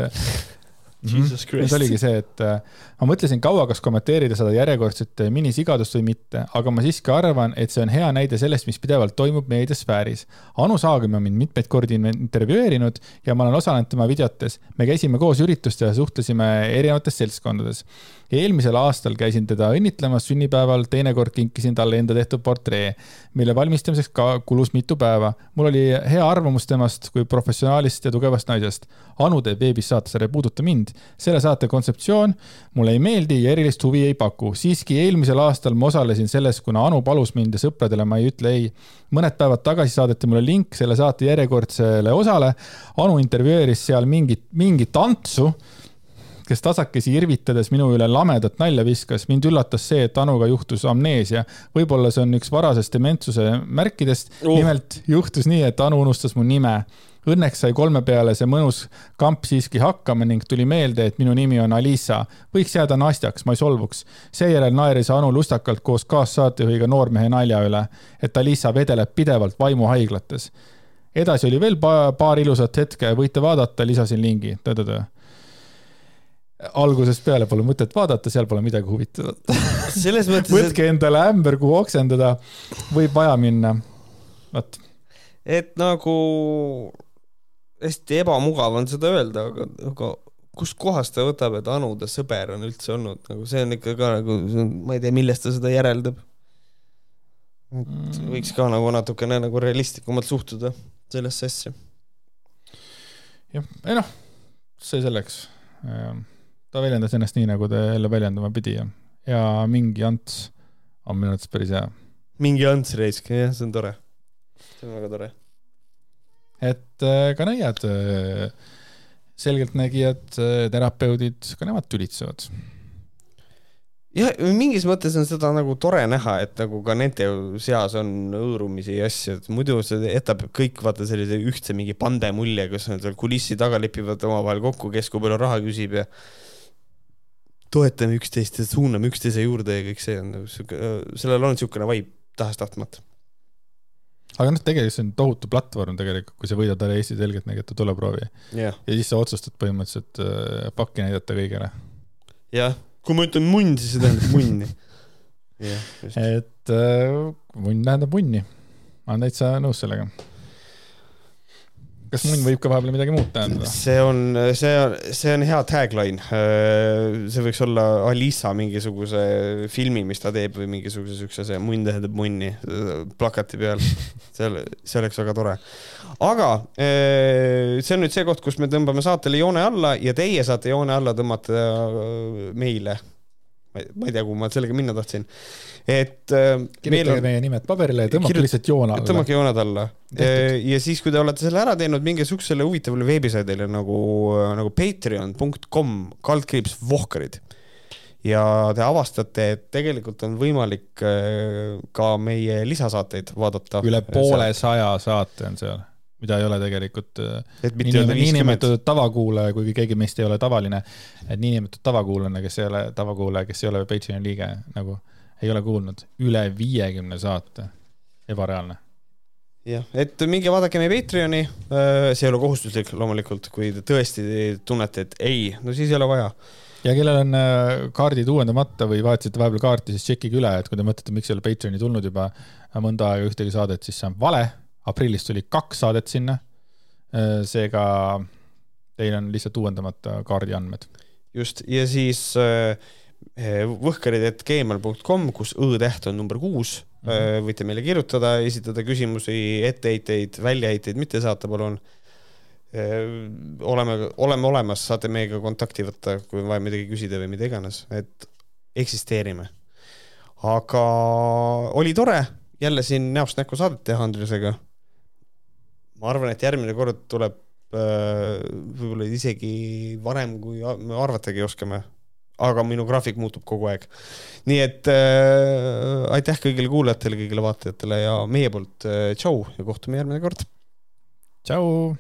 Jesus nüüd Christ. oligi see, et äh, ma mõtlesin kaua, kas kommenteerida seda järjekordset äh, minisigadust või mitte, aga ma siiski arvan, et see on hea näide sellest, mis pidevalt toimub meediasfääris. Anu Saagim on mind mitmeid kordi in- intervjueerinud ja ma olen osalenud tema videotes. me käisime koos üritustel ja suhtlesime erinevates seltskondades. Eelmisel aastal käisin teda õnnitlemas sünnipäeval, teinekord kinkisin talle enda tehtud portree, mille valmistamiseks ka kulus mitu päeva. mul oli hea arvamus temast kui professionaalist ja tugevast naisest. Anu teeb veebis saatesarja Puuduta mind. selle saate kontseptsioon mulle ei meeldi ja erilist huvi ei paku. siiski eelmisel aastal ma osalesin selles, kuna Anu palus mind ja sõpradele ma ei ütle ei. mõned päevad tagasi saadeti mulle link selle saate järjekordsele osale. Anu intervjueeris seal mingit, mingit tantsu kes tasakesi irvitades minu üle lamedat nalja viskas. mind üllatas see, et Anuga juhtus amneesia. võib-olla see on üks varasest dementsuse märkidest Uh. nimelt juhtus nii, et Anu unustas mu nime. Õnneks sai kolme peale see mõnus kamp siiski hakkama ning tuli meelde, et minu nimi on Alisa. võiks jääda Nastjaks, ma ei solvuks. seejärel naeris Anu lustakalt koos kaassaatejuhiga noormehe nalja üle, et Alisa vedeleb pidevalt vaimuhaiglates. edasi oli veel pa paar ilusat hetke, võite vaadata, lisasin lingi. Algusest peale pole mõtet vaadata, seal pole midagi huvitavat. <laughs> selles mõttes, et, võtke endale ämber, kuhu oksendada, võib vaja minna. vot, et nagu hästi ebamugav on seda öelda, aga, aga kustkohast ta võtab, et Anu ta sõber on üldse olnud, nagu see on ikka ka nagu, ma ei tea, millest ta seda järeldab. et võiks ka nagu natukene nagu realistlikumalt suhtuda sellesse asja. jah, ei noh, see selleks. Ta väljendas ennast nii, nagu ta jälle väljendama pidi ja, ja mingi Ants on minu arvates päris hea. mingi Ants Reisk, jah, see on tore. see on väga tore. et äh, ka nõiad, selgeltnägijad, terapeudid, ka nemad tülitsevad. jah, mingis mõttes on seda nagu tore näha, et nagu ka nende seas on hõõrumisi ja asju, et muidu see jätab kõik vaata sellise ühtse mingi pande mulje, kus nad seal kulissi taga lepivad omavahel kokku, kes kui palju raha küsib ja toetame üksteist ja suuname üksteise juurde ja kõik see on nagu siuke, sellel on siukene vibe tahes-tahtmata. aga noh, tegelikult see on tohutu platvorm tegelikult, kui sa võidad ära Eesti selgeltnägijate tuleproovi jah, ja siis sa otsustad põhimõtteliselt äh, pakki näidata kõigile. jah, kui ma ütlen munn, siis see tähendab munni. <laughs> jah, just. et äh, munn tähendab munni. ma olen täitsa nõus sellega. Kas munn võib ka vahepeal midagi muud tähendada? see on, see on, see on hea tagline. see võiks olla Alisa mingisuguse filmi, mis ta teeb või mingisuguse siukse see munn tähendab munni plakati peal. seal, see oleks väga tore. aga eh, see on nüüd see koht, kus me tõmbame saatele joone alla ja teie saate joone alla tõmmata meile. ma ei ma ei tea, kuhu ma sellega minna tahtsin. Et meil kirjutage on, meie nimed paberile ja tõmmake Kirjut- lihtsalt joon alla. tõmmake jooned alla. Ja siis, kui te olete selle ära teinud, minge siuksele huvitavale veebisaidile nagu, nagu patreon.com kaldkriips vohkarid. ja te avastate, et tegelikult on võimalik äh, ka meie lisasaateid vaadata. üle poole saja saate on seal, mida ei ole tegelikult äh, niinimetatud tavakuulaja, kuigi keegi meist ei ole tavaline, et niinimetatud tavakuulajana, kes ei ole tavakuulaja, kes ei ole Patreoni liige, nagu ei ole kuulnud, üle viiekümne saate, ebareaalne. jah, et minge vaadake meie Patreoni, see ei ole kohustuslik loomulikult, kui te tõesti tunnete, et ei, no siis ei ole vaja. ja kellel on äh, kaardid uuendamata või vahetasite vahepeal kaarti, siis tšekkige üle, et kui te mõtlete, miks ei ole Patreoni tulnud juba mõnda aega ühtegi saadet, siis see on vale. aprillis tuli kaks saadet sinna. seega teil on lihtsalt uuendamata kaardiandmed. just, ja siis äh, võhkarid.gmail.com, kus õ-täht on number kuus mm, -hmm. võite meile kirjutada, esitada küsimusi, etteheiteid, väljaheiteid mitte saata, palun. oleme, oleme olemas, saate meiega kontakti võtta, kui on vaja midagi küsida või mida iganes, et eksisteerime. aga oli tore jälle siin näost näkku saadet teha Andresega. ma arvan, et järgmine kord tuleb võib-olla isegi varem, kui me arvatagi oskame. Aga minu graafik muutub kogu aeg. nii et äh, aitäh kõigile kuulajatele, kõigile vaatajatele ja meie poolt äh, tšau ja kohtume järgmine kord. tšau